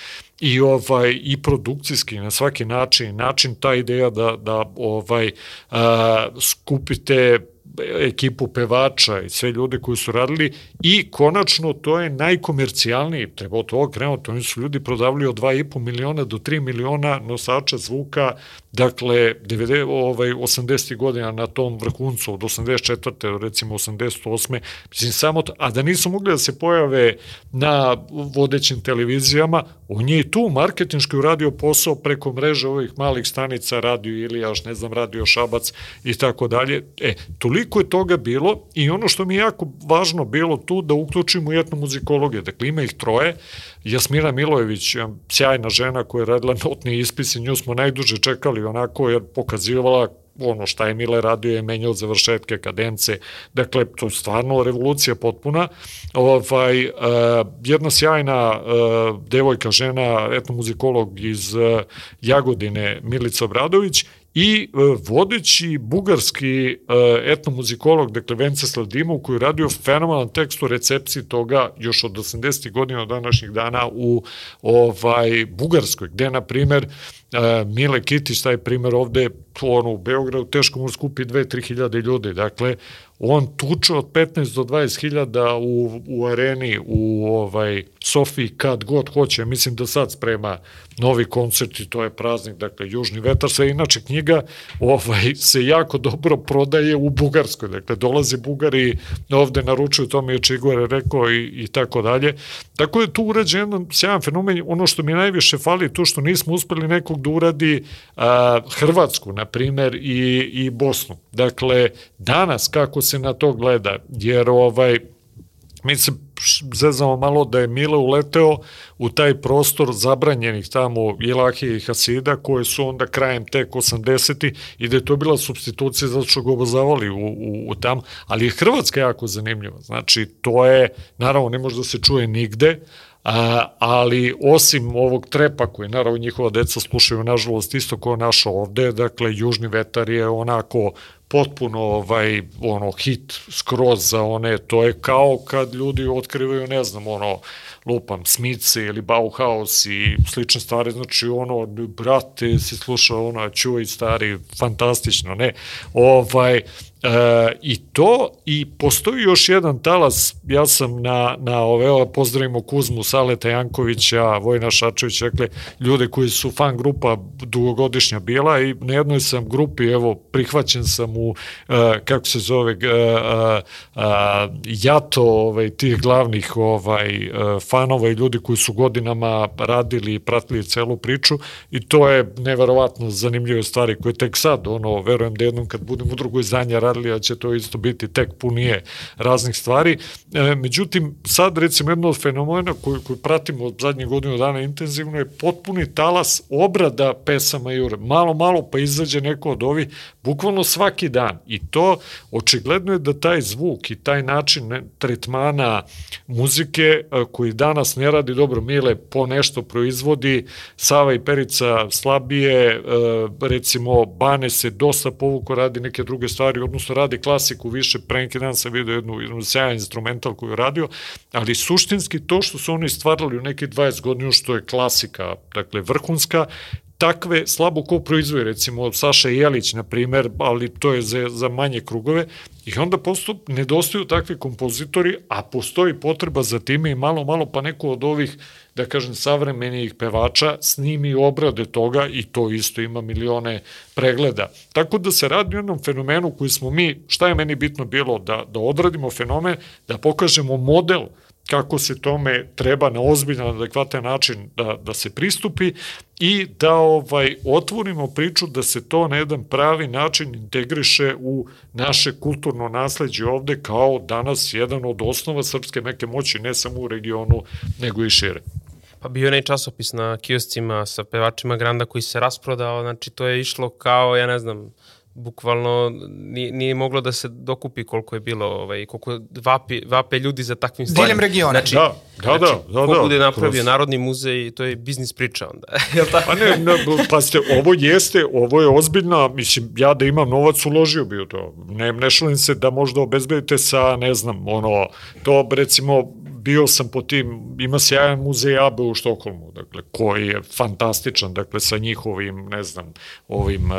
i ovaj i produkcijski na svaki način način ta ideja da da ovaj a, skupite ekipu pevača i sve ljude koji su radili i konačno to je najkomercijalniji, treba od toga krenuti, oni su ljudi prodavili od 2,5 miliona do 3 miliona nosača zvuka, dakle 90, ovaj, 80. godina na tom vrhuncu, od 84. do recimo 88. Mislim, samo to, a da nisu mogli da se pojave na vodećim televizijama, on je i tu marketinški uradio posao preko mreže ovih malih stanica, Radio Ilijaš, ne znam, Radio Šabac i tako dalje. E, toliko je toga bilo i ono što mi je jako važno bilo tu da uključimo etnomuzikologije. Dakle, ima ih troje. Jasmina Milojević, sjajna žena koja je radila notni ispis i nju smo najduže čekali onako jer pokazivala ono šta je Mile radio je menjao završetke kadence, dakle to je stvarno revolucija potpuna. Ovaj, uh, jedna sjajna uh, devojka, žena, etnomuzikolog iz uh, Jagodine, Milica Obradović i uh, vodeći bugarski uh, etnomuzikolog, dakle Venceslav Dimov, koji je radio fenomenalan tekst u recepciji toga još od 80. godina od današnjih dana u ovaj Bugarskoj, gde, na primer, uh, Mile Kitić, taj primer ovde, ono, u Beogradu, teško mu skupi 2-3 hiljade ljudi, dakle, on tuče od 15 do 20 hiljada u, u areni, u ovaj Sofiji kad god hoće, mislim da sad sprema novi koncert i to je praznik, dakle Južni vetar, sve inače knjiga ovaj, se jako dobro prodaje u Bugarskoj, dakle dolaze Bugari ovde naručuju, to mi je Čigore rekao i, i tako dalje. Tako je tu urađen jedan sjajan fenomen, ono što mi najviše fali to što nismo uspeli nekog da uradi a, Hrvatsku, na primer, i, i Bosnu. Dakle, danas kako se na to gleda, jer ovaj, mi se zezamo malo da je Mile uleteo u taj prostor zabranjenih tamo Ilahije i Hasida koje su onda krajem tek 80. i da je to bila substitucija zato što ga obozavali u, u, u tam, ali je Hrvatska jako zanimljiva. Znači, to je, naravno, ne može da se čuje nigde, A, ali osim ovog trepa koji naravno njihova deca slušaju nažalost isto kao naša ovde, dakle Južni vetar je onako potpuno ovaj ono hit skroz za one. To je kao kad ljudi otkrivaju ne znam ono lupam Smice ili Bauhaus i slične stvari znači ono brate se sluša ono čuj stari fantastično ne? Ovaj E, I to, i postoji još jedan talas, ja sam na, na ove, pozdravimo Kuzmu, Saleta Jankovića, Vojna Šačević, dakle, ljude koji su fan grupa dugogodišnja bila i na jednoj sam grupi, evo, prihvaćen sam u, e, kako se zove, e, e, jato ovaj, tih glavnih ovaj, e, fanova i ljudi koji su godinama radili i pratili celu priču i to je neverovatno zanimljive stvari koje tek sad, ono, verujem da jednom kad budem u drugoj zanja radili, a će to isto biti tek punije raznih stvari. E, međutim, sad recimo jedno od fenomena koju, koju pratimo od zadnjih godina dana intenzivno je potpuni talas obrada pesama Jure. Malo, malo pa izađe neko od ovih, bukvalno svaki dan. I to očigledno je da taj zvuk i taj način tretmana muzike koji danas ne radi dobro Mile po nešto proizvodi, Sava i Perica slabije, e, recimo Bane se dosta povuko radi neke druge stvari, odnosno radi klasiku više, pre neki dan sam vidio jednu, jednu sjajan instrumental koju je radio, ali suštinski to što su oni stvarali u neki 20 godina, što je klasika, dakle vrhunska, takve slabo ko proizvoje, recimo Saša Jelić, na primer, ali to je za, za manje krugove, i onda postup nedostaju takvi kompozitori, a postoji potreba za time i malo, malo pa neko od ovih, da kažem, savremenijih pevača snimi obrade toga i to isto ima milione pregleda. Tako da se radi o jednom fenomenu koji smo mi, šta je meni bitno bilo, da, da odradimo fenomen, da pokažemo model kako se tome treba na ozbiljan, adekvatan način da, da se pristupi i da ovaj otvorimo priču da se to na jedan pravi način integriše u naše kulturno nasledđe ovde kao danas jedan od osnova srpske meke moći ne samo u regionu nego i šire. Pa bio je onaj časopis na kioscima sa pevačima Granda koji se rasprodao, znači to je išlo kao, ja ne znam, bukvalno nije, nije moglo da se dokupi koliko je bilo, ovaj, koliko vapi, vape ljudi za takvim stvarima. Diljem regiona. Znači, Da, da, da, znači, da, ko da, bude napravio kroz- Narodni muzej, to je biznis priča onda. Jel tako? Pa ne, ne, pazite, ovo jeste, ovo je ozbiljna, mislim, ja da imam novac uložio bi u to. Ne, ne šalim se da možda obezbedite sa, ne znam, ono, to recimo, bio sam po tim, ima sjajan muzej Abe u Štokholmu, dakle, koji je fantastičan, dakle, sa njihovim, ne znam, ovim uh,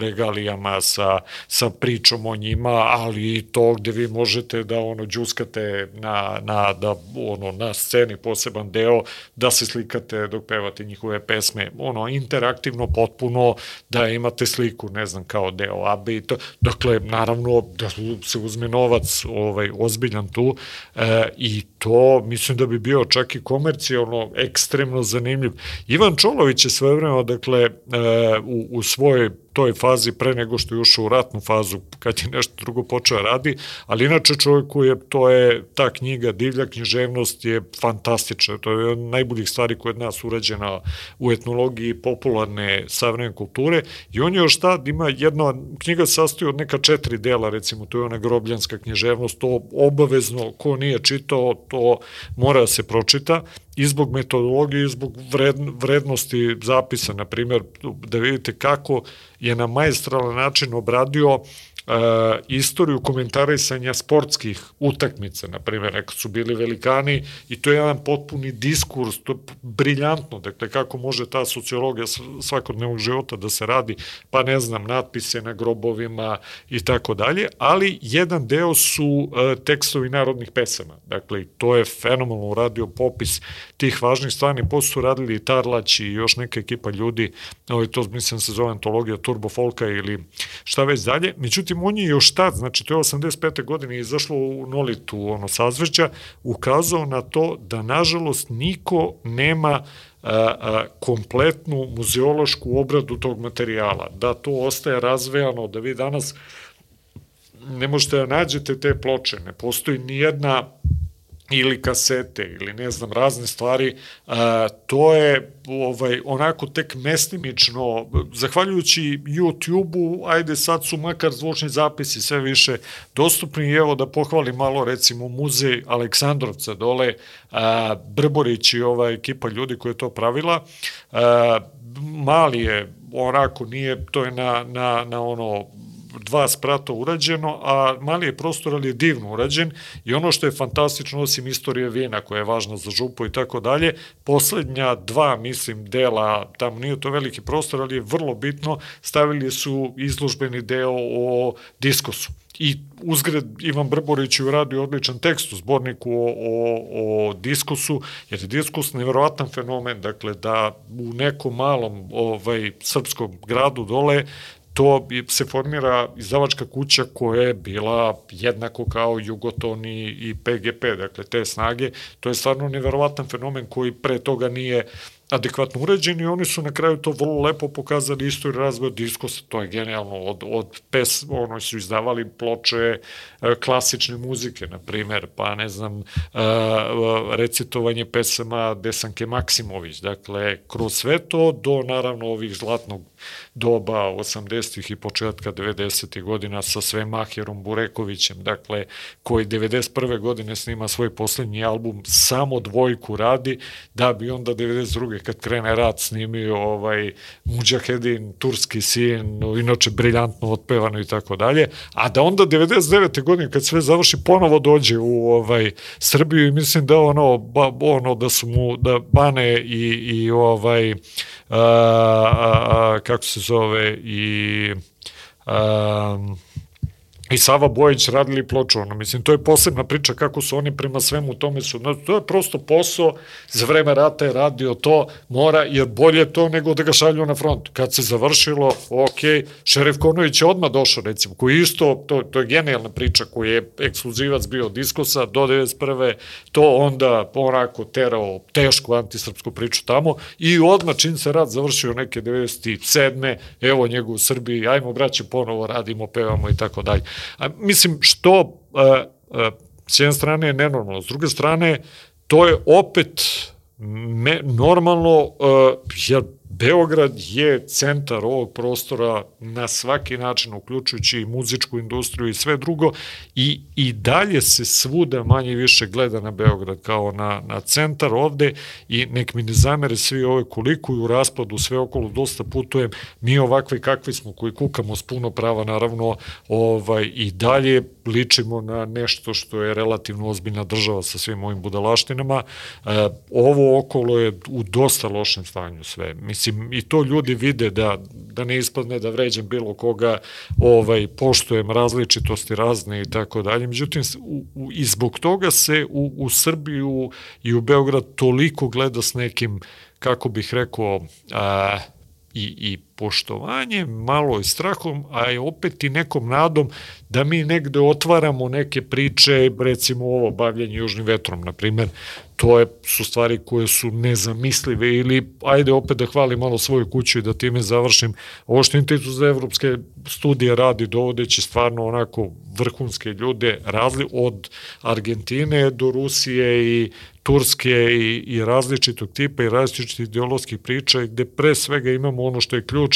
regalijama, sa, sa pričom o njima, ali i to gde vi možete da, ono, džuskate na, na, da, ono, na sceni poseban deo, da se slikate dok pevate njihove pesme, ono, interaktivno potpuno, da imate sliku, ne znam, kao deo Abe i to, dakle, naravno, da se uzme novac ovaj, ozbiljan tu e, i to mislim da bi bio čak i komercijalno ekstremno zanimljiv. Ivan Čolović je svojevremeno, dakle, e, u, u svojoj toj fazi pre nego što je ušao u ratnu fazu kad je nešto drugo počeo da radi, ali inače čovjek koji je, to je ta knjiga Divlja književnost je fantastična, to je od najboljih stvari koja je od nas urađena u etnologiji popularne savremene kulture. I on je još tad ima jedna knjiga sastoji od neka četiri dela, recimo to je ona grobljanska književnost, to obavezno ko nije čitao, to mora da se pročita i zbog metodologije i zbog vred, vrednosti zapisa, na primjer, da vidite kako je na maestralan način obradio e, istoriju komentarisanja sportskih utakmica, na primjer, nekad su bili velikani i to je jedan potpuni diskurs, to je briljantno, dakle, kako može ta sociologija svakodnevnog života da se radi, pa ne znam, natpise na grobovima i tako dalje, ali jedan deo su e, tekstovi narodnih pesama, dakle, to je fenomenalno uradio popis tih važnih stvari, posle su radili i Tarlać i još neka ekipa ljudi, ovaj, to mislim se zove antologija Turbo Folka ili šta već dalje, međutim, on je još tad, znači to je 85. godine izašlo u Nolitu, ono, sazveđa, ukazao na to da, nažalost, niko nema a, a, kompletnu muzeološku obradu tog materijala, da to ostaje razvejano, da vi danas ne možete da nađete te ploče, ne postoji ni jedna ili kasete ili ne znam razne stvari a, to je ovaj onako tek mestimično zahvaljujući YouTubeu ajde sad su makar zvučni zapisi sve više dostupni i evo da pohvalim malo recimo muzej Aleksandrovca dole a, Brborić i ova ekipa ljudi koja je to pravila a, mali je onako nije to je na, na, na ono dva sprata urađeno, a mali je prostor, ali je divno urađen. I ono što je fantastično, osim istorije vina koja je važna za župu i tako dalje, poslednja dva, mislim, dela, tamo nije to veliki prostor, ali je vrlo bitno, stavili su izložbeni deo o diskosu. I uzgred Ivan Brborić je uradio odličan tekst u zborniku o, o, o diskusu, jer je diskus neverovatan fenomen, dakle da u nekom malom ovaj, srpskom gradu dole to se formira izdavačka kuća koja je bila jednako kao Jugoton i, PGP, dakle te snage, to je stvarno neverovatan fenomen koji pre toga nije adekvatno uređen i oni su na kraju to vrlo lepo pokazali istoriju razvoja diskosa, to je genijalno, od, od pes, ono su izdavali ploče e, klasične muzike, na primer, pa ne znam, e, recitovanje pesama Desanke Maksimović, dakle, kroz sve to do naravno ovih zlatnog doba 80. i početka 90. godina sa sve Maherom Burekovićem, dakle, koji 91. godine snima svoj poslednji album, samo dvojku radi, da bi onda 92. kad krene rat snimio ovaj Mujahedin, turski sin, inače briljantno otpevano i tako dalje, a da onda 99. godine kad sve završi ponovo dođe u ovaj Srbiju i mislim da ono, ba, ono da su mu, da Bane i, i ovaj, a, a, a, kako se zove, i a, i Sava Bojić radili ploču, ono, mislim, to je posebna priča kako su oni prema svemu tome su, no, to je prosto posao, za vreme rata je radio to, mora, jer bolje to nego da ga šalju na front. Kad se završilo, ok, Šerif Konović je odmah došao, recimo, koji isto, to, to je genijalna priča, koji je ekskluzivac bio diskusa do 91. To onda onako terao tešku antisrpsku priču tamo i odmah čim se rat završio neke 97. Evo njegu u Srbiji, ajmo braće ponovo radimo, pevamo i tako dalje. A, mislim, što a, a, s jedne strane je nenormalno, s druge strane to je opet me, normalno, a, jer Beograd je centar ovog prostora na svaki način, uključujući i muzičku industriju i sve drugo, i, i dalje se svuda manje više gleda na Beograd kao na, na centar ovde i nek mi ne zamere svi ove koliko i u raspadu sve okolo dosta putujem, mi ovakvi kakvi smo koji kukamo s puno prava naravno ovaj, i dalje ličimo na nešto što je relativno ozbiljna država sa svim ovim budalaštinama. E, ovo okolo je u dosta lošem stanju sve. Mislim, i to ljudi vide da, da ne ispadne da vređam bilo koga, ovaj, poštujem različitosti razne i tako dalje. Međutim, u, u, i zbog toga se u, u Srbiju i u Beograd toliko gleda s nekim, kako bih rekao, a, i, i poštovanjem, malo i strahom, a je opet i nekom nadom da mi negde otvaramo neke priče, recimo ovo bavljanje južnim vetrom, na primer, to je, su stvari koje su nezamislive ili ajde opet da hvalim malo svoju kuću i da time završim. Ovo što Institut za evropske studije radi dovodeći stvarno onako vrhunske ljude razli od Argentine do Rusije i Turske i, i različitog tipa i različitih ideoloških priča gde pre svega imamo ono što je ključ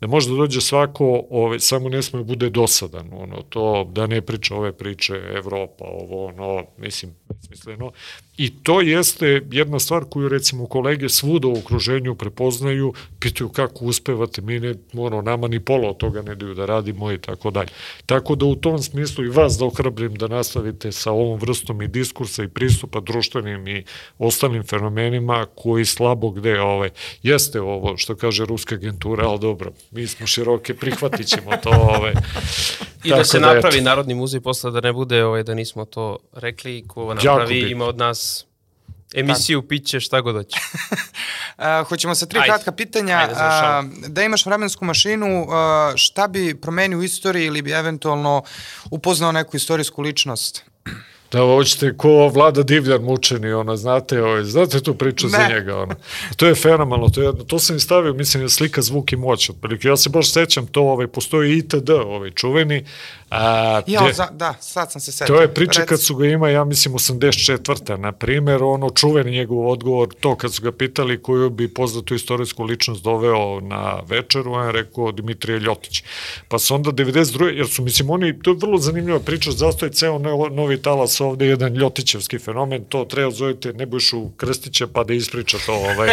da može da dođe svako, ove, samo ne sme bude dosadan, ono, to da ne priča ove priče Evropa, ovo, ono, mislim, besmisleno. I to jeste jedna stvar koju recimo kolege svuda u okruženju prepoznaju, pitaju kako uspevate, mi ne, ono, nama ni pola od toga ne daju da radimo i tako dalje. Tako da u tom smislu i vas da ohrabrim da nastavite sa ovom vrstom i diskursa i pristupa društvenim i ostalim fenomenima koji slabo gde ovaj, jeste ovo što kaže ruska agentura, ali dobro, mi smo široke, prihvatit ćemo to. Ovaj. I da se da napravi eto. Narodni muzej posle da ne bude ovaj, da nismo to rekli, ko napravi ima od nas emisiju, Tako. piće, šta god hoće. uh, hoćemo sa tri Ajde. kratka pitanja. Ajde, uh, da imaš vremensku mašinu, uh, šta bi promenio u istoriji ili bi eventualno upoznao neku istorijsku ličnost? Da, hoćete ko Vlada Divljar mučeni, ona, znate, ovaj, znate tu priču ne. za njega, ona. To je fenomenalno, to, je, to sam i stavio, mislim, slika, zvuk i moć, otprilike. Ja se baš sećam to, ovaj, postoji ITD, ovaj, čuveni, A, ja, de, za, da, sad sam se setio. To je priča Reci. kad su ga ima, ja mislim, 84. Na primer, ono čuveni njegov odgovor, to kad su ga pitali koju bi poznatu istorijsku ličnost doveo na večeru, on je rekao Dimitrije Ljotić. Pa su onda 92. jer su, mislim, oni, to je vrlo zanimljiva priča, zasto je ceo novi talas ovde jedan Ljotićevski fenomen, to treba zovete Nebojšu Krstića pa da ispriča to. Ovaj.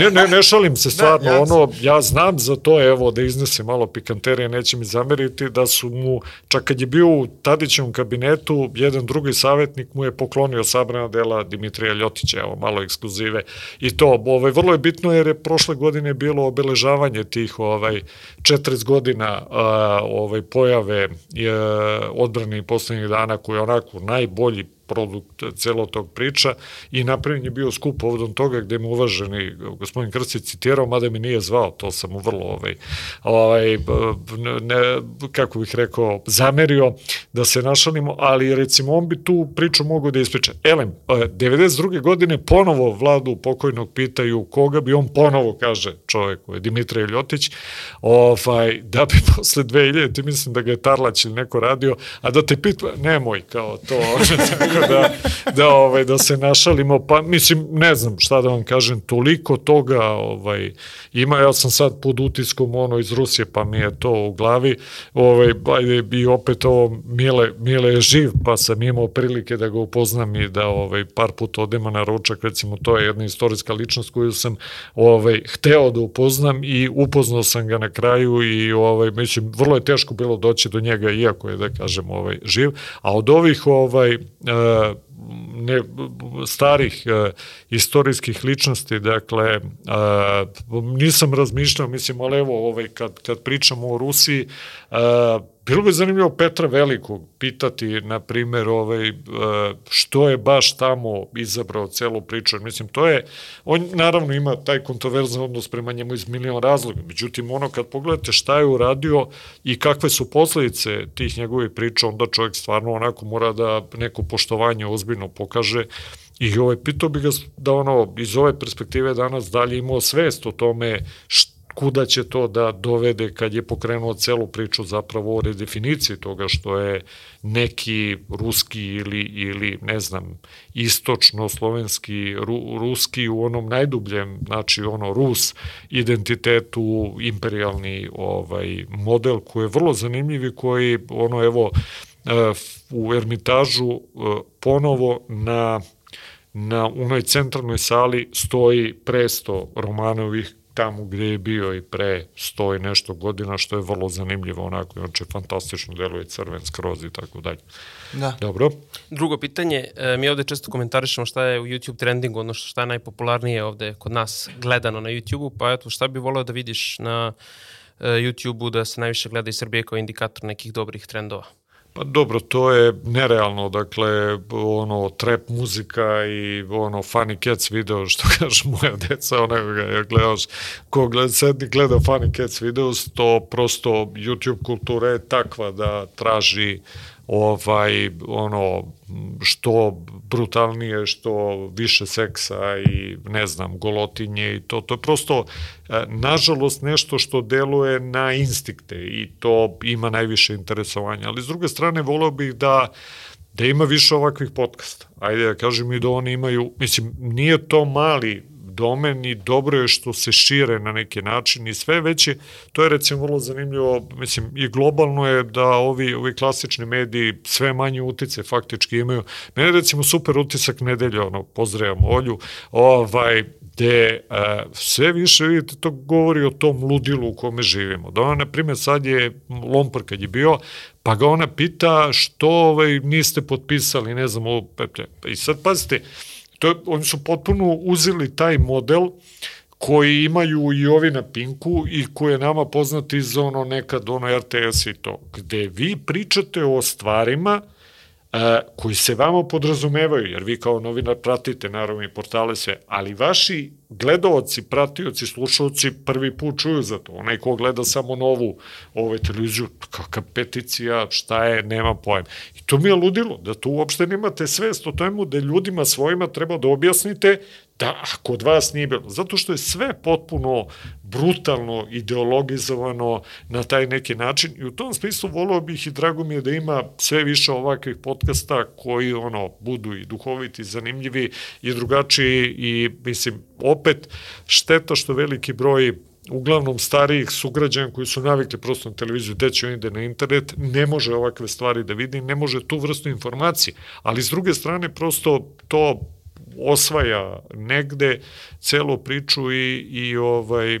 Ne, ne, ne šalim se stvarno, ja ono, ja znam za to, evo, da iznese malo pikanterije, neće mi zameriti, da su mu Čak kad je bio u Tadićevom kabinetu, jedan drugi savjetnik mu je poklonio sabrana dela Dimitrija Ljotića, evo malo ekskluzive. I to, ovaj, vrlo je bitno jer je prošle godine bilo obeležavanje tih ovaj 40 godina ovaj pojave je, odbrane poslednjih dana koji je onako najbolji produkt celo tog priča i napravljen je bio skup povodom toga gde mu uvaženi gospodin Krstić citirao, mada mi nije zvao, to sam mu vrlo ovaj, ovaj, ne, kako bih rekao, zamerio da se našalimo, ali recimo on bi tu priču mogao da ispriča. Elem, 92. E, godine ponovo vladu pokojnog pitaju koga bi on ponovo, kaže čovek, je Dimitrije Ljotić, ovaj, da bi posle 2000, ti mislim da ga je Tarlać ili neko radio, a da te pitu, nemoj, kao to, da, da, ovaj, da se našalimo, pa mislim, ne znam šta da vam kažem, toliko toga ovaj, ima, ja sam sad pod utiskom ono iz Rusije, pa mi je to u glavi, ovaj, ajde, i opet ovo, Mile, Mile je živ, pa sam imao prilike da ga upoznam i da ovaj, par puta odemo na ručak, recimo to je jedna istorijska ličnost koju sam ovaj, hteo da upoznam i upoznao sam ga na kraju i ovaj, mislim, vrlo je teško bilo doći do njega, iako je, da kažem, ovaj, živ, a od ovih ovaj, uh, ne, starih e, istorijskih ličnosti, dakle, e, nisam razmišljao, mislim, ali evo, ovaj, kad, kad pričamo o Rusiji, e, bilo bi zanimljivo Petra Velikog pitati, na primjer, ovaj, e, što je baš tamo izabrao celu priču. Mislim, to je, on naravno ima taj kontroverzan odnos prema njemu iz milion razloga, međutim, ono kad pogledate šta je uradio i kakve su posledice tih njegovih priča, onda čovjek stvarno onako mora da neko poštovanje ozbiljno pokaže I ovaj, pitao bi ga da ono, iz ove perspektive danas dalje imao svest o tome šta kuda će to da dovede kad je pokrenuo celu priču zapravo o redefiniciji toga što je neki ruski ili, ili ne znam, istočno-slovenski ru, ruski u onom najdubljem, znači ono Rus identitetu, imperialni ovaj model koji je vrlo zanimljiv i koji ono evo e, u Ermitažu e, ponovo na na unoj centralnoj sali stoji presto Romanovih tamo gde je bio i pre sto i nešto godina, što je vrlo zanimljivo onako, on će fantastično deluje crven skroz i tako dalje. Da. Dobro. Drugo pitanje, e, mi ovde često komentarišemo šta je u YouTube trendingu, odnosno šta je najpopularnije ovde kod nas gledano na YouTube-u, pa eto, šta bi voleo da vidiš na e, YouTube-u da se najviše gleda iz Srbije kao indikator nekih dobrih trendova? Pa dobro, to je nerealno, dakle, ono, trap muzika i ono, Funny Cats video, što kaže moja deca, onego ga je gledaš, ko gleda, sedni gleda Funny Cats videos, to prosto YouTube kultura je takva da traži ovaj ono što brutalnije, što više seksa i ne znam, golotinje i to to je prosto e, nažalost nešto što deluje na instinkte i to ima najviše interesovanja, ali s druge strane voleo bih da da ima više ovakvih podcasta. Ajde da kažem i da oni imaju, mislim, nije to mali domen i dobro je što se šire na neki način i sve veće, to je recimo vrlo zanimljivo, mislim i globalno je da ovi, ovi klasični mediji sve manje utice faktički imaju. Mene recimo super utisak nedelja, ono, pozdravljam Olju, ovaj, gde a, sve više, vidite, to govori o tom ludilu u kome živimo. Da ona, na primjer, sad je Lompar kad je bio, pa ga ona pita što ovaj, niste potpisali, ne znam, ovo, i sad pazite, To, oni su potpuno uzeli taj model koji imaju i ovi na Pinku i koji je nama poznat iz ono nekad ono RTS i to, gde vi pričate o stvarima a, koji se vama podrazumevaju, jer vi kao novinar pratite naravno i portale sve, ali vaši gledovaci, pratioci, slušalci prvi put čuju za to. Onaj ko gleda samo novu ovaj, televiziju, kakva peticija, šta je, nema pojem. I to mi je ludilo, da tu uopšte nemate svest o tome da ljudima svojima treba da objasnite da kod vas nije bilo. Zato što je sve potpuno brutalno ideologizovano na taj neki način i u tom smislu volio bih i drago mi je da ima sve više ovakvih podcasta koji ono budu i duhoviti, zanimljivi i drugačiji i mislim opet šteta što veliki broj uglavnom starijih sugrađana koji su navikli prosto na televiziju, gde će on ide na internet, ne može ovakve stvari da vidi, ne može tu vrstu informacije, ali s druge strane prosto to osvaja negde celu priču i, i ovaj, e,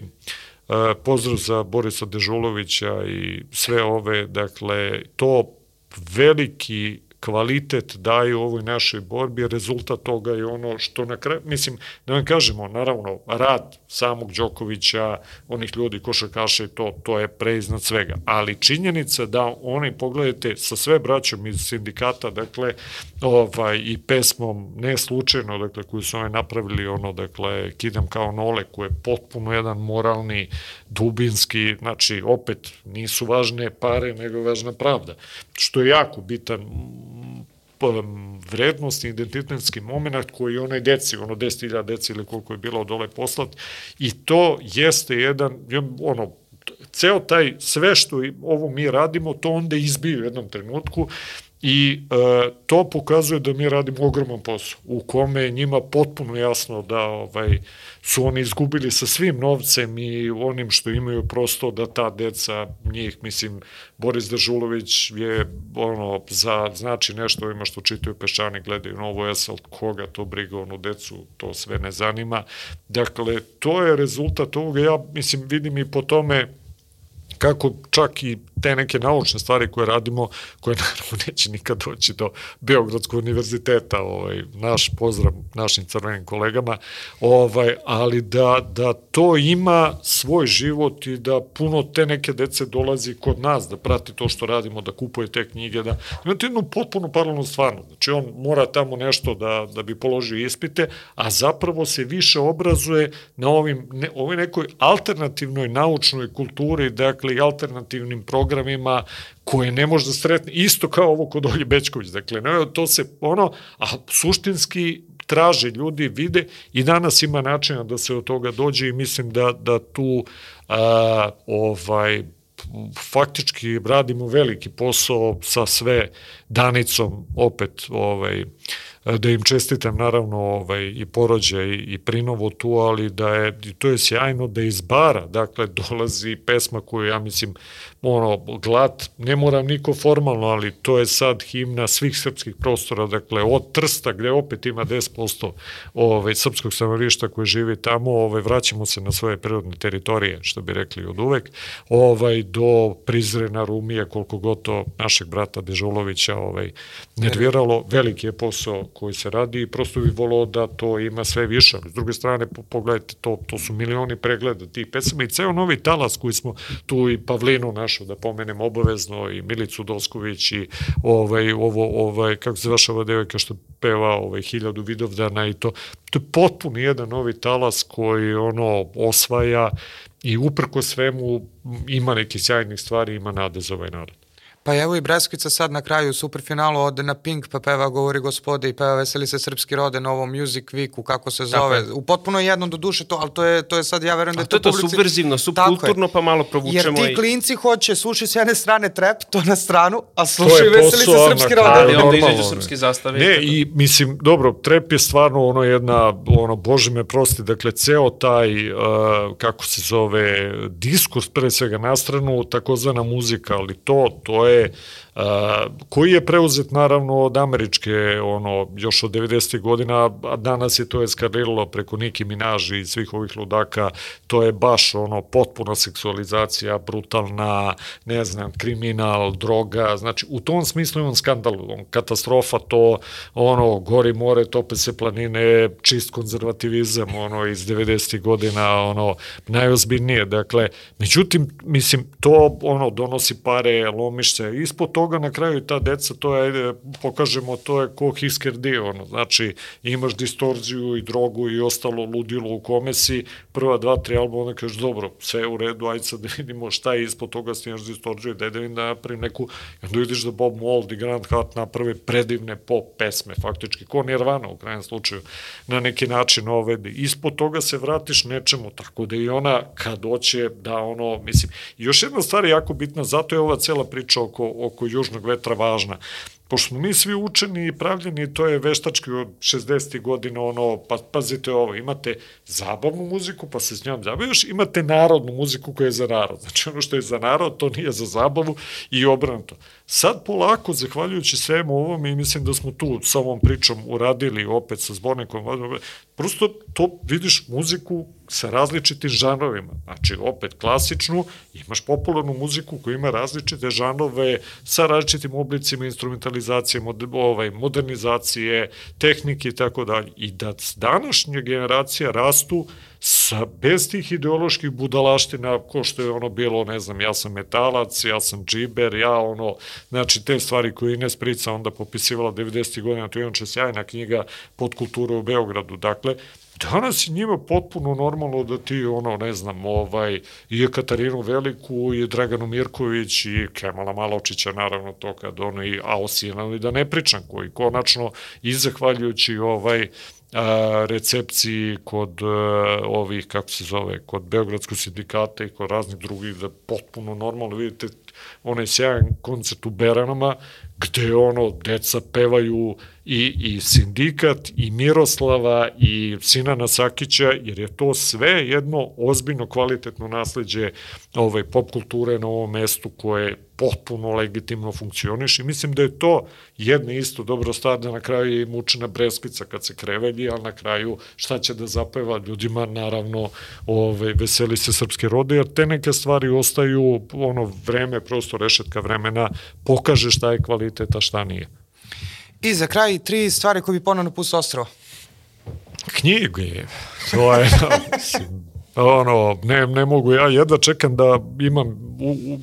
pozdrav za Borisa Dežulovića i sve ove, dakle, to veliki kvalitet daju ovoj našoj borbi, rezultat toga je ono što na kraju, mislim, da vam kažemo, naravno, rad samog Đokovića, onih ljudi, košarkaša i to, to je preiznad svega, ali činjenica da oni, pogledajte, sa sve braćom iz sindikata, dakle, ovaj, i pesmom, ne slučajno, dakle, koju su oni napravili, ono, dakle, Kidam kao nole, koje je potpuno jedan moralni, dubinski, znači, opet, nisu važne pare, nego je važna pravda, što je jako bitan vrednostni identitetski moment koji onaj deci, ono 10.000 deci ili koliko je bilo dole poslat. I to jeste jedan, ono, ceo taj, sve što ovo mi radimo, to onda izbije u jednom trenutku I e, to pokazuje da mi radimo ogroman posao, u kome je njima potpuno jasno da ovaj, su oni izgubili sa svim novcem i onim što imaju prosto da ta deca njih, mislim, Boris Držulović je ono, za, znači nešto ovima što čitaju peščani, gledaju novo S, koga to briga, onu decu, to sve ne zanima. Dakle, to je rezultat ovoga, ja mislim, vidim i po tome kako čak i te neke naučne stvari koje radimo, koje naravno neće nikad doći do Beogradskog univerziteta, ovaj, naš pozdrav našim crvenim kolegama, ovaj, ali da, da to ima svoj život i da puno te neke dece dolazi kod nas da prati to što radimo, da kupuje te knjige, da imate jednu potpuno paralelnu stvarnu. Znači on mora tamo nešto da, da bi položio ispite, a zapravo se više obrazuje na ovim, ne, ovoj nekoj alternativnoj naučnoj kulturi, dakle i alternativnim programima koje ne može da sretne, isto kao ovo kod Olje Bečković, dakle, ne, to se ono, a suštinski traže ljudi, vide i danas ima načina da se od toga dođe i mislim da, da tu a, ovaj, faktički radimo veliki posao sa sve danicom opet ovaj da im čestitam naravno ovaj, i porođaj i, prinovu tu, ali da je, to je sjajno da iz bara, dakle, dolazi pesma koju ja mislim ono, glad, ne moram niko formalno, ali to je sad himna svih srpskih prostora, dakle, od Trsta, gde opet ima 10% ovaj, srpskog stanovništva koji živi tamo, ovaj, vraćamo se na svoje prirodne teritorije, što bi rekli od uvek, ovaj, do Prizrena, Rumije, koliko god to našeg brata Dežulovića ovaj, nerviralo, veliki je posao koji se radi i prosto bi volao da to ima sve više. S druge strane, pogledajte, to, to su milioni pregleda tih pesama i ceo novi talas koji smo tu i Pavlinu naš našu, da pomenem obavezno i Milicu Dosković i ovaj, ovo, ovaj, kako se vaša ova devojka što peva ovaj, hiljadu vidovdana i to, to je potpuno jedan novi talas koji ono osvaja i uprko svemu ima neke sjajnih stvari, ima nade za ovaj narod. Pa evo i Breskvica sad na kraju superfinalu ode na Pink pa peva Govori gospode i peva Veseli se srpski rode na ovom Music Weeku, kako se zove. Dakle. U potpuno jedno do duše to, ali to je, to je sad, ja verujem da je to, to je to publici... subverzivno, subkulturno, pa malo provučemo. Jer ti klinci hoće, sluši s jedne strane trep, to na stranu, a sluši Veseli se srpski rode. Ali onda izađu srpski zastave. Ne, i mislim, dobro, trep je stvarno ono jedna, ono, bože me prosti, dakle, ceo taj, uh, kako se zove, diskurs pre svega na stranu, takozvana muzika, ali to, to je je koji je preuzet naravno od američke, ono, još od 90. godina, a danas je to eskaliralo preko Niki Minaži i svih ovih ludaka, to je baš ono, potpuna seksualizacija, brutalna, ne znam, kriminal, droga, znači u tom smislu imam skandal, on, katastrofa to, ono, gori more, tope se planine, čist konzervativizam, ono, iz 90. godina, ono, najozbiljnije, dakle, međutim, mislim, to, ono, donosi pare, lomiš se, ispod toga na kraju ta deca, to je, pokažemo, to je ko hiskerdi, ono, znači imaš distorziju i drogu i ostalo ludilo u kome si, prva dva, tri albuma, kažeš, dobro, sve u redu, ajde sad da vidimo šta je ispod toga, snimaš distorziju, da vidim da napravim neku, i onda vidiš da Bob Mold i Grand Hat naprave predivne pop pesme, faktički, ko Nirvana u krajem slučaju, na neki način ovede. Ispod toga se vratiš nečemu, tako da i ona kad hoće da ono, mislim, i još jedna stvar je jako bitna, zato je ova cela priča oko, oko južnog vetra važna. Pošto smo mi svi učeni i pravljeni, to je veštački od 60. godina, ono, pa pazite ovo, imate zabavnu muziku, pa se s njom zabavaš, imate narodnu muziku koja je za narod. Znači ono što je za narod, to nije za zabavu i obrnuto. Sad polako, zahvaljujući svemu ovom, i mislim da smo tu sa ovom pričom uradili opet sa zbornikom, prosto to vidiš muziku sa različitim žanrovima. Znači, opet klasičnu, imaš popularnu muziku koja ima različite žanove sa različitim oblicima instrumentalizacije, ovaj, modernizacije, tehnike i tako dalje. I da današnja generacija rastu sa, bez tih ideoloških budalaština, ko što je ono bilo, ne znam, ja sam metalac, ja sam džiber, ja ono, znači te stvari koje Ines Prica onda popisivala 90. godina, to je inače sjajna knjiga pod kulturu u Beogradu, dakle, Danas je njima potpuno normalno da ti, ono, ne znam, ovaj, i Katarinu Veliku, i Draganu Mirković, i Kemala Maločića, naravno to kad ono, i Aosina, da ne pričam, koji konačno, i zahvaljujući ovaj, a, recepciji kod a, ovih, kako se zove, kod Beogradskog sindikata i kod raznih drugih, da potpuno normalno. Vidite onaj sjajan koncert u Beranama, gde ono, deca pevaju i, i sindikat, i Miroslava, i Sinana Sakića, jer je to sve jedno ozbiljno kvalitetno nasledđe ovaj, pop kulture na ovom mestu koje potpuno legitimno funkcioniš i mislim da je to jedna isto dobro stvar da na kraju je mučena breskica kad se krevelji, ali na kraju šta će da zapeva ljudima, naravno ovaj, veseli se srpske rode, jer te neke stvari ostaju ono vreme, prosto rešetka vremena, pokaže šta je kvalitet, a šta nije. I za kraj tri stvari koje bi ponovno pustio ostrovo. Knjige, to je, ono, ne, ne mogu, ja jedva čekam da imam u, u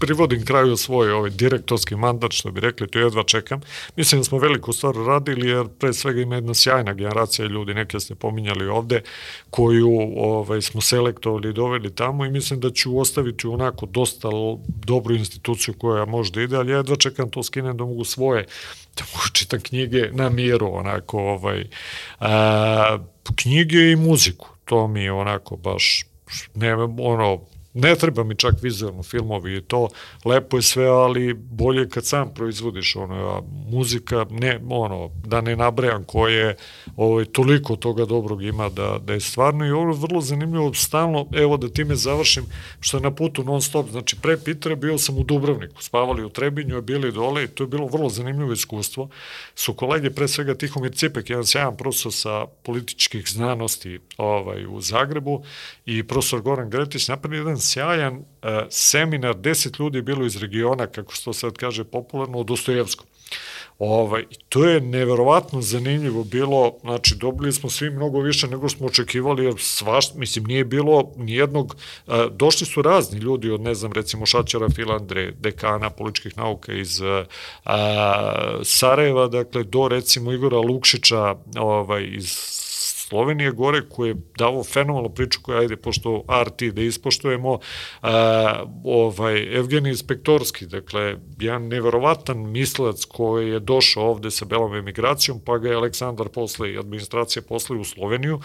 privodim kraju svoj ovaj direktorski mandat, što bi rekli, to jedva čekam. Mislim da smo veliku stvar radili, jer pre svega ima jedna sjajna generacija ljudi, neke ste pominjali ovde, koju ovaj, smo selektovali i doveli tamo i mislim da ću ostaviti onako dosta dobru instituciju koja možda ide, ali jedva čekam to skinem da mogu svoje da mogu čitam knjige na miru, onako, ovaj, a, knjige i muziku, to mi je onako baš, ne, ono, Ne treba mi čak vizualno filmovi i to, lepo je sve, ali bolje kad sam proizvodiš ono, a muzika, ne, ono, da ne nabrajam koje ovaj, toliko toga dobrog ima da, da je stvarno i ovo je vrlo zanimljivo, stalno, evo da time završim, što je na putu non stop, znači pre Pitre bio sam u Dubrovniku, spavali u Trebinju, bili dole i to je bilo vrlo zanimljivo iskustvo. Su kolege, pre svega Tihomir Cipek, jedan sjajan profesor sa političkih znanosti ovaj, u Zagrebu i profesor Goran Gretić napravili jedan sjajan uh, seminar, deset ljudi bilo iz regiona, kako se to sad kaže popularno, o Dostojevskom. Ovaj, to je neverovatno zanimljivo bilo, znači dobili smo svi mnogo više nego smo očekivali, jer svaš, mislim, nije bilo nijednog, uh, došli su razni ljudi od, ne znam, recimo Šačara Filandre, dekana političkih nauka iz uh, Sarajeva, dakle, do recimo Igora Lukšića ovaj, iz Slovenije gore koji je davo fenomenalnu priču koja ajde pošto RT da ispoštujemo a, ovaj Evgenij Inspektorski dakle jedan neverovatan mislac koji je došao ovde sa belom emigracijom pa ga je Aleksandar posle administracija posle u Sloveniju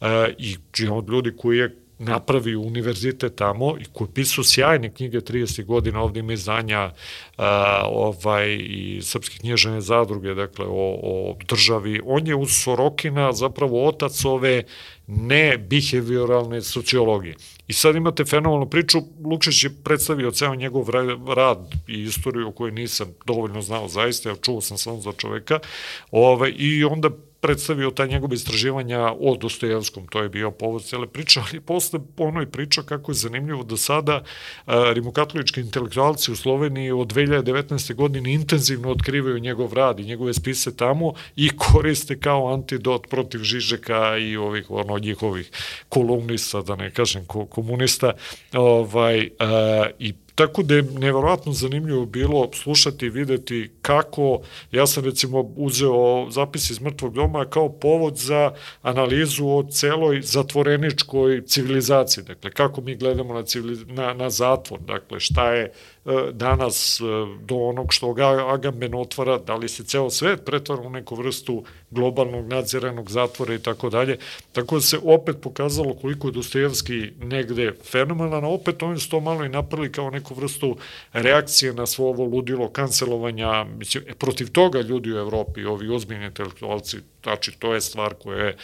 a, i od ljudi koji je napravio univerzitet tamo i koji pisao sjajne knjige 30 godina, ovde ima izdanja a, ovaj, i Srpske knježene zadruge, dakle, o, o državi. On je uz Sorokina zapravo otac ove ne behavioralne sociologije. I sad imate fenomenalnu priču, Lukšić je predstavio ceo njegov rad i istoriju o kojoj nisam dovoljno znao zaista, ja čuo sam samo za čoveka, ovaj, i onda predstavio ta njegove istraživanja o Dostojevskom, to je bio povod cele priče, ali posle ono je priča kako je zanimljivo da sada a, rimokatolički intelektualci u Sloveniji od 2019. godine intenzivno otkrivaju njegov rad i njegove spise tamo i koriste kao antidot protiv Žižeka i ovih ono njihovih kolumnista, da ne kažem komunista, ovaj, a, i Tako da je neverovatno zanimljivo bilo slušati i videti kako, ja sam recimo uzeo zapis iz mrtvog doma kao povod za analizu o celoj zatvoreničkoj civilizaciji, dakle kako mi gledamo na, civiliz na, na zatvor, dakle šta je danas e, do onog što ga Agamben otvara, da li se ceo svet pretvara u neku vrstu globalnog nadziranog zatvora i tako dalje. Tako da se opet pokazalo koliko je Dostojevski negde fenomenalan, a opet oni su to malo i napravili kao neku vrstu reakcije na svo ovo ludilo kancelovanja, mislim, e, protiv toga ljudi u Evropi, ovi ozbiljni intelektualci, znači to je stvar koja je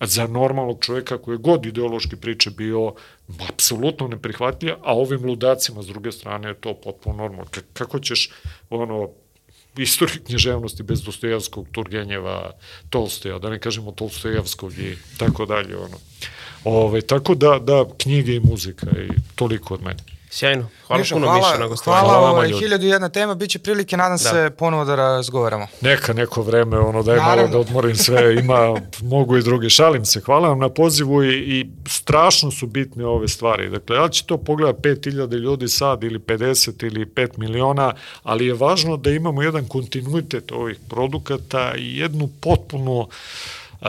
za normalnog čoveka koji je god ideološki priče bio apsolutno neprihvatljiv, a ovim ludacima s druge strane je to potpuno normalno. Kako ćeš ono istoriju knježevnosti bez Dostojevskog, Turgenjeva, Tolstoja, da ne kažemo Tolstojevskog i tako dalje. Ono. Ove, tako da, da, knjige i muzika i toliko od mene. Sjajno. Hvala Mišo, puno hvala, Miša na gostovanju. Hvala, Hvala ovaj, ljudi. hiljadu jedna tema, bit će prilike, nadam da. se, ponovo da razgovaramo. Neka neko vreme, ono daj Naravno. malo da odmorim sve, ima, mogu i druge, šalim se, hvala vam na pozivu i, i strašno su bitne ove stvari. Dakle, ja će to pogleda 5000 ljudi sad ili 50 ili 5 miliona, ali je važno da imamo jedan kontinuitet ovih produkata i jednu potpuno uh,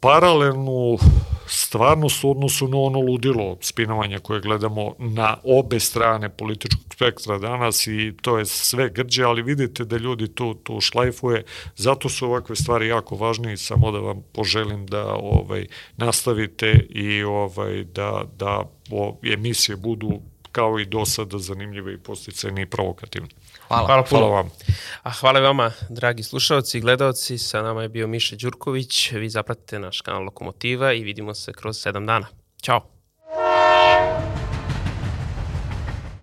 paralelnu stvarnost u odnosu na ono ludilo spinovanja koje gledamo na obe strane političkog spektra danas i to je sve grđe, ali vidite da ljudi tu, tu šlajfuje, zato su ovakve stvari jako važne i samo da vam poželim da ovaj nastavite i ovaj da, da o, emisije budu kao i do sada zanimljive i posticajne i provokativne. Hvala. Hvala puno. Hvala vam. A hvala vama, dragi slušalci i gledalci. Sa nama je bio Miša Đurković. Vi zapratite naš kanal Lokomotiva i vidimo se kroz sedam dana. Ćao!